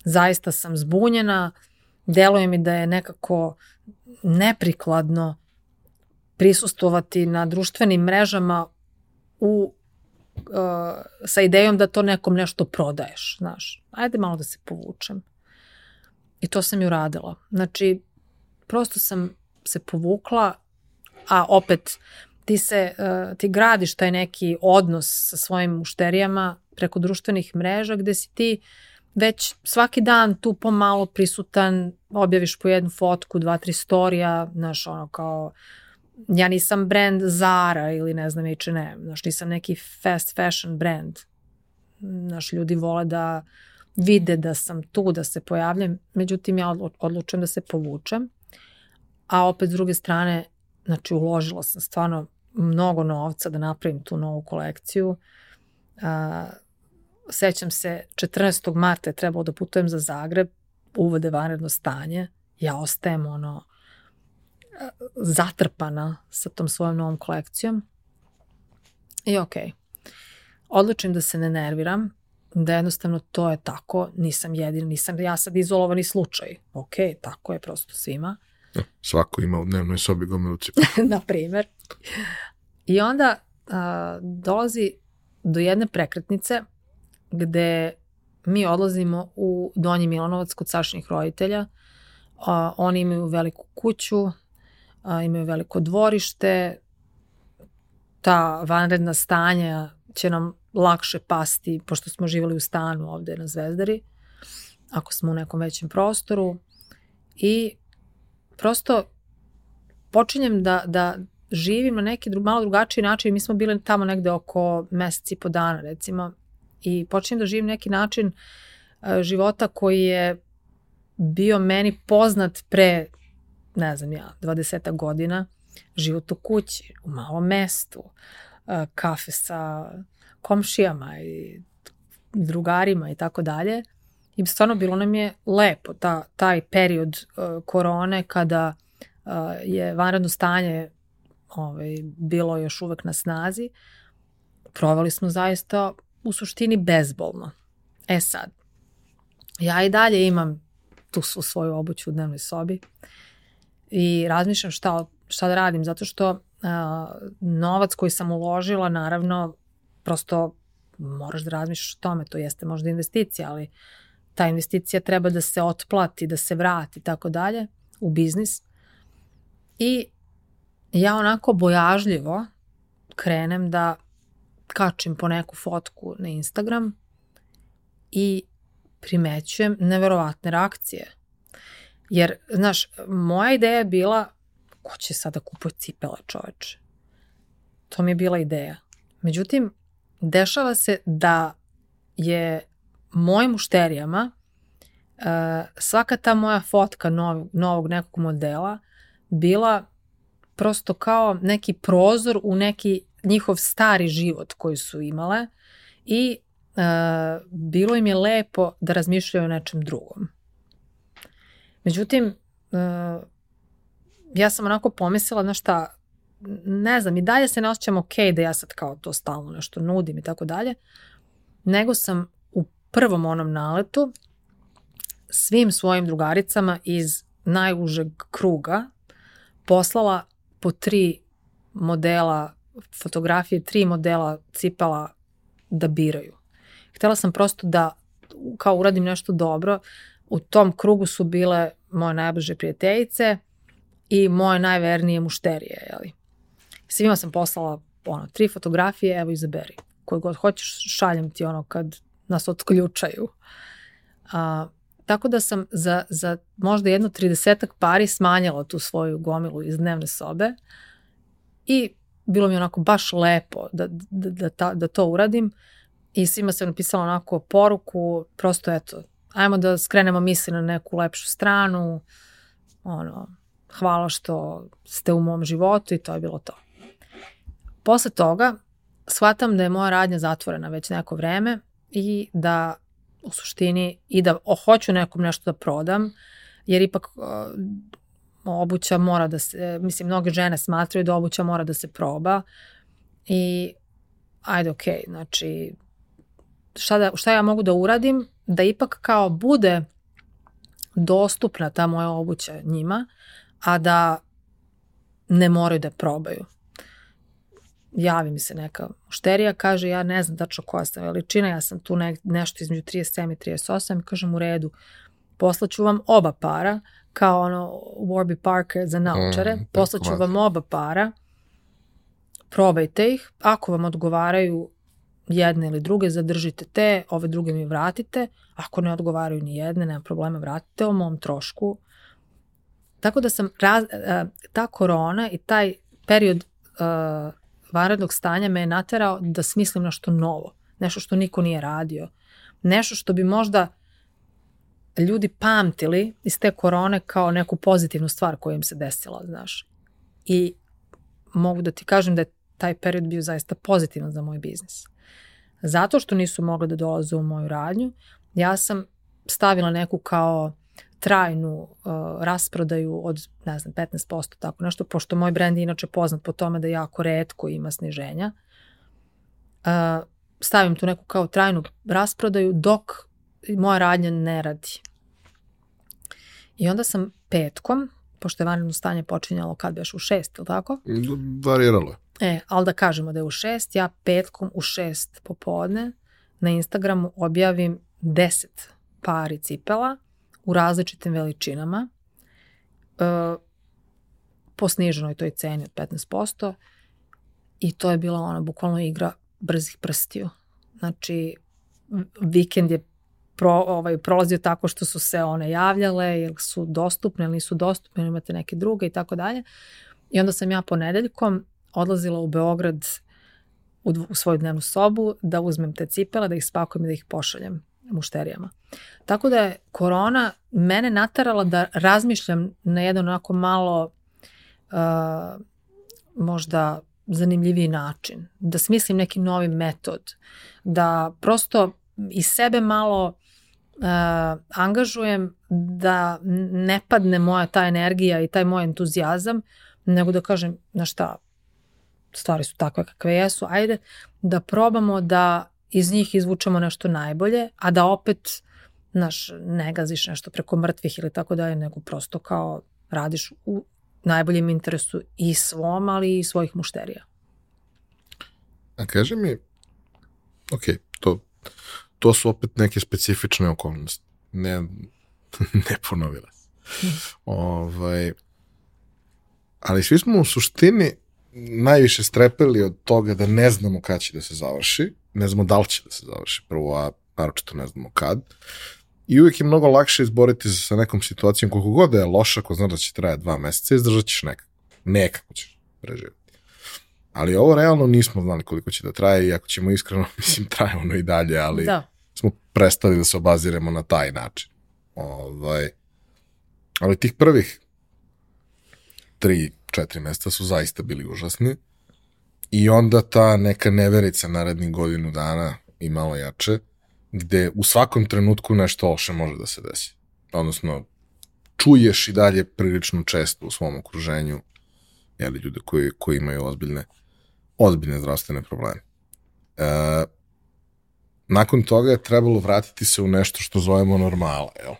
zaista sam zbunjena, deluje mi da je nekako neprikladno prisustovati na društvenim mrežama u, uh, sa idejom da to nekom nešto prodaješ, znaš. Ajde malo da se povučem. I to sam i uradila. Znači, prosto sam se povukla, a opet ti se, uh, ti gradiš taj neki odnos sa svojim mušterijama preko društvenih mreža gde si ti već svaki dan tu pomalo prisutan, objaviš po jednu fotku, dva, tri storija, znaš, ono kao, ja nisam brand Zara ili ne znam H&M, znaš, nisam neki fast fashion brand. Znaš, ljudi vole da vide da sam tu, da se pojavljam, međutim ja odlučujem da se povučem, a opet s druge strane, znači uložila sam stvarno mnogo novca da napravim tu novu kolekciju. A, sećam se, 14. marta je trebalo da putujem za Zagreb, uvode vanredno stanje, ja ostajem ono zatrpana sa tom svojom novom kolekcijom. I okej, okay. odlučim da se ne nerviram, da jednostavno to je tako, nisam jedin, nisam ja sad izolovani slučaj. Ok, tako je prosto svima. Svako ima u dnevnoj sobi gomilu Na primer. I onda a, dolazi do jedne prekretnice gde mi odlazimo u Donji Milanovac kod Sašinih roditelja. A, oni imaju veliku kuću, a, imaju veliko dvorište, ta vanredna stanja će nam lakše pasti, pošto smo živali u stanu ovde na Zvezdari, ako smo u nekom većem prostoru. I prosto počinjem da, da živim na neki dru, malo drugačiji način. Mi smo bili tamo negde oko meseci po dana, recimo. I počinjem da živim neki način uh, života koji je bio meni poznat pre, ne znam ja, 20 godina. Život u kući, u malom mestu, uh, kafe sa komšijama i drugarima i tako dalje. I stvarno bilo nam je lepo ta, taj period uh, korone kada uh, je vanredno stanje ovaj, bilo još uvek na snazi. Provali smo zaista u suštini bezbolno. E sad, ja i dalje imam tu svu svoju obuću u dnevnoj sobi i razmišljam šta, šta da radim, zato što uh, novac koji sam uložila, naravno, prosto moraš da razmišljaš o tome, to jeste možda investicija, ali ta investicija treba da se otplati, da se vrati i tako dalje u biznis. I ja onako bojažljivo krenem da kačim po neku fotku na Instagram i primećujem neverovatne reakcije. Jer, znaš, moja ideja je bila ko će sada kupuje cipele čoveče. To mi je bila ideja. Međutim, dešava se da je mojim mušterijama uh, svaka ta moja fotka novog, novog nekog modela bila prosto kao neki prozor u neki njihov stari život koji su imale i uh, bilo im je lepo da razmišljaju o nečem drugom. Međutim, uh, ja sam onako pomislila, na šta, ne znam, i dalje se ne osjećam ok da ja sad kao to stalno nešto nudim i tako dalje, nego sam prvom onom naletu svim svojim drugaricama iz najužeg kruga poslala po tri modela fotografije, tri modela cipala da biraju. Htela sam prosto da kao uradim nešto dobro. U tom krugu su bile moje najbliže prijateljice i moje najvernije mušterije, jeli. Svima sam poslala ono, tri fotografije, evo izaberi. Koje god hoćeš, šaljem ti ono kad nas otključaju. A, tako da sam za, za možda jedno tridesetak pari smanjila tu svoju gomilu iz dnevne sobe i bilo mi onako baš lepo da, da, da, ta, da to uradim i svima sam napisala onako poruku, prosto eto, ajmo da skrenemo misli na neku lepšu stranu, ono, hvala što ste u mom životu i to je bilo to. Posle toga shvatam da je moja radnja zatvorena već neko vreme i da u suštini i da hoću nekom nešto da prodam, jer ipak obuća mora da se, mislim, mnoge žene smatraju da obuća mora da se proba i ajde, okej, znači, šta, da, šta ja mogu da uradim da ipak kao bude dostupna ta moja obuća njima, a da ne moraju da probaju. Javi mi se neka mušterija, kaže ja ne znam tačno koja sam veličina, ja sam tu ne, nešto između 37 i 38 i kažem u redu, poslaću vam oba para, kao ono Warby Parker za naučare, mm, poslaću vam oba para, probajte ih, ako vam odgovaraju jedne ili druge, zadržite te, ove druge mi vratite, ako ne odgovaraju ni jedne, nema problema, vratite o mom trošku. Tako da sam, raz, e, ta korona i taj period uh, vanrednog stanja me je naterao da smislim nešto novo, nešto što niko nije radio, nešto što bi možda ljudi pamtili iz te korone kao neku pozitivnu stvar koja im se desila, znaš. I mogu da ti kažem da je taj period bio zaista pozitivan za moj biznis. Zato što nisu mogli da dolaze u moju radnju, ja sam stavila neku kao trajnu uh, rasprodaju od, ne znam, 15%, tako nešto, pošto moj brend je inače poznat po tome da jako redko ima sniženja. Uh, stavim tu neku kao trajnu rasprodaju dok moja radnja ne radi. I onda sam petkom, pošto je vanredno stanje počinjalo kad beš u šest, ili tako? Variralo. E, ali da kažemo da je u šest, ja petkom u šest popodne na Instagramu objavim deset pari cipela u različitim veličinama e, po sniženoj toj ceni od 15% i to je bila ona bukvalno igra brzih prstiju. Znači, vikend je pro, ovaj, prolazio tako što su se one javljale, jer su dostupne ili nisu dostupne, imate neke druge i tako dalje. I onda sam ja ponedeljkom odlazila u Beograd u, u svoju dnevnu sobu da uzmem te cipele, da ih spakujem i da ih pošaljem mušterijama. Tako da je korona mene natarala da razmišljam na jedan onako malo uh, možda zanimljiviji način, da smislim neki novi metod, da prosto iz sebe malo uh, angažujem da ne padne moja ta energija i taj moj entuzijazam, nego da kažem, na šta, stvari su takve kakve jesu, ajde da probamo da iz njih izvučemo nešto najbolje, a da opet naš, ne gaziš nešto preko mrtvih ili tako dalje, nego prosto kao radiš u najboljem interesu i svom, ali i svojih mušterija. A kaže mi, ok, to, to su opet neke specifične okolnosti. Ne, ne ponovila ovaj, ali svi smo u suštini najviše strepeli od toga da ne znamo kad će da se završi, ne znamo da li će da se završi prvo, a naročito ne znamo kad. I uvijek je mnogo lakše izboriti se sa nekom situacijom koliko god da je loša, ko zna da će traje dva meseca, izdržat ćeš nekako. Nekako ćeš preživati. Ali ovo realno nismo znali koliko će da traje i ako ćemo iskreno, mislim, traje ono i dalje, ali da. smo prestali da se obaziremo na taj način. Ovaj, ali tih prvih tri, četiri mesta su zaista bili užasni. I onda ta neka neverica narednih godinu dana i malo jače, gde u svakom trenutku nešto loše može da se desi. Odnosno, čuješ i dalje prilično često u svom okruženju jeli, ljude koji, koji imaju ozbiljne, ozbiljne zdravstvene probleme. E, nakon toga je trebalo vratiti se u nešto što zovemo normala, jel?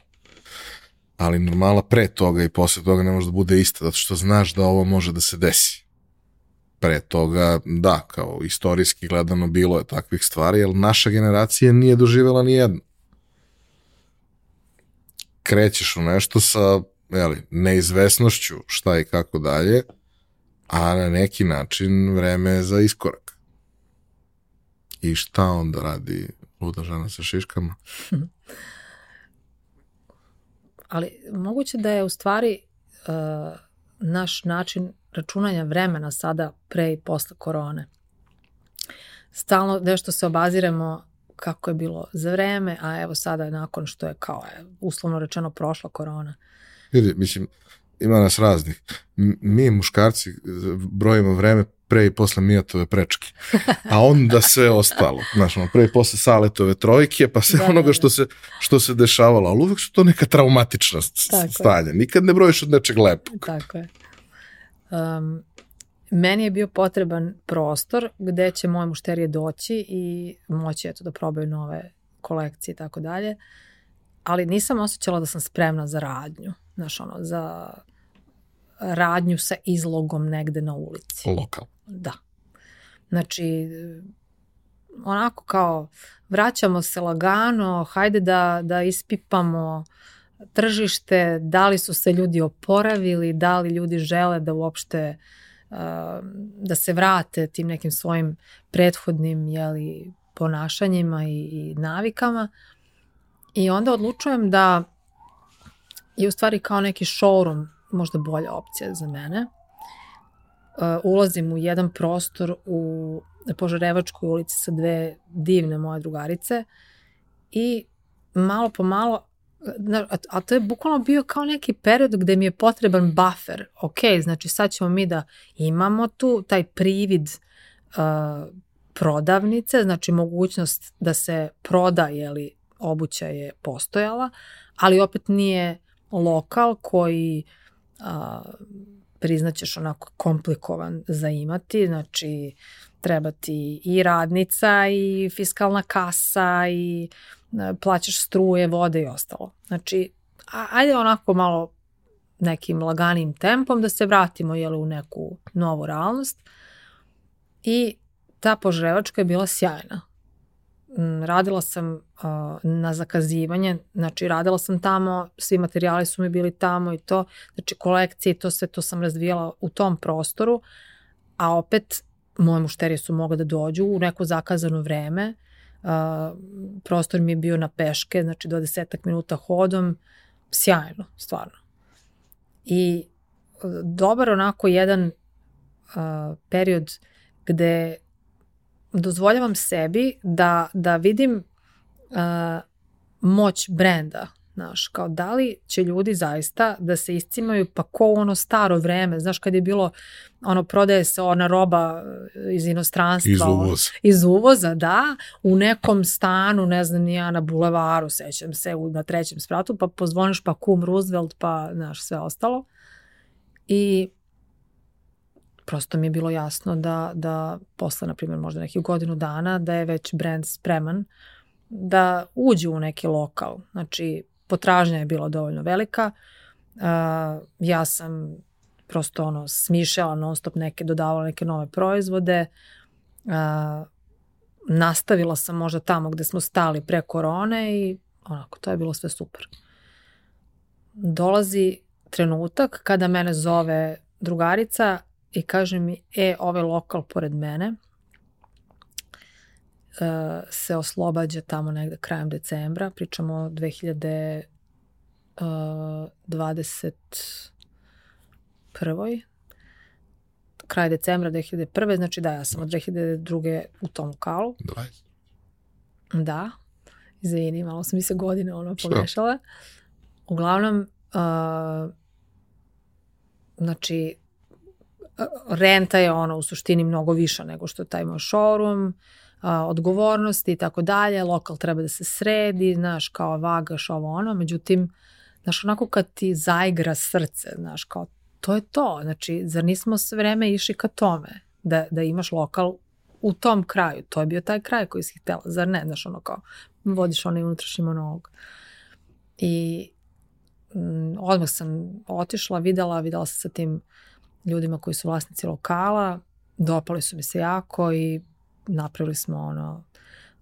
Ali normala pre toga i posle toga ne može da bude ista, zato što znaš da ovo može da se desi pre toga, da, kao istorijski gledano bilo je takvih stvari, jer naša generacija nije doživjela ni jednu. Krećeš u nešto sa jeli, neizvesnošću šta i kako dalje, a na neki način vreme za iskorak. I šta onda radi luda žena sa šiškama? Ali moguće da je u stvari uh, naš način računanja vremena sada pre i posle korone. Stalno nešto se obaziremo kako je bilo za vreme, a evo sada nakon što je kao je, uslovno rečeno prošla korona. Vidi, mislim, ima nas raznih. Mi muškarci brojimo vreme pre i posle Mijatove prečke. A onda sve ostalo. Znaš, ono, pre i posle Saletove trojke, pa sve da, onoga da, da. što se, što se dešavalo. Ali uvek su to neka traumatična stanja. Nikad ne brojiš od nečeg lepog. Tako je. Um, meni je bio potreban prostor gde će moje mušterije doći i moći eto da probaju nove kolekcije i tako dalje. Ali nisam osjećala da sam spremna za radnju. Znaš, ono, za radnju sa izlogom negde na ulici. Lokal. Da. Znači, onako kao vraćamo se lagano, hajde da, da ispipamo tržište, da li su se ljudi oporavili, da li ljudi žele da uopšte uh, da se vrate tim nekim svojim prethodnim jeli, ponašanjima i, i navikama. I onda odlučujem da je u stvari kao neki showroom možda bolja opcija za mene. Uh, ulazim u jedan prostor u Požarevačkoj ulici sa dve divne moje drugarice i malo po malo a, to je bukvalno bio kao neki period gde mi je potreban buffer. Ok, znači sad ćemo mi da imamo tu taj privid uh, prodavnice, znači mogućnost da se proda, jeli, obuća je postojala, ali opet nije lokal koji a, priznaćeš onako komplikovan za imati, znači treba ti i radnica i fiskalna kasa i a, plaćaš struje, vode i ostalo. Znači, ajde onako malo nekim laganim tempom da se vratimo jeli, u neku novu realnost. I ta požrevačka je bila sjajna. Mm, radila sam uh, na zakazivanje, znači radila sam tamo, svi materijali su mi bili tamo i to, znači kolekcije i to sve to sam razvijala u tom prostoru, a opet moje mušterije su mogle da dođu u neko zakazano vreme, uh, prostor mi je bio na peške, znači do desetak minuta hodom, sjajno, stvarno. I dobar onako jedan uh, period gde dozvoljavam sebi da, da vidim uh, moć brenda Znaš, kao da li će ljudi zaista da se iscimaju pa ko ono staro vreme, znaš kad je bilo ono prodaje se ona roba eh, iz inostranstva. Iz uvoza. iz uvoza, da, u nekom stanu, ne znam ni ja, na bulevaru, sećam se, u, na trećem spratu, pa pozvoniš pa kum Roosevelt, pa znaš sve ostalo. I prosto mi je bilo jasno da, da posle, na primjer, možda nekih godinu dana, da je već brand spreman da uđe u neki lokal. Znači, potražnja je bila dovoljno velika. Uh, ja sam prosto ono smišljala non stop neke, dodavala neke nove proizvode. Uh, nastavila sam možda tamo gde smo stali pre korone i onako, to je bilo sve super. Dolazi trenutak kada mene zove drugarica i kaže mi, e, ovaj lokal pored mene se oslobađa tamo negde krajem decembra, pričamo o 2021. kraj decembra 2001. Znači da, ja sam od 2002. u tom lokalu. 20. Da. Izvini, malo sam mi se godine ono pomešala. Uglavnom, uh, znači, renta je ono u suštini mnogo viša nego što je taj moj showroom a, odgovornosti i tako dalje, lokal treba da se sredi, znaš, kao vagaš ovo ono, međutim, znaš, onako kad ti zaigra srce, znaš, kao to je to, znači, zar nismo sve vreme išli ka tome, da, da imaš lokal u tom kraju, to je bio taj kraj koji si htela, zar ne, znaš, ono kao, vodiš onaj unutrašnji monolog. I mm, odmah sam otišla, videla, videla sam sa tim ljudima koji su vlasnici lokala, dopali su mi se jako i napravili smo ono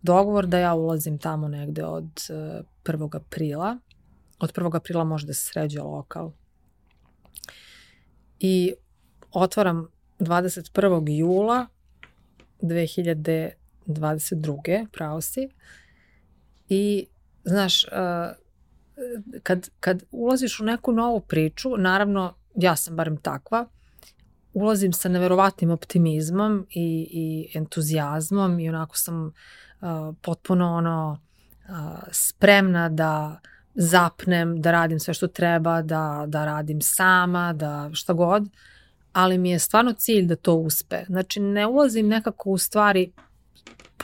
dogovor da ja ulazim tamo negde od 1. Uh, aprila. Od 1. aprila može da se sređuje lokal. I otvaram 21. jula 2022. pravo si. I, znaš, uh, kad, kad ulaziš u neku novu priču, naravno, ja sam barem takva, ulazim sa neverovatnim optimizmom i, i entuzijazmom i onako sam uh, potpuno ono uh, spremna da zapnem, da radim sve što treba, da, da radim sama, da šta god, ali mi je stvarno cilj da to uspe. Znači ne ulazim nekako u stvari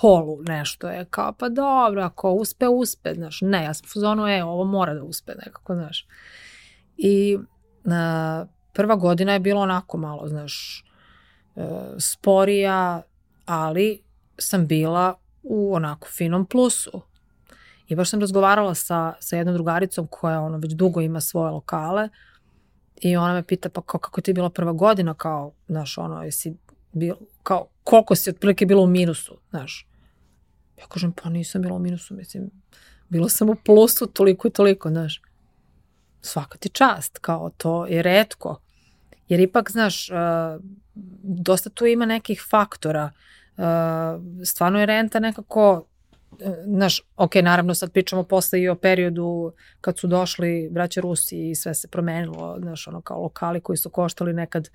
polu nešto je kao pa dobro, ako uspe, uspe, znaš, ne, ja sam u zonu, e, ovo mora da uspe nekako, znaš. I uh, prva godina je bilo onako malo, znaš, e, sporija, ali sam bila u onako finom plusu. I baš sam razgovarala sa, sa jednom drugaricom koja ono već dugo ima svoje lokale i ona me pita pa kao, kako ti je bila prva godina kao, znaš, ono, jesi bil, kao, koliko si otprilike bilo u minusu, znaš. Ja kažem, pa nisam bila u minusu, mislim, bila sam u plusu toliko i toliko, znaš. Svaka ti čast, kao to je redko. Jer ipak, znaš, dosta tu ima nekih faktora. Stvarno je renta nekako uh, znaš, ok, naravno sad pričamo posle i o periodu kad su došli braća Rusi i sve se promenilo, znaš, ono kao lokali koji su koštali nekad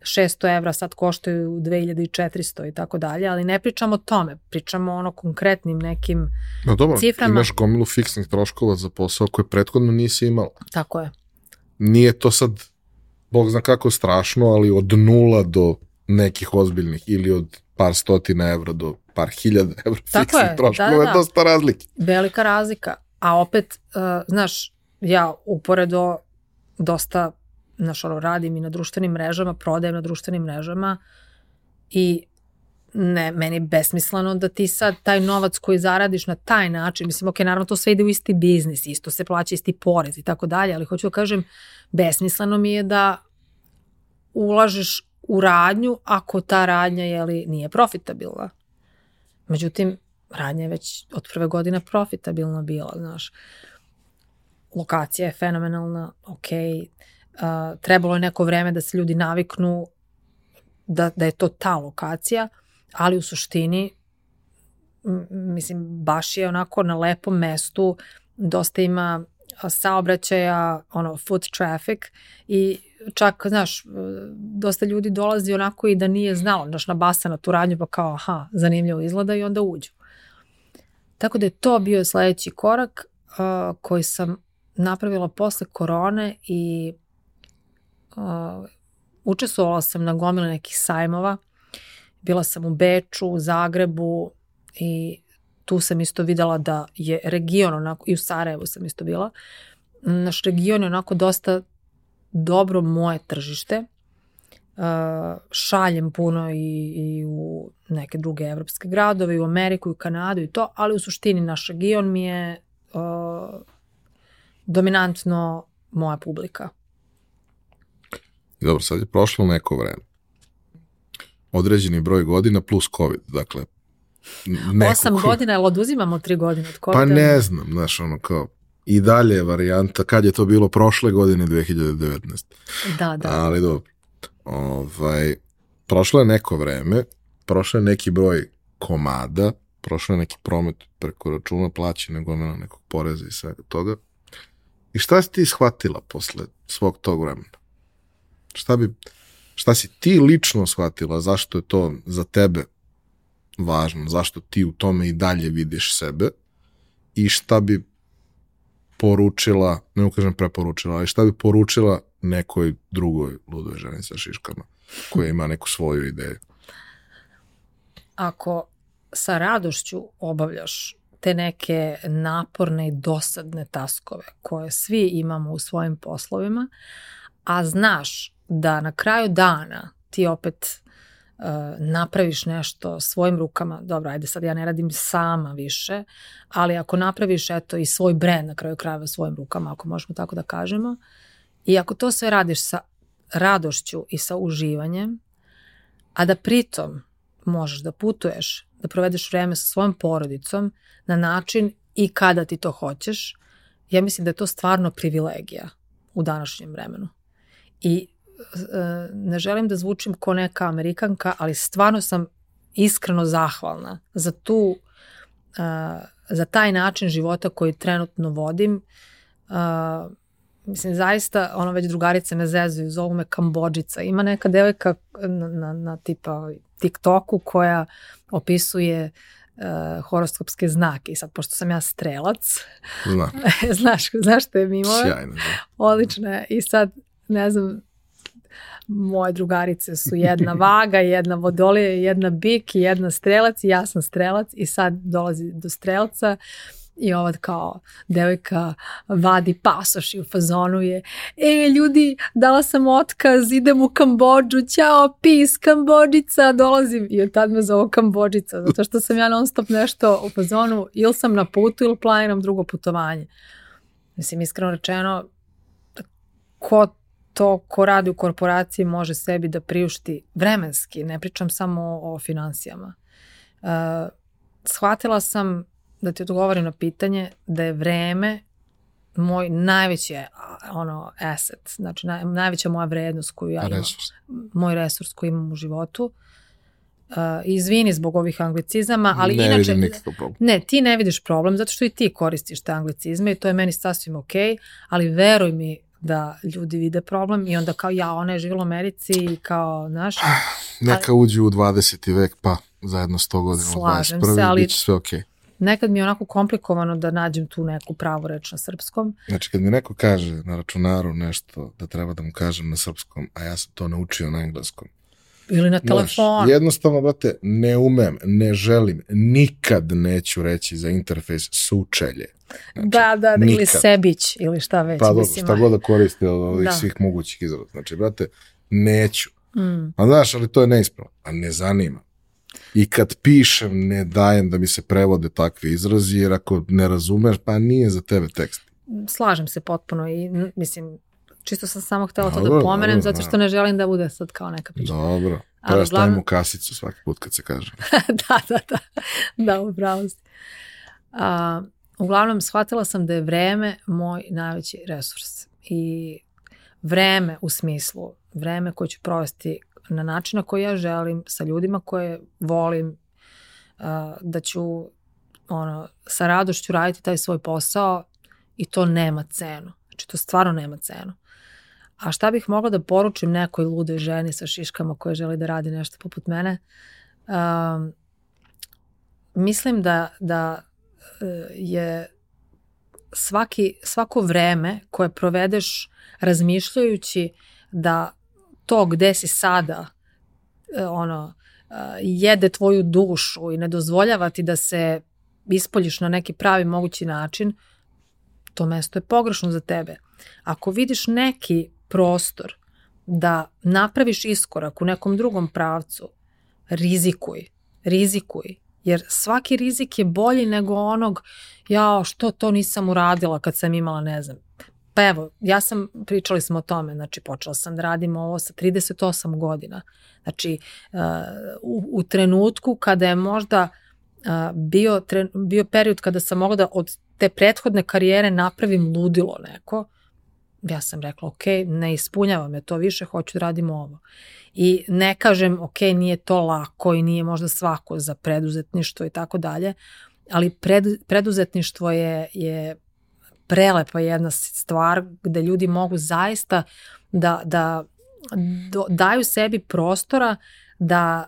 600 evra, sad koštaju 2400 i tako dalje, ali ne pričamo o tome, pričamo ono konkretnim nekim no, dobro, ciframa. imaš gomilu fiksnih troškova za posao koje prethodno nisi imao. Tako je. Nije to sad bog zna kako strašno, ali od nula do nekih ozbiljnih ili od par stotina evra do par hiljada evra Tako fiksnih je, troškova, da, da, da. dosta razlike. Velika razlika, a opet, uh, znaš, ja uporedo dosta, znaš, ono, radim i na društvenim mrežama, prodajem na društvenim mrežama i ne, meni besmisleno da ti sad taj novac koji zaradiš na taj način, mislim, ok, naravno to sve ide u isti biznis, isto se plaća isti porez i tako dalje, ali hoću da kažem, besmisleno mi je da ulažeš u radnju ako ta radnja jeli, nije profitabilna. Međutim, radnja je već od prve godine profitabilna bila, znaš. Lokacija je fenomenalna, ok, uh, trebalo je neko vreme da se ljudi naviknu da, da je to ta lokacija, ali u suštini mislim baš je onako na lepom mestu dosta ima saobraćaja ono foot traffic i čak, znaš, dosta ljudi dolazi onako i da nije znalo, znaš, na basa na tu radnju, pa kao, aha, zanimljivo izgleda i onda uđu. Tako da je to bio sledeći korak uh, koji sam napravila posle korone i uh, učestvovala sam na gomile nekih sajmova. Bila sam u Beču, u Zagrebu i tu sam isto videla da je region onako, i u Sarajevu sam isto bila, naš region je onako dosta dobro moje tržište. Uh, šaljem puno i, i u neke druge evropske gradove, i u Ameriku, i u Kanadu i to, ali u suštini naš region mi je uh, dominantno moja publika. Dobro, sad je prošlo neko vreme. Određeni broj godina plus COVID, dakle Neko Osam ko... godina, ali oduzimamo tri godine od COVID? Pa ne znam, znaš, ono kao, i dalje je varijanta, kad je to bilo prošle godine, 2019. Da, da. Ali dobro. Ovaj, prošlo je neko vreme, prošlo je neki broj komada, prošlo je neki promet preko računa plaćene gomena nekog poreza i svega toga. I šta si ti shvatila posle svog tog vremena? Šta bi, šta si ti lično shvatila, zašto je to za tebe važno, zašto ti u tome i dalje vidiš sebe i šta bi poručila, ne ukažem preporučila, ali šta bi poručila nekoj drugoj ludoj ženi sa šiškama koja ima neku svoju ideju? Ako sa radošću obavljaš te neke naporne i dosadne taskove koje svi imamo u svojim poslovima, a znaš da na kraju dana ti opet uh, napraviš nešto svojim rukama, dobro, ajde sad ja ne radim sama više, ali ako napraviš eto i svoj brend na kraju krajeva svojim rukama, ako možemo tako da kažemo, i ako to sve radiš sa radošću i sa uživanjem, a da pritom možeš da putuješ, da provedeš vreme sa svojom porodicom na način i kada ti to hoćeš, ja mislim da je to stvarno privilegija u današnjem vremenu. I ne želim da zvučim ko neka Amerikanka, ali stvarno sam iskreno zahvalna za tu, za taj način života koji trenutno vodim. Mislim, zaista, ono već drugarice me zezuju, zovu me Kambođica. Ima neka devojka na, na, na tipa TikToku koja opisuje uh, horoskopske znake i sad pošto sam ja strelac Znam. znaš, znaš što je mimo Sjajno, da. odlično je i sad ne znam moje drugarice su jedna vaga, jedna vodolija, jedna bik i jedna strelac i ja sam strelac i sad dolazi do strelca i ova kao devojka vadi pasoš i u fazonu je e ljudi dala sam otkaz idem u Kambođu ćao pis Kambođica dolazim i od tad me zove Kambođica zato što sam ja non stop nešto u fazonu ili sam na putu ili planiram drugo putovanje. Mislim iskreno rečeno ko to ko radi u korporaciji može sebi da priušti vremenski, ne pričam samo o, o financijama. Uh, shvatila sam, da ti odgovorim na pitanje, da je vreme moj najveći ono asset, znači naj, najveća moja vrednost koju ja imam, moj resurs koji imam u životu. Uh, izvini zbog ovih anglicizama, ali ne inače... problem. Ne, ti ne vidiš problem, zato što i ti koristiš te anglicizme i to je meni sasvim ok, ali veruj mi da ljudi vide problem i onda kao ja, ona je živjela u Americi i kao, znaš... Neka uđu u 20. vek, pa zajedno 100 godina u 21. Se, ali... sve okej. Okay. Nekad mi je onako komplikovano da nađem tu neku pravu reč na srpskom. Znači, kad mi neko kaže na računaru nešto da treba da mu kažem na srpskom, a ja sam to naučio na engleskom, Ili na telefonu. Jednostavno, brate, ne umem, ne želim, nikad neću reći za interfejs sučelje. Znači, da, da, da ili sebić ili šta već. Pa dobro, šta god da koriste od ovih da. svih mogućih izraza. Znači, brate, neću. Mm. A znaš, ali to je neispravno. A ne zanima. I kad pišem, ne dajem da mi se prevode takvi izrazi, jer ako ne razumeš, pa nije za tebe tekst. Slažem se potpuno i mislim, čisto sam samo htela to da pomenem, dobro, zato što ne želim da bude sad kao neka priča. Dobro, treba stavim u kasicu svaki put kad se kaže. da, da, da, da, upravo si. A, uglavnom, shvatila sam da je vreme moj najveći resurs. I vreme u smislu, vreme koje ću provesti na način na koji ja želim, sa ljudima koje volim, a, da ću ono, sa radošću raditi taj svoj posao i to nema cenu. Znači, to stvarno nema cenu A šta bih mogla da poručim nekoj ludoj ženi sa šiškama koja želi da radi nešto poput mene? Um, mislim da, da e, je svaki, svako vreme koje provedeš razmišljajući da to gde si sada e, ono, e, jede tvoju dušu i ne dozvoljava ti da se ispoljiš na neki pravi mogući način, to mesto je pogrešno za tebe. Ako vidiš neki prostor da napraviš iskorak u nekom drugom pravcu, rizikuj, rizikuj, jer svaki rizik je bolji nego onog, ja, što to nisam uradila kad sam imala, ne znam, Pa evo, ja sam, pričali smo o tome, znači počela sam da radim ovo sa 38 godina. Znači, uh, u, u trenutku kada je možda uh, bio, bio period kada sam mogla da od te prethodne karijere napravim ludilo neko, ja sam rekla, ok, ne ispunjava me to više, hoću da radim ovo. I ne kažem, ok, nije to lako i nije možda svako za preduzetništvo i tako dalje, ali pred, preduzetništvo je, je prelepa jedna stvar gde ljudi mogu zaista da, da do, daju sebi prostora da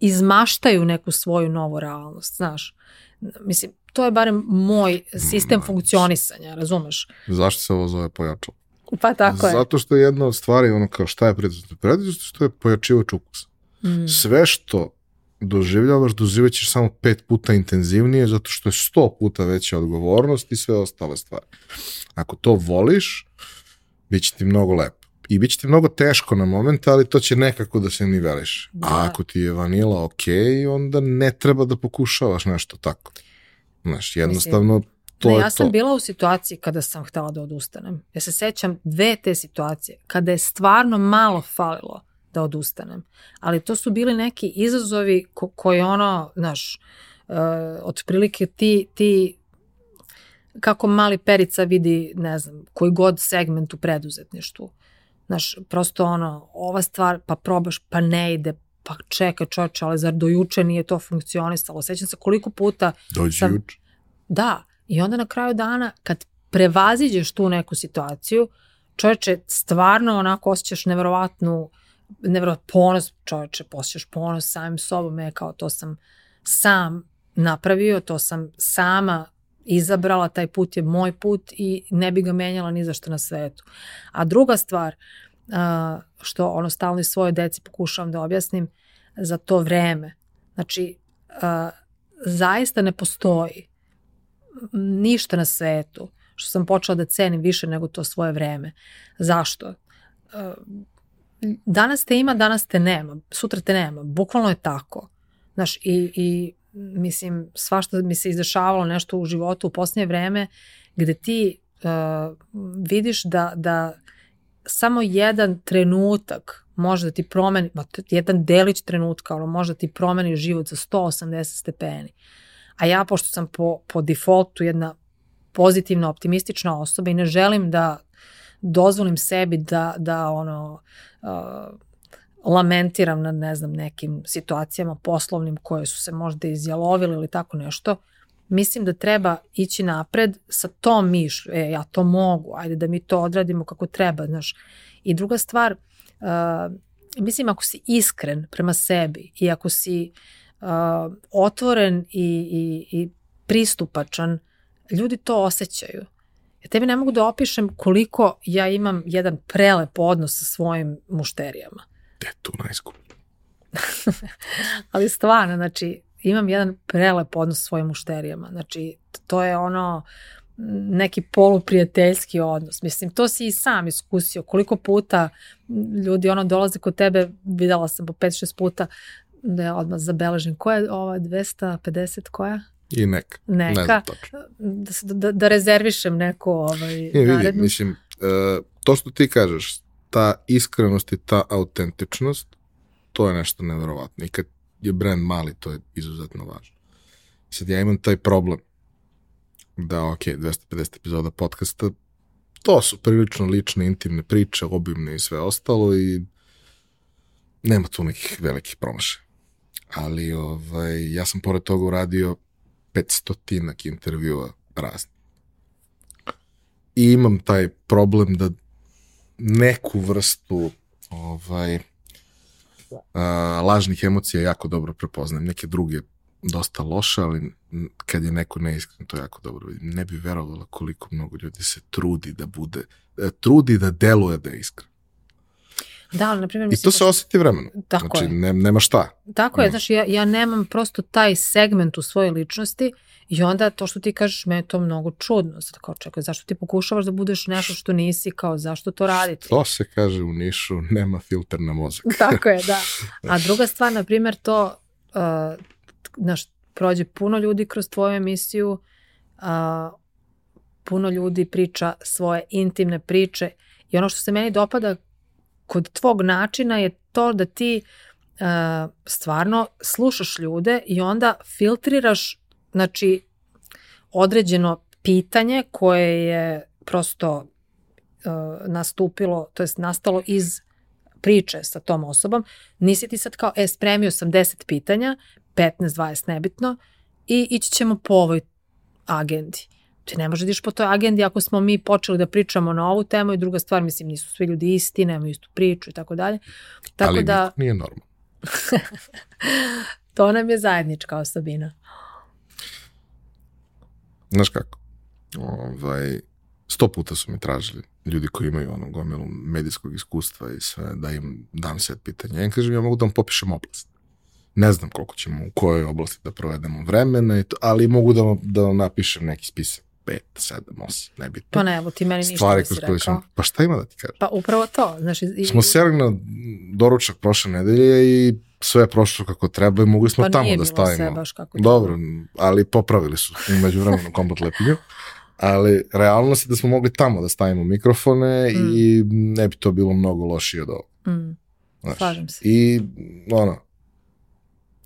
izmaštaju neku svoju novu realnost, znaš. Mislim, to je barem moj sistem funkcionisanja, razumeš? Zašto se ovo zove pojačalo? Pa tako je. Zato što je jedna od stvari, ono kao šta je preduzetno? Preduzetno što je pojačivač ukusa. Mm. Sve što doživljavaš, doživljaćeš samo pet puta intenzivnije, zato što je sto puta veća odgovornost i sve ostale stvari. Ako to voliš, bit će ti mnogo lepo. I bit će ti mnogo teško na moment, ali to će nekako da se niveliš. Da. A ako ti je vanila ok, onda ne treba da pokušavaš nešto tako. Znaš, jednostavno Mislim, to ne, ja sam to. bila u situaciji kada sam htela da odustanem. Ja se sećam dve te situacije, kada je stvarno malo falilo da odustanem. Ali to su bili neki izazovi ko, koji ono, znaš, uh, otprilike ti, ti kako mali perica vidi, ne znam, koji god segment u preduzetništvu. Znaš, prosto ono, ova stvar, pa probaš, pa ne ide, pa čekaj čoče, ali zar do juče nije to funkcionisalo? Sećam se koliko puta... Dođi sam, juče. Da, i onda na kraju dana, kad prevaziđeš tu neku situaciju, čoveče, stvarno onako osjećaš neverovatnu uh, nevjerojatno ponos, čovječe, posjećaš ponos samim sobom, je kao to sam sam napravio, to sam sama izabrala, taj put je moj put i ne bi ga menjala ni za što na svetu. A druga stvar, što ono stalno i svoje deci pokušavam da objasnim, za to vreme. Znači, zaista ne postoji ništa na svetu što sam počela da cenim više nego to svoje vreme. Zašto? danas te ima, danas te nema, sutra te nema, bukvalno je tako. Znaš, i, i mislim, svašta mi se izdešavalo nešto u životu u posljednje vreme, gde ti uh, vidiš da, da samo jedan trenutak može da ti promeni, jedan delić trenutka, ono, može da ti promeni život za 180 stepeni. A ja, pošto sam po, po defaultu jedna pozitivna, optimistična osoba i ne želim da dozvolim sebi da, da ono, uh, lamentiram na ne znam nekim situacijama poslovnim koje su se možda izjalovile ili tako nešto, mislim da treba ići napred sa tom mišlju, e, ja to mogu, ajde da mi to odradimo kako treba, znaš. I druga stvar, uh, mislim ako si iskren prema sebi i ako si uh, otvoren i, i, i pristupačan, ljudi to osjećaju. Ja tebi ne mogu da opišem koliko ja imam jedan prelep odnos sa svojim mušterijama. Te tu najskuplje. Ali stvarno, znači, imam jedan prelep odnos sa svojim mušterijama. Znači, to je ono neki poluprijateljski odnos. Mislim, to si i sam iskusio. Koliko puta ljudi ono dolaze kod tebe, videla sam po 5-6 puta, da je odmah zabeležen. Koja je ova 250, koja? I neka. Neka. Ne da, da, da rezervišem neko ovaj, ne, vidi, mislim, uh, to što ti kažeš, ta iskrenost i ta autentičnost, to je nešto nevjerovatno. I kad je brand mali, to je izuzetno važno. Sad ja imam taj problem da, ok, 250 epizoda podcasta, to su prilično lične, intimne priče, obimne i sve ostalo i nema tu nekih velikih promašaja. Ali ovaj, ja sam pored toga uradio 500 intervjua praznih. I imam taj problem da neku vrstu ovaj, a, lažnih emocija jako dobro prepoznajem. Neke druge dosta loše, ali kad je neko neiskren, to jako dobro vidim. Ne bi verovala koliko mnogo ljudi se trudi da bude, e, trudi da deluje da je iskren. Da, ali, na primjer, I to se osjeti vremenom. Tako znači, je. Ne, nema šta. Tako je, No. znaš, ja, ja nemam prosto taj segment u svojoj ličnosti i onda to što ti kažeš, me je to mnogo čudno. Sad kao, čekaj, zašto ti pokušavaš da budeš nešto što nisi, kao, zašto to raditi? To se kaže u Nišu, nema filter na mozak. Tako je, da. A druga stvar, na primjer, to, uh, znaš, prođe puno ljudi kroz tvoju emisiju, uh, puno ljudi priča svoje intimne priče i ono što se meni dopada kod tvog načina je to da ti uh, stvarno slušaš ljude i onda filtriraš, znači, određeno pitanje koje je prosto uh, nastupilo, to jest nastalo iz priče sa tom osobom, nisi ti sad kao, e, spremio sam 10 pitanja, 15, 20, nebitno, i ići ćemo po ovoj agendi. Ti ne možeš da ideš po toj agendi ako smo mi počeli da pričamo na ovu temu i druga stvar, mislim, nisu svi ljudi isti, nemaju istu priču i tako dalje. Tako ali da, nije normalno. to nam je zajednička osobina. Znaš kako? Ovaj, sto puta su mi tražili ljudi koji imaju ono gomilu medijskog iskustva i sve, da im dam set pitanja. Ja im kažem, ja mogu da vam popišem oblast. Ne znam koliko ćemo u kojoj oblasti da provedemo vremena, i to, ali mogu da vam, da vam napišem neki spisak. 5, 7, 8, nebitno. Pa ne, evo ti meni ništa Stvari nisi kroz koje rekao. sam... Pa šta ima da ti kažem? Pa upravo to. Znaš, i, Smo seli na doručak prošle nedelje i sve je prošlo kako treba i mogli smo pa tamo nije da bilo sve stavimo. baš kako Dobro, ali popravili su umeđu vremenu komplet lepinju. Ali realnost je da smo mogli tamo da stavimo mikrofone Mm. i ne bi to bilo mnogo lošije od treba. Mm, Znaš. slažem se. I ono,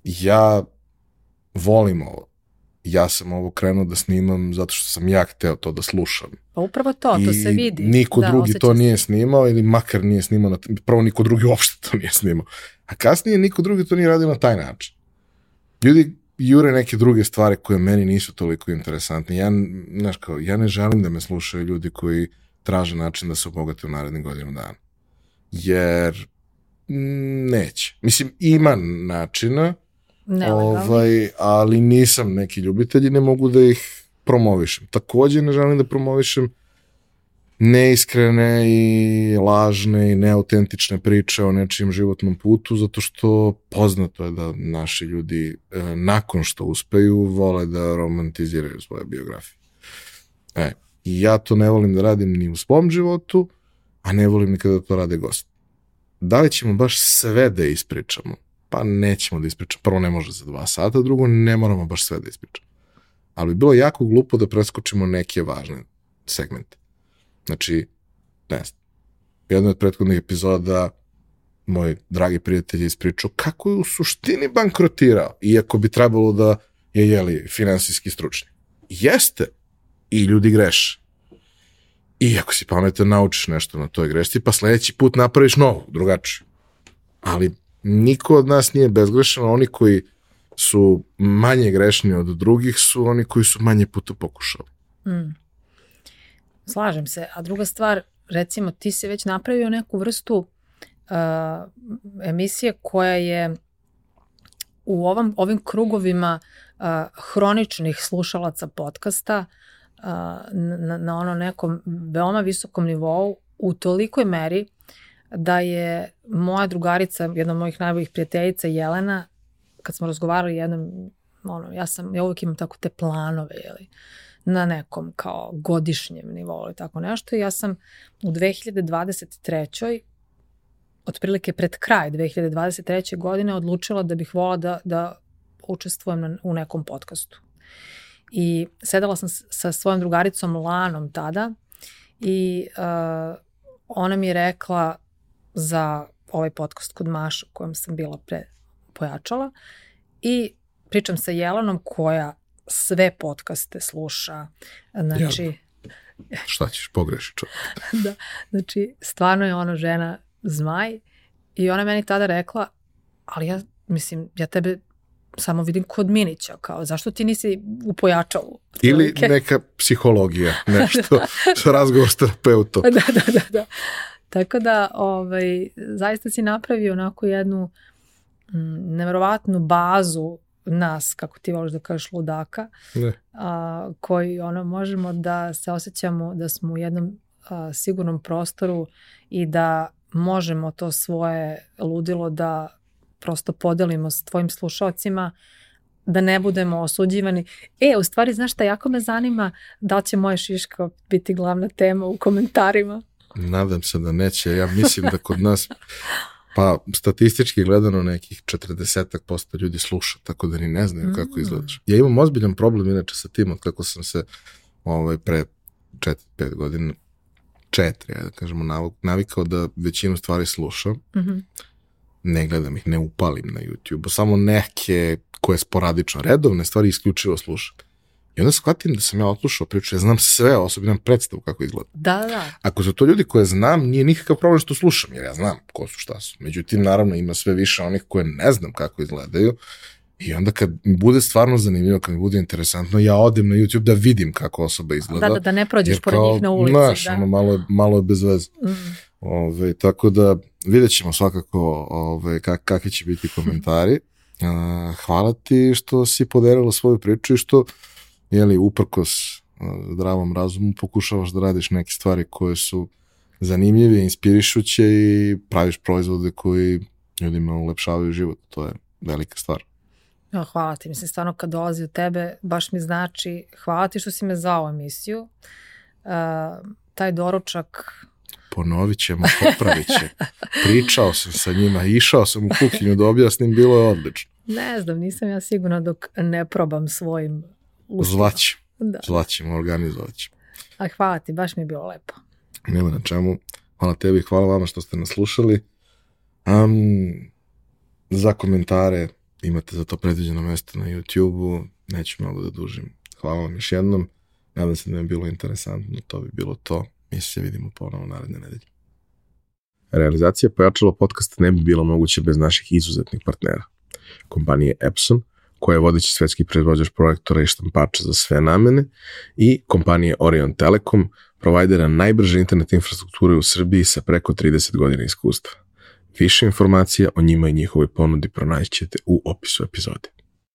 ja volim ovo. Ja sam ovo krenuo da snimam zato što sam ja hteo to da slušam. Pa upravo to, to se I vidi. niko da, drugi to se. nije snimao ili makar nije snimao. Na, prvo niko drugi uopšte to nije snimao. A kasnije niko drugi to nije radio na taj način. Ljudi jure neke druge stvari koje meni nisu toliko interesantne. Ja, znaš kao, ja ne želim da me slušaju ljudi koji traže način da se obogate u narednih godinu dana. Jer neće. Mislim, ima načina, Nelegalno. ovaj, ali nisam neki ljubitelj i ne mogu da ih promovišem. Takođe ne želim da promovišem neiskrene i lažne i neautentične priče o nečijem životnom putu, zato što poznato je da naši ljudi e, nakon što uspeju vole da romantiziraju svoje biografije. E, ja to ne volim da radim ni u svom životu, a ne volim ni kada to rade gost. Da li ćemo baš sve da ispričamo? Pa nećemo da ispričamo. Prvo ne može za dva sata, drugo ne moramo baš sve da ispričamo. Ali bi bilo jako glupo da preskočimo neke važne segmente. Znači, ne znam, jedna od prethodnih epizoda moj dragi prijatelj je ispričao kako je u suštini bankrotirao, iako bi trebalo da je, jeli, finansijski stručnjak. Jeste. I ljudi greše. I ako si pametan, naučiš nešto na toj grešci, pa sledeći put napraviš novu, drugačiju. Ali niko od nas nije bezgrešan, oni koji su manje grešni od drugih su oni koji su manje puta pokušali. Mm. Slažem se. A druga stvar, recimo, ti si već napravio neku vrstu uh, emisije koja je u ovom, ovim krugovima uh, hroničnih slušalaca podcasta uh, na, na ono nekom veoma visokom nivou u tolikoj meri da je moja drugarica, jedna od mojih najboljih prijateljica Jelena, kad smo razgovarali jednom, ono, ja sam, ja uvijek imam tako te planove, jeli, na nekom kao godišnjem nivou ili tako nešto. Ja sam u 2023. otprilike pred kraj 2023. godine odlučila da bih volila da, da učestvujem na, u nekom podcastu. I sedela sam sa svojom drugaricom Lanom tada i uh, ona mi je rekla za ovaj podcast kod Maša u kojem sam bila pre pojačala i pričam sa Jelenom koja sve podcaste sluša. Znači, Šta ćeš, pogreši čovjek. da, znači, stvarno je ona žena zmaj i ona meni tada rekla, ali ja, mislim, ja tebe samo vidim kod Minića, kao, zašto ti nisi u pojačalu? Ili neka psihologija, nešto, razgovor s terapeutom. Da, da, da, da. Tako da, ovaj, zaista si napravio onako jednu mm, nevjerovatnu bazu nas, kako ti voliš da kažeš, ludaka, Ne. a, koji ono, možemo da se osjećamo da smo u jednom a, sigurnom prostoru i da možemo to svoje ludilo da prosto podelimo s tvojim slušalcima, da ne budemo osuđivani. E, u stvari, znaš šta, jako me zanima da će moje šiška biti glavna tema u komentarima. Nadam se da neće. Ja mislim da kod nas, pa statistički gledano nekih 40% ljudi sluša, tako da ni ne znaju kako Mm. izgledaš. Ja imam ozbiljan problem inače sa tim, od kako sam se ovaj, pre 4-5 godina, četiri, ajde da kažemo, nav- navikao da većinu stvari slušam, Mhm. ne gledam ih, ne upalim na YouTube, samo neke koje sporadično, redovne stvari isključivo slušam. I onda shvatim da sam ja otlušao priču, ja znam sve, osobno imam predstavu kako izgleda. Da, da. Ako su to ljudi koje znam, nije nikakav problem što slušam, jer ja znam ko su šta su. Međutim, naravno, ima sve više onih koje ne znam kako izgledaju i onda kad mi bude stvarno zanimljivo, kad mi bude interesantno, ja odem na YouTube da vidim kako osoba izgleda. Da, da, da ne prođeš pored njih na ulici. Znaš, da. ono, malo, je- malo je bez veze. Mm. Ove, tako da vidjet ćemo svakako ove, kak, kakvi će biti komentari. A, hvala ti što si podelila svoju priču i što jeli, uprkos a, zdravom razumu pokušavaš da radiš neke stvari koje su zanimljive, inspirišuće i praviš proizvode koji ljudima ulepšavaju život. To je velika stvar. Ja, hvala ti, mislim, stvarno kad dolazi od tebe, baš mi znači, hvala ti što si me zvao u emisiju. Uh, taj doručak, Ponovit ćemo, popravit će. Pričao sam sa njima, išao sam u kuhinju da objasnim, bilo je odlično. ne znam, nisam ja sigurna dok ne probam svojim ustima. Zvaćemo, Da. zvaćemo, organizovat ćemo. A hvala ti, baš mi je bilo lepo. Nema na čemu. Hvala tebi hvala vama što ste nas slušali. Um, za komentare imate za to predviđeno mesto na YouTube-u. Neću mnogo da dužim. Hvala vam još jednom. Nadam se da je bilo interesantno. To bi bilo to. Mi se vidimo ponovo naredne nedelje. Realizacija pojačalo podcasta ne bi bilo moguće bez naših izuzetnih partnera. Kompanije Epson, koja je vodeći svetski proizvođač projektora i štampača za sve namene, i kompanije Orion Telekom, provajdera najbrže internet infrastrukture u Srbiji sa preko 30 godina iskustva. Više informacija o njima i njihovoj ponudi pronaćete u opisu epizode.